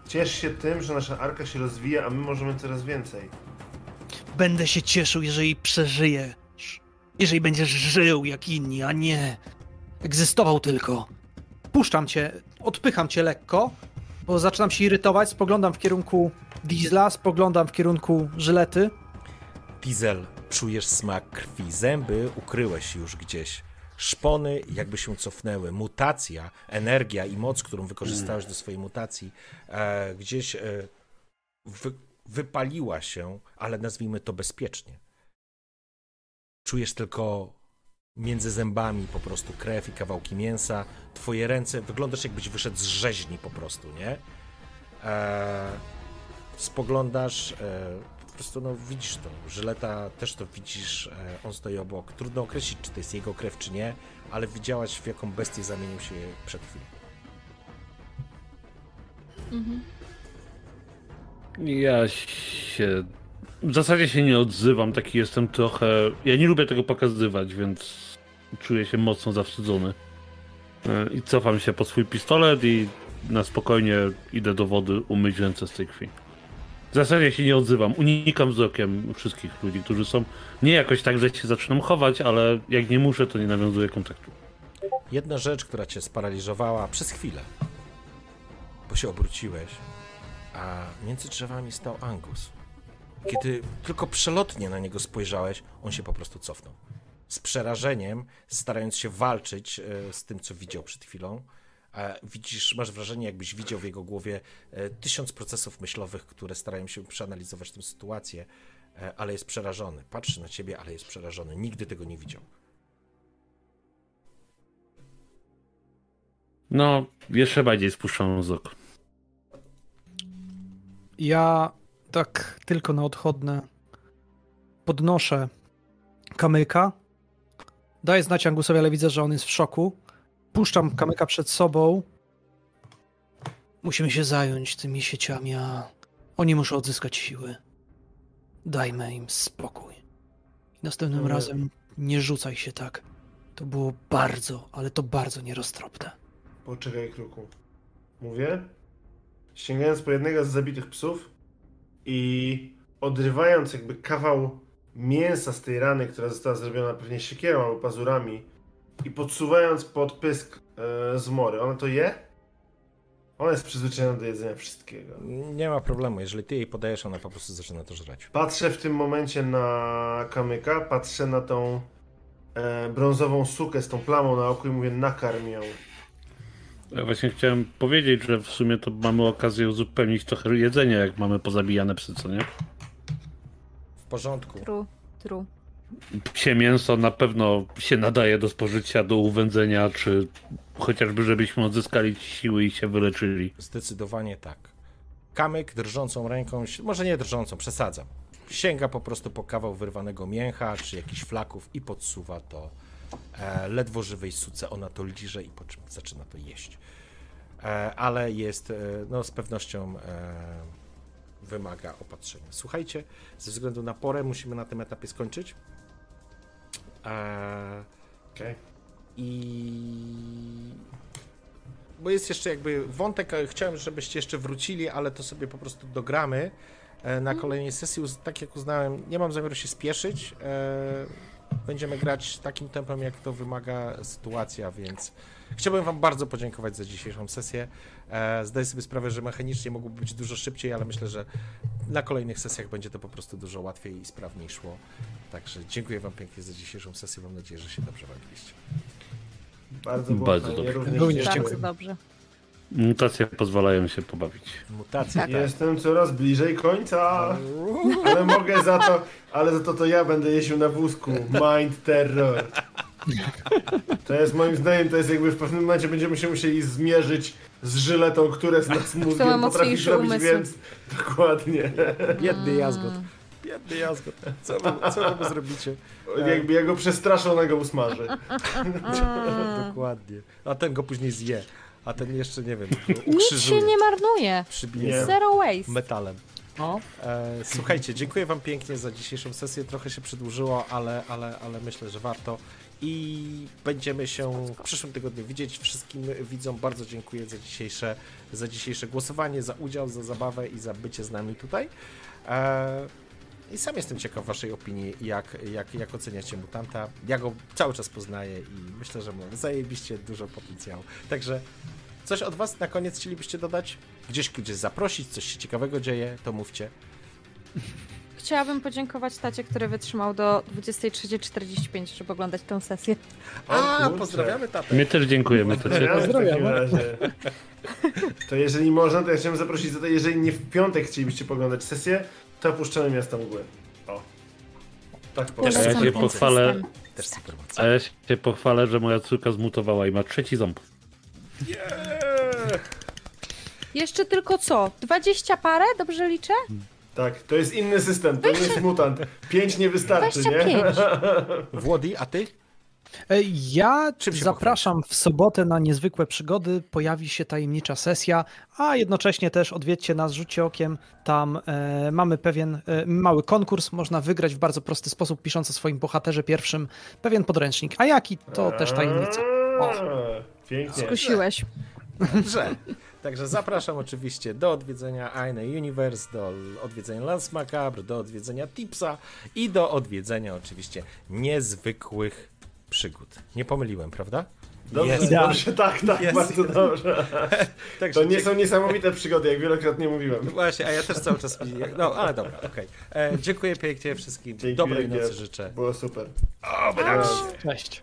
Ciesz się tym, że nasza arka się rozwija, a my możemy coraz więcej. Będę się cieszył, jeżeli przeżyjesz. Jeżeli będziesz żył jak inni, a nie egzystował tylko. Puszczam cię, odpycham cię lekko, bo zaczynam się irytować. Spoglądam w kierunku Diesla, spoglądam w kierunku Żylety. Diesel, czujesz smak krwi, zęby ukryłeś już gdzieś. Szpony jakby się cofnęły. Mutacja, energia i moc, którą wykorzystałeś do swojej mutacji, e, gdzieś e, wy, wypaliła się, ale nazwijmy to bezpiecznie. Czujesz tylko między zębami po prostu krew i kawałki mięsa. Twoje ręce, wyglądasz jakbyś wyszedł z rzeźni po prostu, nie? E, spoglądasz, e, prostu no, widzisz to. Żyleta też to widzisz, e, on stoi obok. Trudno określić, czy to jest jego krew, czy nie, ale widziałaś, w jaką bestię zamienił się przed chwilą. Mhm. Ja się. W zasadzie się nie odzywam, taki jestem trochę. Ja nie lubię tego pokazywać, więc czuję się mocno zawstydzony. E, I cofam się po swój pistolet i na spokojnie idę do wody umyć ręce z tej krwi. W zasadzie się nie odzywam, unikam wzrokiem wszystkich ludzi, którzy są nie jakoś tak, że się zaczynam chować, ale jak nie muszę, to nie nawiązuję kontaktu. Jedna rzecz, która cię sparaliżowała przez chwilę, bo się obróciłeś, a między drzewami stał Angus. Kiedy tylko przelotnie na niego spojrzałeś, on się po prostu cofnął. Z przerażeniem, starając się walczyć e, z tym, co widział przed chwilą, a widzisz, masz wrażenie, jakbyś widział w jego głowie e, tysiąc procesów myślowych, które starają się przeanalizować tę sytuację, e, ale jest przerażony. Patrzy na ciebie, ale jest przerażony. Nigdy tego nie widział. No, jeszcze bardziej spuszczam wzrok. Ja tak tylko na odchodne podnoszę kamyka. Daję znać Angusowi, ale widzę, że on jest w szoku. Puszczam kamyka przed sobą. Musimy się zająć tymi sieciami, a oni muszą odzyskać siły. Dajmy im spokój. Następnym razem nie rzucaj się tak. To było bardzo, ale to bardzo nieroztropne. Poczekaj, Kruku. Mówię? Sięgając po jednego z zabitych psów i odrywając jakby kawał mięsa z tej rany, która została zrobiona pewnie siekierą albo pazurami i podsuwając pod pysk e, zmory. Ona to je? Ona jest przyzwyczajona do jedzenia wszystkiego. Nie ma problemu, jeżeli ty jej podajesz, ona po prostu zaczyna to żreć. Patrzę w tym momencie na kamyka, patrzę na tą e, brązową sukę z tą plamą na oku i mówię nakarm ją. Ja właśnie chciałem powiedzieć, że w sumie to mamy okazję uzupełnić trochę jedzenia, jak mamy pozabijane psy, co nie? W porządku. True, true. Psie mięso na pewno się nadaje do spożycia, do uwędzenia, czy chociażby żebyśmy odzyskali siły i się wyleczyli. Zdecydowanie tak. Kamyk drżącą ręką, może nie drżącą, przesadzam. Sięga po prostu po kawał wyrwanego mięcha, czy jakichś flaków i podsuwa to e, ledwo żywej suce. Ona to liże i po czym zaczyna to jeść. E, ale jest, e, no z pewnością e, wymaga opatrzenia. Słuchajcie, ze względu na porę musimy na tym etapie skończyć. E, Okej. i. Bo jest jeszcze jakby wątek, ale chciałem, żebyście jeszcze wrócili, ale to sobie po prostu dogramy e, na kolejnej sesji. Tak jak uznałem, nie mam zamiaru się spieszyć. e, Będziemy grać takim tempem, jak to wymaga sytuacja, więc chciałbym Wam bardzo podziękować za dzisiejszą sesję. E, Zdaję sobie sprawę, że mechanicznie mogłoby być dużo szybciej, ale myślę, że na kolejnych sesjach będzie to po prostu dużo łatwiej i sprawniej szło. Także dziękuję Wam pięknie za dzisiejszą sesję. Mam nadzieję, że się dobrze bawiliście. Bardzo, Bardzo dobrze. również Również Bardzo dziękuję. dobrze. Mutacje pozwalają się pobawić. Mutacja. Tak. Jestem coraz bliżej końca, ale mogę za to, ale za to to ja będę jeździł na wózku. Mind terror. To jest moim zdaniem, to jest jakby w pewnym momencie będziemy się musieli zmierzyć z żyletą, które z nas ma mózgiem potrafi zrobić umysł. więc dokładnie. Biedny jazgot. Biedny jazgot. Co wy, co wy zrobicie? Jakby ja go przestraszą, ona go usmaży. Dokładnie. A ten go później zje. A ten jeszcze, nie wiem, Nic się nie marnuje. Przybije. Zero waste. metalem. O, E, słuchajcie, dziękuję wam pięknie za dzisiejszą sesję. Trochę się przedłużyło, ale, ale, ale myślę, że warto. I będziemy się w przyszłym tygodniu widzieć. Wszystkim widzom bardzo dziękuję za dzisiejsze, za dzisiejsze głosowanie, za udział, za zabawę i za bycie z nami tutaj. E, I sam jestem ciekaw waszej opinii, jak, jak, jak oceniacie mutanta. Ja go cały czas poznaję i myślę, że ma zajebiście dużo potencjału. Także coś od was na koniec chcielibyście dodać? Gdzieś, gdzieś zaprosić, coś się ciekawego dzieje, to mówcie. Chciałabym podziękować tacie, który wytrzymał do 23.45, żeby oglądać tę sesję. O A, kurczę. pozdrawiamy tatę. My też dziękujemy. To cię... Ja w takim Pozdrawiam. razie. To jeżeli można, to ja chciałem zaprosić za to, jeżeli nie w piątek chcielibyście poglądać sesję, to opuszczamy miasto mgły. O. Tak A powiem. ja się pochwalę, moc. a ja się pochwalę, że moja córka zmutowała i ma trzeci ząb. Jeszcze tylko co? 20 parę? Dobrze liczę? Tak, to jest inny system, to nie jest mutant. Pięć nie wystarczy, nie? 25. Włodi, a ty? E, Ja zapraszam w sobotę na niezwykłe przygody. Pojawi się tajemnicza sesja, a jednocześnie też odwiedźcie nas, rzućcie okiem. Tam e, mamy pewien e, mały konkurs. Można wygrać w bardzo prosty sposób, pisząc o swoim bohaterze pierwszym pewien podręcznik. A jaki to też tajemnica. O. Pięknie. Skusiłeś. Że. Także zapraszam oczywiście do odwiedzenia Aine Universe, do odwiedzenia Lance Macabre, do odwiedzenia Tipsa i do odwiedzenia oczywiście niezwykłych przygód. Nie pomyliłem, prawda? Dobrze, Jest. dobrze, tak, tak, Jest. bardzo dobrze. Także To nie są niesamowite przygody, jak wielokrotnie mówiłem. Właśnie, a ja też cały czas... No, ale dobra, okej. E, Dziękuję pięknie wszystkim. Dzięki Dobrej wielkie. nocy życzę. Było super. Oby nam się. Cześć.